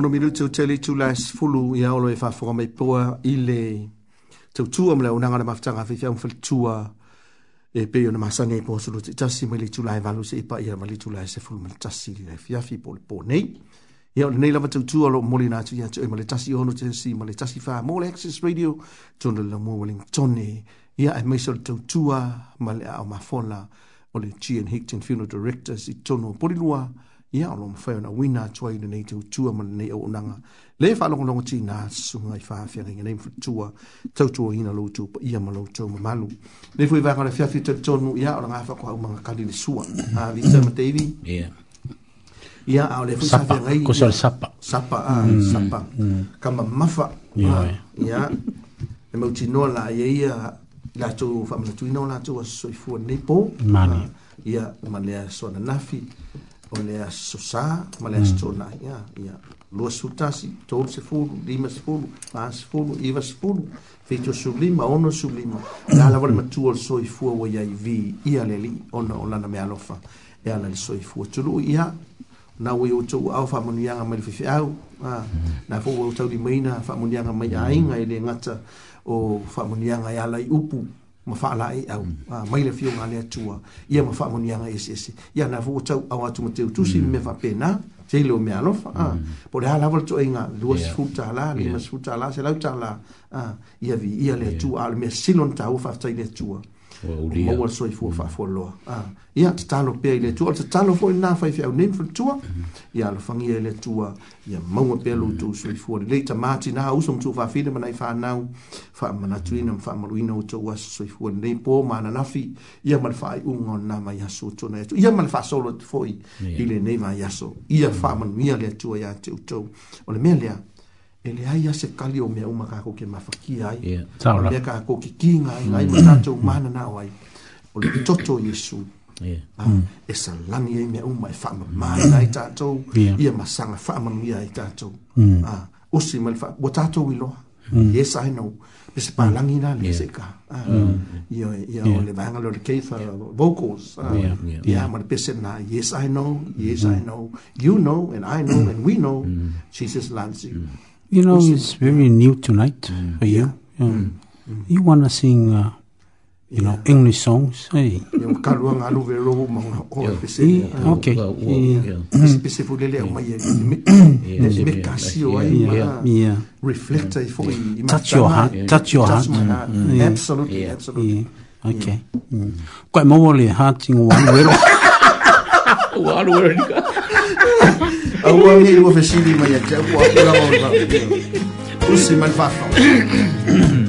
ono milu tau tele tu las fulu ya olo e whafua mai poa i le tau tua mle o nangana mafitanga fi fiam fel tua e pe ona masane po poa sulu tasi mai le tu lai valu se ipa ia mai le tu lai se fulu mai tasi le fiafi po le po nei ia le nei lava tau tua lo moli na tu ia tu mai tasi ono te si mai tasi fa mo le access radio tonu la mo willing e ia e maiso so tau tua mai le ao mafona o le Gian Hickton Funeral Directors i tono polilua lua ia o lo mafai ona uina atua i lenei tautua ma lenei auaunaga le faalogologo tinā susuga i faafeagaiga nei mafatua tautuaina loutu paia ma loutou mamalu lei foi vaga o le afiafi tonu ia o lagafa ko aumaga kali le sua mm. avita ma davi ia ao le faafeagai sapa sapa mm. sapa mm. kamamafa ia e mautinoa laia ia latou faamanatuina o latou asosoifua nei po ia ma lea soananafi o le asosā hmm. ma le asotolaʻi ia ia lua sutasi tolu sefulu lima sefulu fa sefulu iva sefulu feitosulima ono sulima la lava le matua o le soifua ua iai vi ia le alii ona o lana mea alofa e ala le soifua tuluu ia na ua iou tou aao faamuniaga mai le fefeau na foʻu au taulimaina faamuniaga mai hmm. aiga i le gata o oh, faamuniaga e ala i upu ma fa la e au mai le fiunga le tua ia ma fa monia nga ese ese ia na vo tau au atu mo teu tusi mm. me fa pena te lo me alo fa mm. po le hala volto inga lu as futa la le mas futa la se la uta la ia vi ia le tua al me sinon tau fa tai le tua Ulia. Mau soi fu fa fu lo. Ah. Ia te talo pe ile tu, te talo fu na fa fi au nem mhm. mhm. fu e tu. Ia lo fangi ile tu. Ia mau pe lo tu soi fu le te mati na au som tu fa fi mai fa nau. Fa mana tu ina fa mau ina tu wa soi fu le po mana na fi. Ia mal fa i un on na mai aso tu na. Ia mal fa solo tu fu ile nei mai aso. Ia fa mau mhm. ia le tu ia te tu. O le melia. e le ai ase kali o mea uma kako ke mafakia ai yeah. mea kako ke kinga ai ngai ma tātou mana na o ai o le toto Yesu yeah. ah, mm. e salangi ai mea uma e whamamana ai tātou yeah. ia masanga whamamia ai tātou mm. ah, osi ma le wha wa tātou lo, yes I know mm. pe se palangi na le yeah. se ka ah, mm. ia, ia yeah. o le vanga lo le keitha vocals ah, yeah, ma pese na yes I know yes I know mm. you know and I know mm. and we know Jesus loves you You know, it's very new tonight mm. for you. Yeah. mm. mm. You want to sing, uh, you yeah. know, English songs? Hey. Oh, okay. Yeah. Yeah. Mm. reflect Touch your heart. Touch your heart. Mm. Absolutely, absolutely. Okay. Koe mawa le heart ingo wanu wero. Wanu wero auangi lua Y to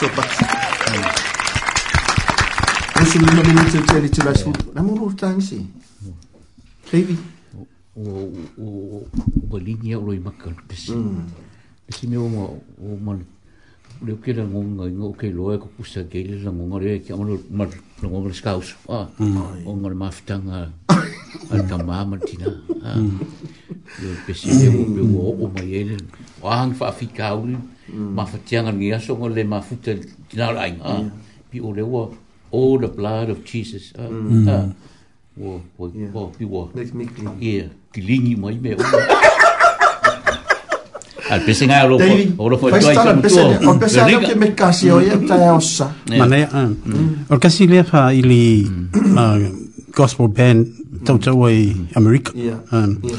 tō paki. O su lima minu tō tēni tō lai sūtō. Nā mūrū tāngi si. Kevi. O balini au loi maka. Pesi mm. me o mani. Leo kira ngonga inga o kei loa ko kusa keile la ngonga rea ki amalo mar la ngonga skaus. Ah, mm. O ngare mafitanga [LAUGHS] al kamaa mar tina. Ah. Mm le pesi e o pe o o mai ele o han fa fi kauri ma fa tianga ngia so ngol le ma futa tina lai nga pi o le o o the blood of jesus a o o o pi o e kilingi mai me o al pesi nga lo o lo foi toi so o pesi ke me kasi o ye ta osa mane a o kasi le fa ili gospel band tau tau i Amerika. Yeah. Um, yeah.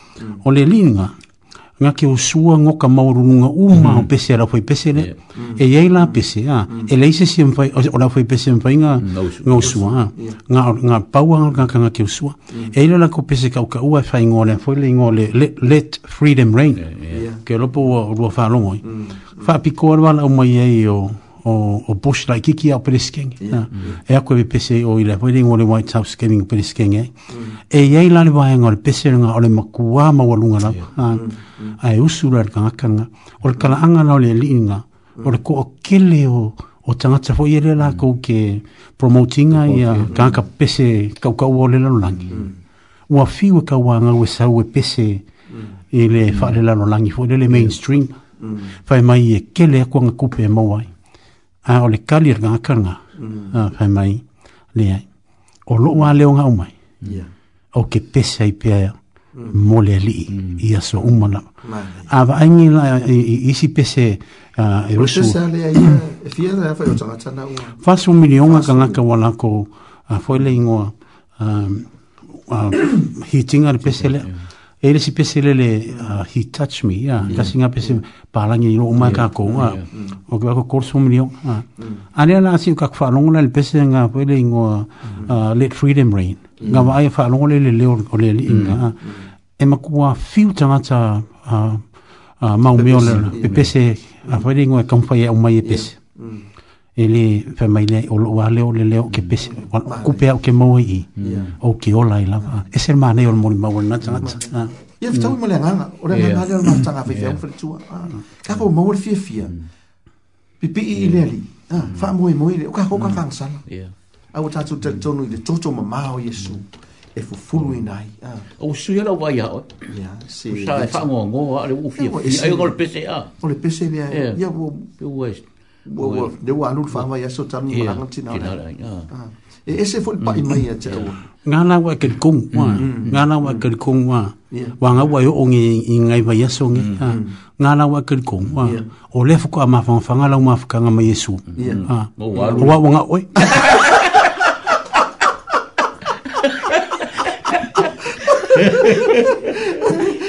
mm. o le linga nga ke o sua ngo ka nga uma mm. Mm-hmm. o pese ra foi pese le yeah. mm. e pese a mm. e le se sim foi o la foi pese foi nga nga o sua nga nga pawang nga ka nga ke o sua mm. e ile la ko pese ka ka ua fa ingo le foi le ingo let, freedom reign yeah, yeah. ke lo po o lo fa lo moi mm. fa piko o mai e o o o bush like kiki up this king e ako be pese o ile we ding one white house giving up this king mm. e ye la ni wa ngol pese nga ole makua ma walunga na ai usura ka kanga ol kala anga na mm. ole linga ol ko kele o o tanga fo ile e la mm. ko ke promoting ai ka ka pese ka ka o le la ngi wa fi wa ka wa we sa we pese ile fa le la no langi fo le mainstream Fai mai e kele e ko ngupe e mo wai a o le kali ranga kanga mm. a ah, fai mai le ai o lo wa le nga umai yeah. o ke pesa i pea mm. mo le li mm. i a so umana a va ai la i, i, pese e rusu e o le na fai fa su mili unga kanga ka wala ko a foi le ingoa um, a hitinga le pese le yeah e le si pese lele uh, he touch me ya kasi nga pese palangi ni uma ka ko wa o ke ko course mo ni o mm. ane ana si ka fa longa le pese nga pe le ingo uh, mm. uh, let freedom rain nga ma mm. ai fa longa le le o le inga e ma ku a filter ma ta a ma o me o pese a pe le ingo fa ya uma ye pese ele fa mai le o wa le o le le o ke pe ku pe o ke mo i o ke o la la e ser ma ne o mo ma wona tsa tsa ye fa tawi mo le nga o le nga le mo tsa nga fa fa fa tsua ka ko mo le fie fie pe pe i le ali fa mo i mo i le o ka ko ka fa nga sala a o tsa tsu tsu i le tso tso ma ma o yesu e fu fulu i nai o su ye la wa ya o sa fa mo ngo a le u fie fie a yo le pe se a o le pe se ya ya wo pe wo wo wo de wa lu fa wa ya so tan ma ngam tin na ah. e ese fo pa i mai ya nga na wa ke kong mm, wa mm, mm. nga na wa ke kong wa wa nga wa yo ngi i ngai ba ya so ngi nga na wa ke kong wa o le fo ko ma fa fa nga la ma fa nga ma yesu ha wo wa wa nga oi ha [LAUGHS] [LAUGHS]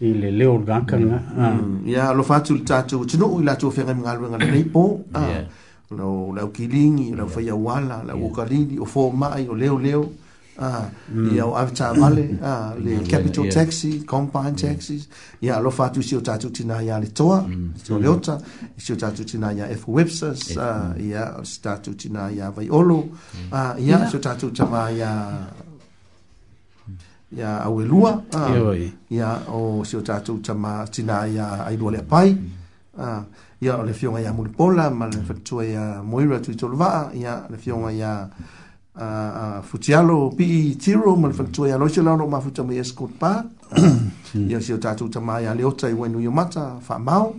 i le leo gakanga ya mm. ah. mm. lo fatu le tatu tino u la tu fere ngalwe ngalwe le po lo la kilingi la fa ya wala la u kalini o fo mai o leo leo ah ya mm. avta male [COUGHS] ah le capital taxi compound taxis ya lo fatu si o tatu tina ya le toa so le ota si o tatu tina ya f webs ya ah, tatu tina ya vai olo ah ya so tatu tama ya ya awelua ah ya o si o tatu tama tina ya ai dole pai ah ya le fiona ya mulpola ma le fatu ya moira tu tolva ya le fiona ya a futialo pi e tiro ma le ya loche la no ma futu hmm. hmm. ma yesko ya si o tatu tama ya le otai wenu yo mata fa mau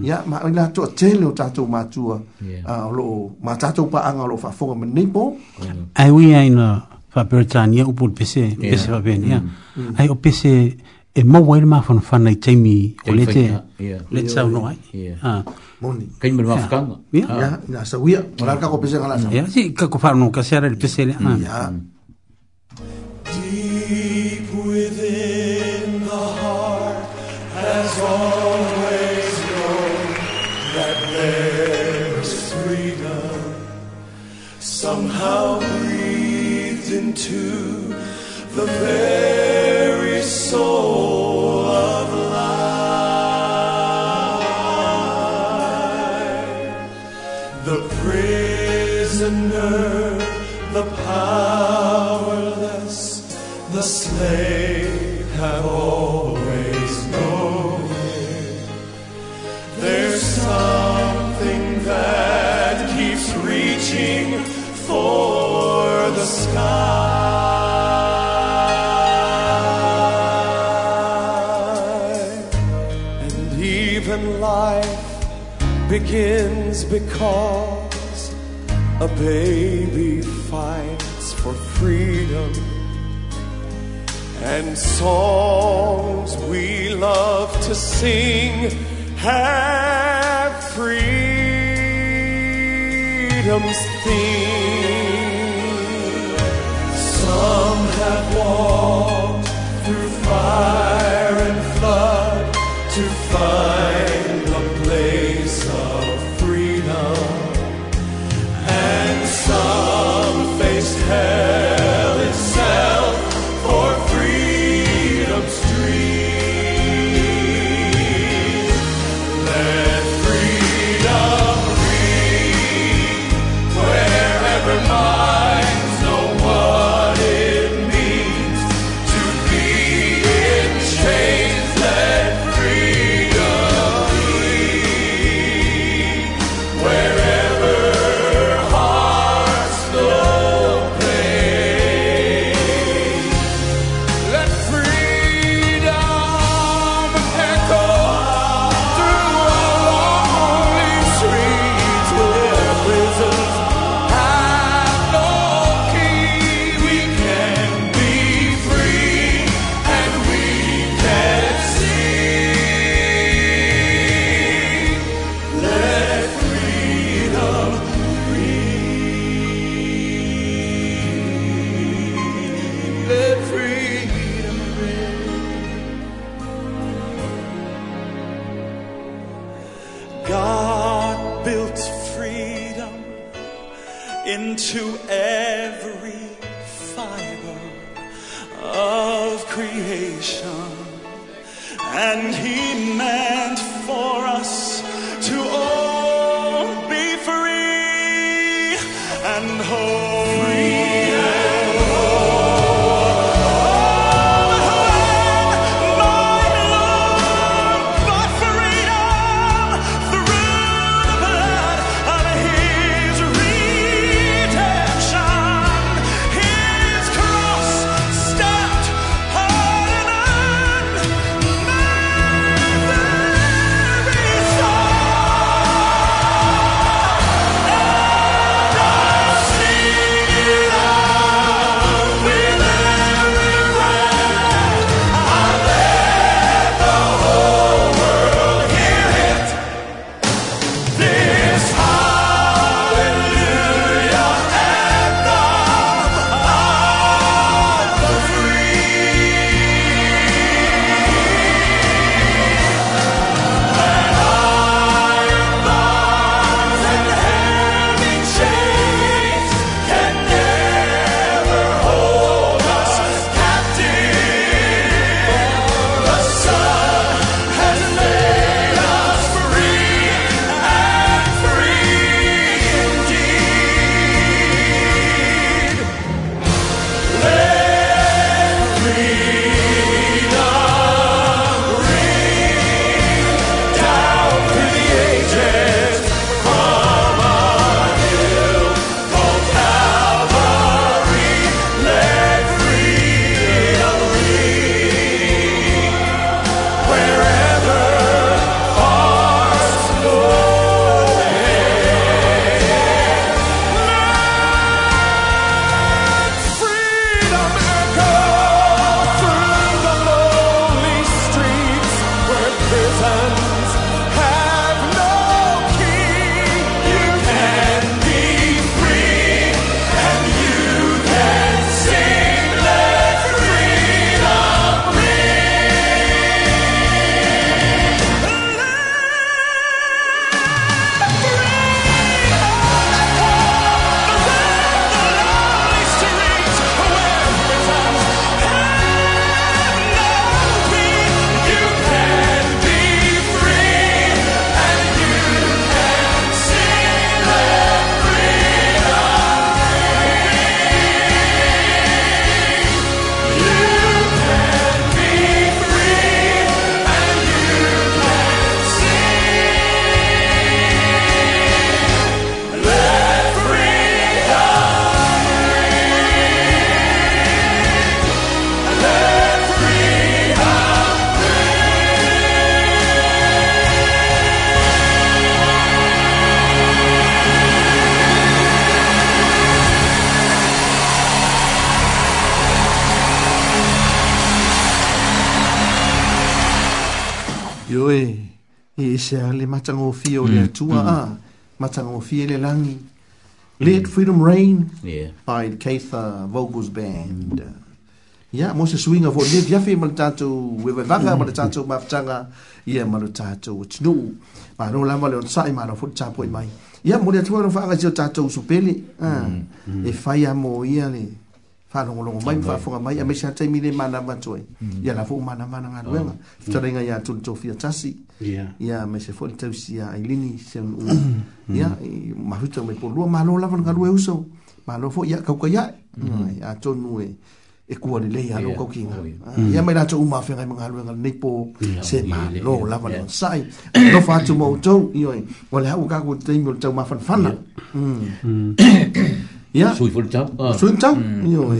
ya ma ina to tele o tatu ma tu a lo ma tatu pa anga lo fa fo ma nipo oh. ai wi ai no fapeoltania el pese pese ya mm. ai o pese e más le fan i taimi o let's te no te saunoa ai ah. kai ma va ya, ya, ya, ya o la kako pese ya, ya, si no faanoga kasea le pese ah. ya mm. the fair. begins because a baby fights for freedom and songs we love to sing have freedom's theme. Some have walked through fire and flood to find. fi o le atua mm, mm. a matanga o fie le langi. Let mm. Freedom Rain yeah. by the Keitha Vogels Band. Ia, mo se swing of all. Ia, ia fi mali tātou, wewe vaka mali tātou mafutanga. Ia, mali tātou, tino. Ma no lama leon sae ma no fut tāpoi mai. Ia, mo le atua no whaanga zio tātou supele. E fai amo ia le. Yeah fa no lo mai fa fo mai me sha tai mi le mana ma toi ya mm. la fo mana mana nga lwa mm. mm. tsa le nga ya tu tu fia tsasi ya ya me se fo tu si ya ai lini se un ya ma hutu me po lo ma lo la fo nga lwa uso ma lo fo ya ka ka ya ya tu nu e e ku ali le ya lo ka ki nga ya me la tu ma fe nga nga lwa nga ne po se ma lo la fo nga sai lo fa tu mo tu yo ai wa le ha u ka ku tu mo tu ma fan fan na ia sui fo tau sui tau io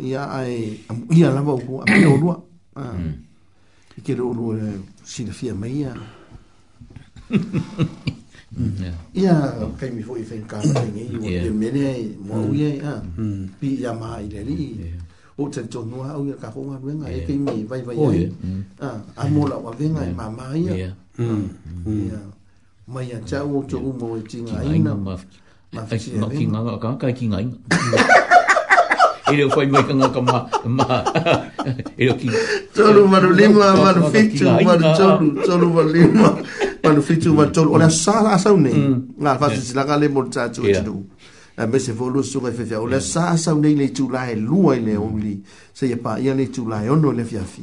ia ai ia la vo ko ai o lua i ke ro ro si le fia mai ia ia kai mi fo i fen ka ngi i o mene mo ia ia pi ia mai le ri o te tonu au ia ka honga wenga e ke mi vai vai ai ah a mo la wa wenga ma ma ia ia mai ia chau o tu mo tinga ina Ma ki nga ka ka ki nga. Ele foi mai kanga kama ma. Ele ki. Tolu maru lima maru fitu maru tolu tolu maru lima maru fitu maru tolu. Ola sa sa sa ne. Nga fa si la kale mo tsa tsu tsu. A me se volu su ga fe fe. Ola sa sa ne le tsu la e lua ile only. Se ye pa ye le tsu la e ono le fia fi.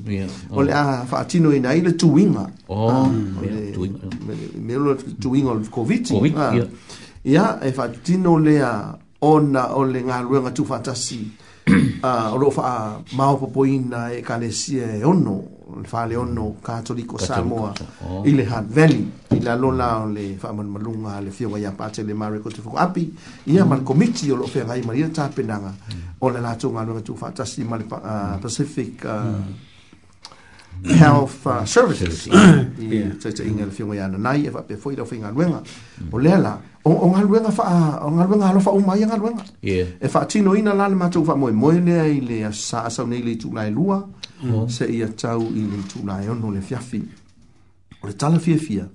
Ola fa tino ina ile tsu winga. Oh. Me lo tsu winga of covid. Covid ia e faatutino lea ona o le galuega tufaatasi [CLEARS THROAT] o loo faamaopopoina e kalesia e ono le faaleono katoliko samoa i le hat valley i le alola o le faamalumaluga a le fioga ia patelemareko mm. te fokoapi ia ma le komiti o loo feagai ma lia tapenaga mm. o le latou galuega tufaatasi ma le uh, mm. pacific uh, mm health uh, services [COUGHS] yeah so inga fi ngai ana nai fa e pe foi do finga luenga o lela o o ngal luenga fa o ngal luenga lo fa o mai e ngal luenga yeah e fa tino ina lan ma tu fa moi moi le ai le sa sa nei le tu nai lua mm. Mm. se ia tau i le tu nai o no le fiafi o le tala fia fia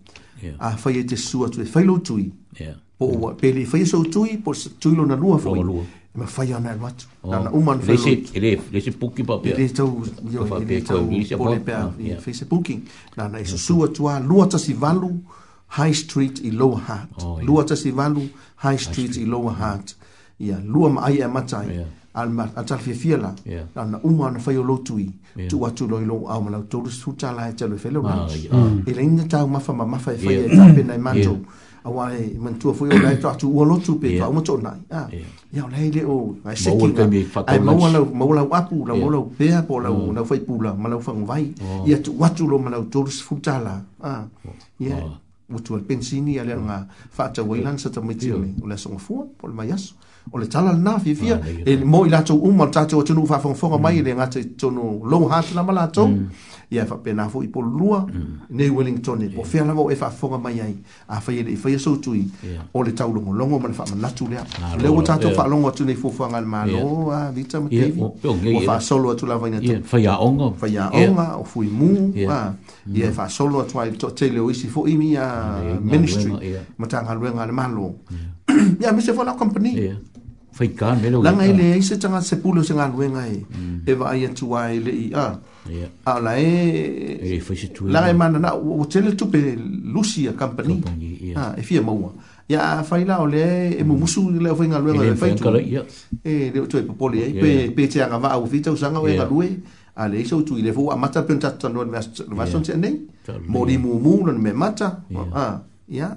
a fa ye te sua tu fa lo tu yeah po pe le fa ye so tu i po tu lo na lua fa ma fai ana el matu. Oh. Na uman fai lotu. Lese puki pa pia. Lese tau, yo, lese tau, lese tau, lese tau, lese tau, Na iso sua tua, lua tasi valu, High Street i Lower Heart. Oh, lua tasi valu, High Street i Lower Heart. Ia, lua ma ai e matai. Al tal fia fia la. Na na uma ana fai o lotu i. Tu atu loi lo au malau. Tolus futa la e telu e fai lo lanch. Ila inga tau mafa ma mafa e fai e tapena e mantou. Yeah a wa e man tu fo yo lai tra tu wo lo tu pe fa mo to na ya ya lai le o ma se ki ai mo wala mo wala wa pu la mo la pe a po la na fa pu la ma la fa ngo vai ya tu wa tu lo ma la tu lu fu ta la a ah, ya oh. oh. wo tu al pensini ya le nga fa mm. ta wo lan sa ta mi ti me o la so fu po le mayas o le tala na fi fi e mo ila tu um ma ta tu tu fa fa fa mai le nga tu no long hat na ma la tu mm ia e faapena foi polulua mm. nei wellington yeah. po fea lava o e faafoga mai ai afai lei faia soutui yeah. o le taulogologo ma le faamanatu lea le ua tatou yeah. faalogo atu nei fuafuaga a le malo a vita ma tei ua faasolo atu lavaina faiaoga faiaoga o fuimū ia e mm. faasolo atu ai le toʻatele o isi foʻi mia ministry ma tagaluega a le malo ia me se fo lao company yeah fai ka me lo langa ile ai se changa se pulo se ngalwe mm. ngai e va ia tu ai le i a a la e e fai se tu la e mana na o tele tu pe lucia company ha ah, e fia mo ya fai la ole e mo mm. musu le fai ngalwe ngai fai tu e le tu e popoli ai pe pe tia nga va u fita u sanga we ngalwe a le iso tu ile fu a mata pe un tatu no mas no mas son se nei mo ri mo mo no me mata ha ya ah,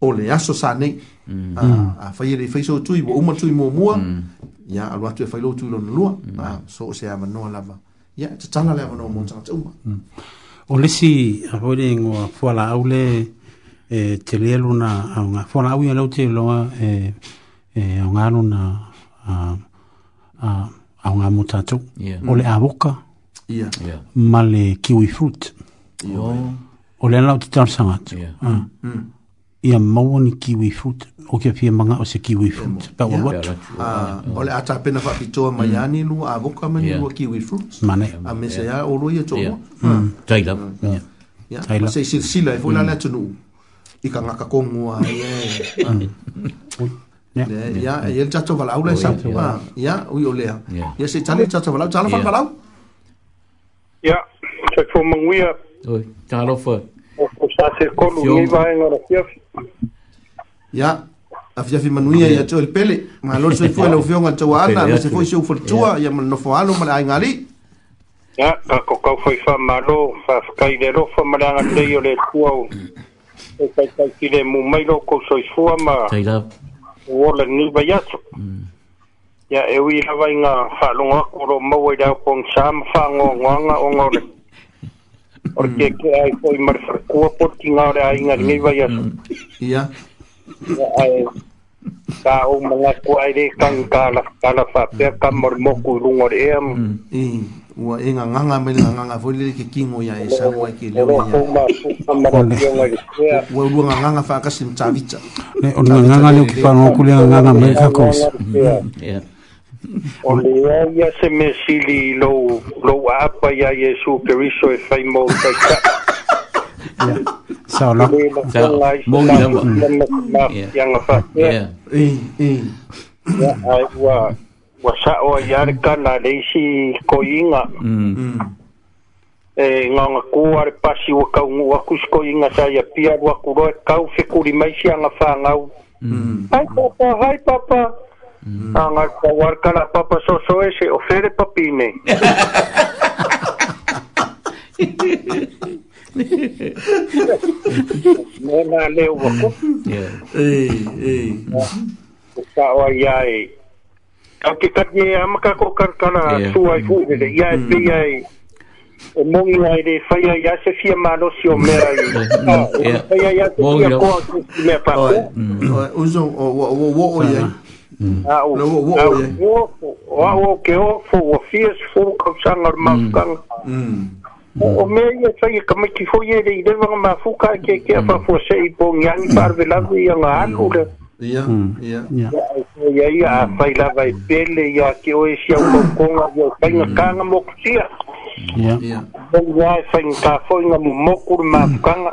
o le aso sa nei mm. ah, a fai e le fai so tui o uma tui mo mua ya mm. alu atu e fai lo tui lo na lua mm. ah, so se a manoa lava ya te tanga le manoa mo tanga te uma o le si a fai le ngua fua la au le e, te le alu na a fua la au ia lau te loa e o e, ngā anu na a ngā mo tatu o le avoka ma le kiwi fruit o le anau te tarsangatu yeah. Ah ia maua ni kiwi fruit o kia fia manga o se kiwi fruit but yeah, what ah, o le ata pena fa pitoa mai ani mm. lu a voka mani lu a kiwi fruit mane a me se ia o lu ia tomo mm. ah. taila mm. taila se se sila e fula na tunu i ka ngaka kongu a ia ia ia tato valau le sa ah, ia ui o lea ia se tani tato valau tala fan valau ia se fomanguia oi tala fa Sa se kolu ni va en orafiafi ya a fia fi manu el pele ma lo se foi lo fion al to no se fue se foi ya ia no foalo ma ai ngali ya ka ko ka foi fa ma lo fa e kai de lo fa ma ngal te yo le tuau o ka ka ki de mu mai ko so i fo ma kai la o le ni ba ya ewi mm. ya e wi ha vai nga fa lo ngo ko ro sam fa ngonga, ngo nga Orke hmm. ke ai koi mar ku por ki ngare ai ngar ngai vai as. Ya. Ai ka o manga ku ai de kan ka la ka la fa pe ka mor mo ku rungor em. I wa e nga nga nga me nga nga fo le ke king o ya e sa wa ke le o ya. Wa lu nga nga nga fa ka sim tsa vitsa. Ne o nga nga le ki pa no ku le nga nga me ka kos. Ya. Hmm. ya. o le ia se me sili lou lou apa ia Jesu Kristo e fai mo tai ka ya so lo so mo ni lo ya ya nga fa ya e e ya ai wa wa sa o ia re ka na le si ko inga mm. Mm. e nga nga ku ar pasi wa ka ngu wa kus ko inga sa ia pia wa ku ro ka u fe ku ri mai si nga fa nga u mm. ai papa ai papa Mm. Anga kwa warkara papa so so e se ofere papine. Nena leo wako. Ei, ei. Kwa wa ya e. Au ki tatne e amaka ko karkana sua e fuhele. Ia e pia e. O mongi la e de faya ya se fia mano si o mea e. Faya ya se fia koa kusi mea papu. Uzo, o wo o ya. Yeah ke ofo ua fias fo kausaga le mm. mafukaga mm. o mea ia saia kamaiti foi e lei lewa ga mafuka mm. a keakea faafuaseʻi pogiagi faalewelave ia ga alule ia ia afai lava e pele ia ke oe siaukaukoga ia faiga kaga mokusia ia e faigatā foi ga momoku le mafukaga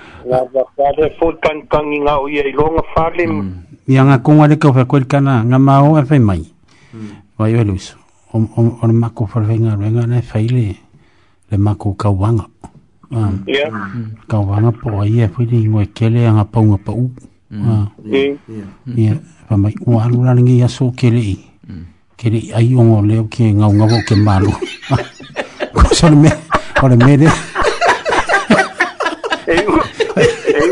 Nga ba fale fōi tangitangi ngā o iei longa fale. Ni mm. a ngā kōngā reka o whakoe kana ngā mā o e whai mai. Mm. Wai wai lūsu. O ne mako whare whai ngā ruenga nei whai le le mako kauanga. Um, kauanga po a ia e whai le ingoe kele a ngā paunga pa u. Ni mm. a ah. mai ua alura ngi a sō kele i. Kele i ai o ngō leo ke ngā unga wō ke mālu. [LAUGHS] Kusano me, ore mere. [LAUGHS] Ei, Ingoru é, é. a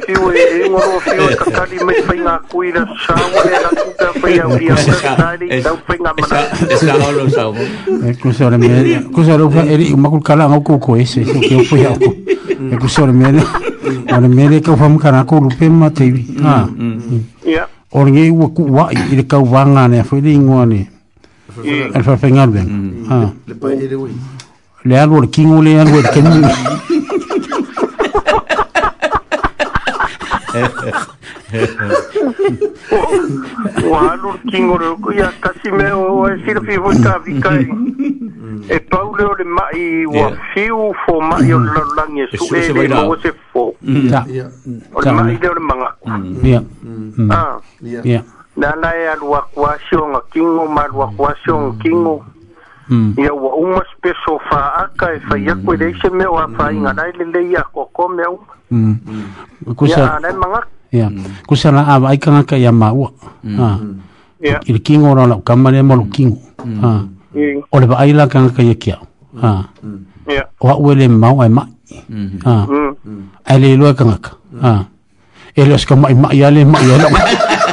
fio e ingoru a fio e kakari mai whai ngā kuira sāwa é rā kuta whai au i que kakari tau whai ngā mana. E sā oro sāwa. E kusore mea, kusore uka que eu sou ngau koko ese, so keo whai au ko. o é que eu ora que kau whamu kara kau lupe ma teiwi. Ia. Ora ngei ua kuwa i le que wanga ne, whai le ingoa ne. E whai é ngā rubeng. Le pai ere que Le alu ora kingo le o né? né? hum. ah. ora kenmu. [LAUGHS] Wanu tingo reo ko ya kasi me o e sira fi voi ka vikai. E pau leo le mai wa fiu fo mai o mm. lalangi e su e le mo se fo. O le mai leo le manga. Ia. Mm. Mm. Ia. Ah. Nana e alua kuasio nga kingo, ma alua kuasio nga kingo. Ia. Hmm. ia ua uma speso fa'aka e fai aku i le ise mea ua faaigalai lelei a hmm. koko mea uma alae hmm. magaka ia kusa la ava ai kagaka ia maua i le kigo ola olau kama lea ma lou kigo o le va'ai la kagaka ia keau o a'u e le mau ae ma'i ae le iloa kagaka e le o sikamai ma'i a le ma'i a le [LAUGHS]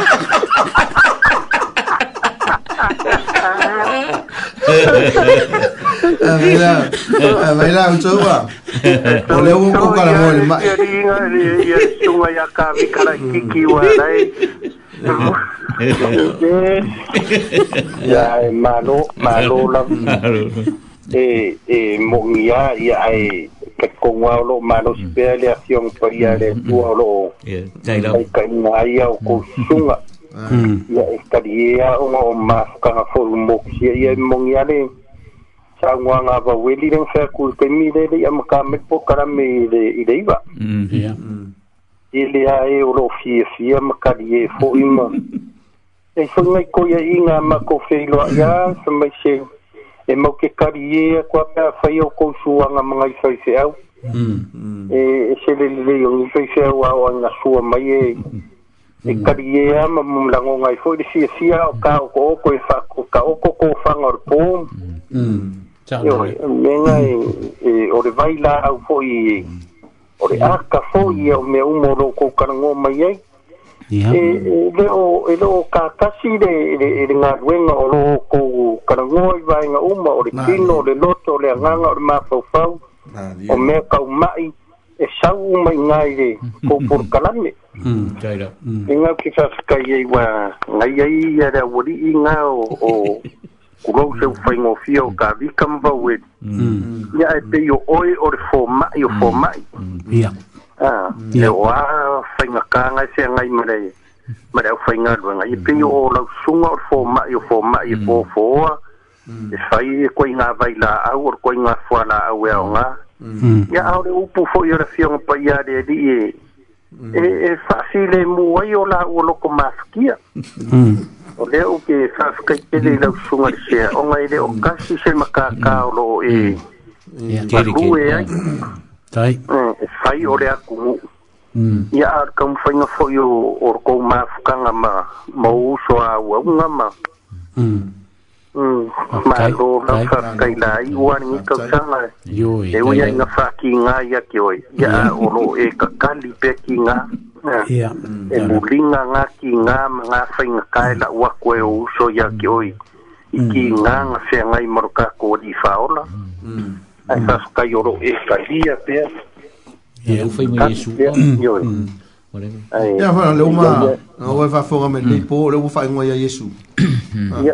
mày làm mày làm chỗ à o leo un poco la mole ma tu vai a cavi cara que que o aí ya malo malo la e e mongia ya ai que con wa lo malo spele ación por ya le tu lo ya lo kai na ya o kusunga ya mm. estaría e uno más cada forma si hay en mongiale sanguan aba weli den fer kul ke mi de ya maka me po cara me de ide iba mm ya ile e e [LAUGHS] ai uro fi fi maka die fo ima e so me ko ya inga ma ko fe lo ya so me se e mo ke kari e ko pa fa yo ko su anga mga isa isa au mm e se le le yo isa isa au anga su mai e mm [LAUGHS] -hmm e kari e ama mum lango ngai fo de sia sia o ka o ko ko e fa ka o ko ko fa ngor po mm chao e, e o re vai la au fo i o re mm. a ka fo i o me un ro ko ka ngo mai ai e e o e lo ka ka si de de de nga wen o lo ko ka ngo i vai nga un o re kino de loto le nga nga ma fo fo o me ka mai sau mai ngai lắm ko por kalan ni jaira inga sao sa kai ye wa ngai ra ya da đi ngao, o ku go se fai mo fio ka vi kam vào we ya e pe yo ôi, or fo ma yo fo ma ya ah ya wa fai ma ka ngai se ngai mare mare fai ngai do ngai pe yo o la sunga or fo ma yo fo ma yo fo fo e fai ko inga vai la au or ko inga fo la au e nga ya au le upu fo yo refion pa ya de di e mm. e, e fasi mu ai o la o loko maskia mm. o le o ke fas ka ke le la sunga se o ngai le o mm. kasi se maka o lo e ya mm. ke ke e tai e fai o le aku mu ya ar kam fai na fo yo or ko ma fukanga ma mo so a wa ma mm. Mm. Okay. Ma lo okay. la i wan ni ka sanga. Yo i. E wi nga fa ki nga ya ki oi. Ya o lo e ka kali pe ki nga. Ya. Mm. E mu linga nga ki nga ma nga fa nga ka la wa ko e uso ya ki mm. oi. I ki mm. nga nga se nga i maruka ko di fa ola. Mm. Ai fa e ka yo lo e ka dia pe. Ya u fa i mu yesu. Yo i. Ya fa le uma. Ngau e fa fo ga me lipo le u fa i mu ya yesu. Ah. Ya.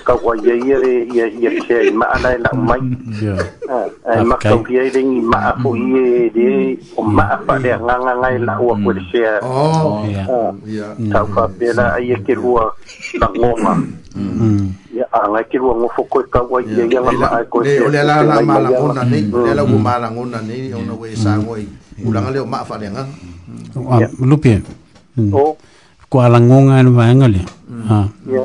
ka wa ye ye ye ye che ma ana la mai ai ma ka ye de ni ma fo ye de o ma fa de nga nga nga la wa ko che oh ya ta fa pe la ai ke rua la ngoma ya anga ke rua ngo fo ko ka wa ye ye ma ai ko che le la la ma la ngona ni le la ma la ngona ni ona we sa ngoi ulanga le ma fa de nga lupi o ko ala ngonga ni va ngale ha ya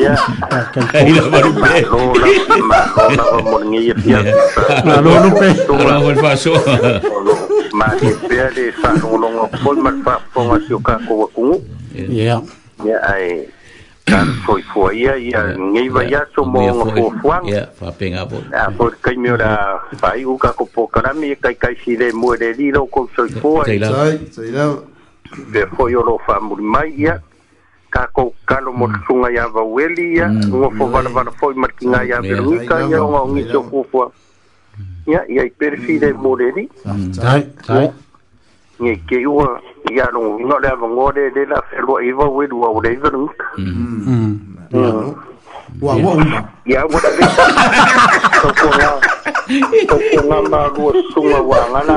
yeah. Kaila Barumpe. Mahona mo ngiyip yan. Lalo nung pe. Lalo nung paso. Ma ipea le sa nulong pol magpaponga siyo ka kuwakungu. Yeah. Yeah, ay kan foi foi ia ia ngai vai ia so mo ngo fuang ia fa penga bo a po kai mi ora fai u ka ko po kala mi kai kai si de mo de li lo ko foi foi sei la sei la de foi o lo fa muri mai ia ka ko kalo mo sunga ya ba weli ya ngo fo bana bana fo makina ya be luka ya ngo ngi so fo fo ya ya i perfi de moreri dai dai ni ke yo ya no no le ba ngode de la ferro i ba we du au de veru mm wa wa ya wa de so ko ya so ko na ma ru sunga wa ngana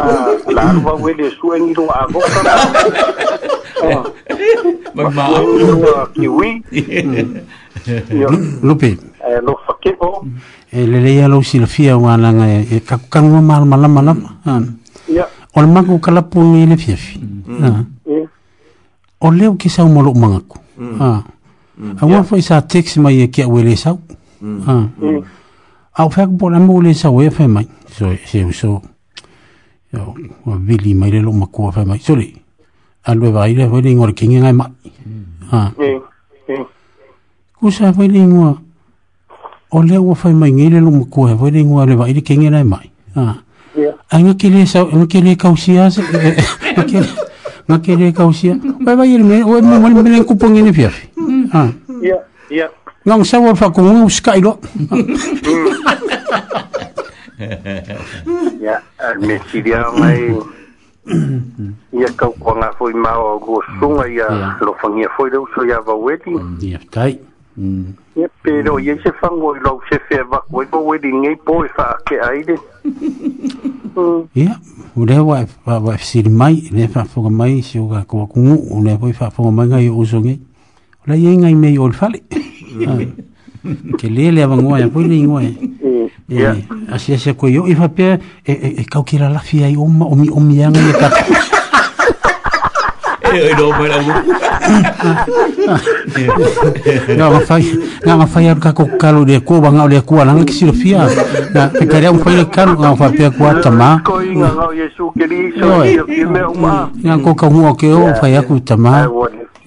la ba we de suengi do a ko [LAUGHS] Mae eh, eh, eh, e ma a kiwi. Lupi. Lofakeho. E le leia lo si la fia wa la nga e kakukangu ma la mala mala. Ya. O le mangu kalapu ni le fia fi. Mm. Ya. O leo ki mm. Mm. sa umolo umangaku. Ha. A wa fo isa teksi mai e kia wele sa. Ha. Ha. Au fek bola mo le sa we fe mai. So se so. Yo, wa vili mai le lo makua fe mai. Sorry alu e vaile e whaile ingo le kingi ngai mai. Mm. Ah. Kusa e whaile ingoa, o leo wa whai mai ngile lo mkua e whaile ingoa le vaile kingi ngai mai. Ah. Yeah. Ai ngake le sau, ngake le kausia, [LAUGHS] ngake le kausia, bai bai ele me, o e mwale mwale kupong ene fiafi. Ah. Yeah, yeah. Ngang sa wa whakungu, skai lo. Mm. [LAUGHS] Ya, uh, me siriamai... [CLEARS THROAT] ia kau konga foi mau a go sunga ia lo fangia foi de uso ia va wedi ia tai mm. ia pero ia se fango i lo se fe va koe go wedi ngei po e ke aide [LAUGHS] ia ule wa wa wa mai ne fa fuga mai si uga ko kungu ule foi fa fuga mai ngai uso ngei ula ia ngai mei olfale [LAUGHS] ah. ke lele avangoa ya poi ngai ngoa ia Yeah. Asi asi ko yo ifa e pe e e, e kau kira la fia i uma o mi o mi anga ka. [LAUGHS] E [LAUGHS] o do mai au. Ya ma fai, na ma fai ka ko kalo de ko banga de ko lang ki sir fia. Na te kare un fai ka no fa pe ko ta ma. Ko inga ngau Yesu ke li so ki me uma. Na ko ka mo ke o fai ku ta ma.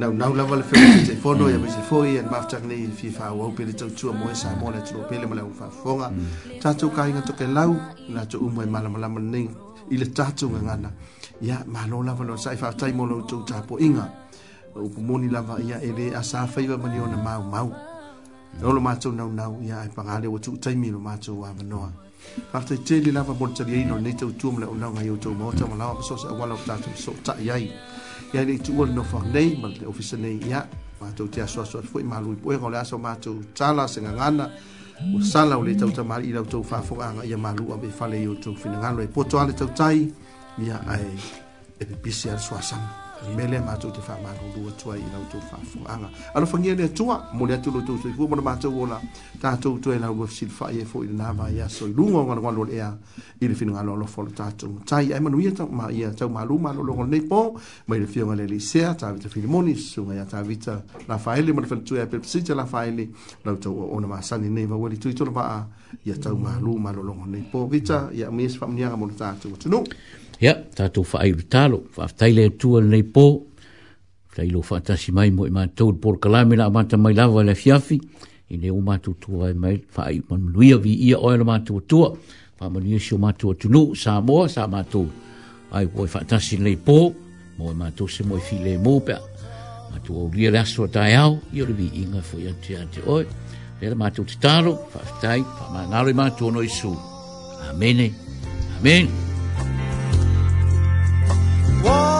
na na la vale fe te fono ya bese fo ya ma ftak ni fi fa wo pe le tu mo sa mo le tu pe le mo le fa fonga ta mm. tu ka inga to ke lau na tu mo ma la ma la ni i le ta tu nga na ya ma lo la vale sa fa tai mo lo tu ta po inga o ku mo ni la va ya ele a sa fa i va mo na ma ma o lo ma tu na na ya ai pa le wo tu tai mi lo ma tu wa ma no fa te te li la va bo tsa ni no ni tu tu mo le o na nga yo tu mo tu mo la so sa wa lo ta tu so ta ya ya ni tu no for name but the officer ne ya ma to tia so so foi ma lui poe ko la so ma to tala se ngana o sala o le tau ta mari la tau fa fo anga ya ma lu a be fale yo tu fina ngalo e po to ale tau tai ya ai e be pisi al so mele ma tu te fa ma ro lu tu ai lu tu fa fu anga alo fa ngia le tu a mo le tu lu tu se fu mo ma tu ona ta tu tu ela go si fa ye fo i na ma ya so lu ngo ngo lo ya i le fina lo lo fo ta tu tai ai ma nu ya ta ma ya ta ma lu ma lo lo ngo ne po ma i le fio ngo le se ta vita filimoni su ngo ya ta vita la fa ele mo le fa tu ya pe si la fa ele lo tu ona ma sa ni ne va wali tu tu lo va ya ta ma lu ma lo lo ngo ne po vita ya mi sa mo ni ngo ta tu tu no Ya, tātou whaeru tālo, whaftai lea tua nei pō, whaftai lo whaatasi mai mo i mātou pōr kalame na amata mai lawa le fiafi, i ne o mātou tua e mai whaai manuia vi ia oe na mātou tua, whaamanuia si o mātou atunu, sā moa, sā mātou, ai koe whaatasi nei pō, mo i mātou se mo i fi le mō pia, mātou au ria le aso tai au, i ori vi inga fwoi ante ante oe, lea mātou te tālo, whaftai, whaamanaro i mātou no i sū. Amen. Amen. Amen. Whoa.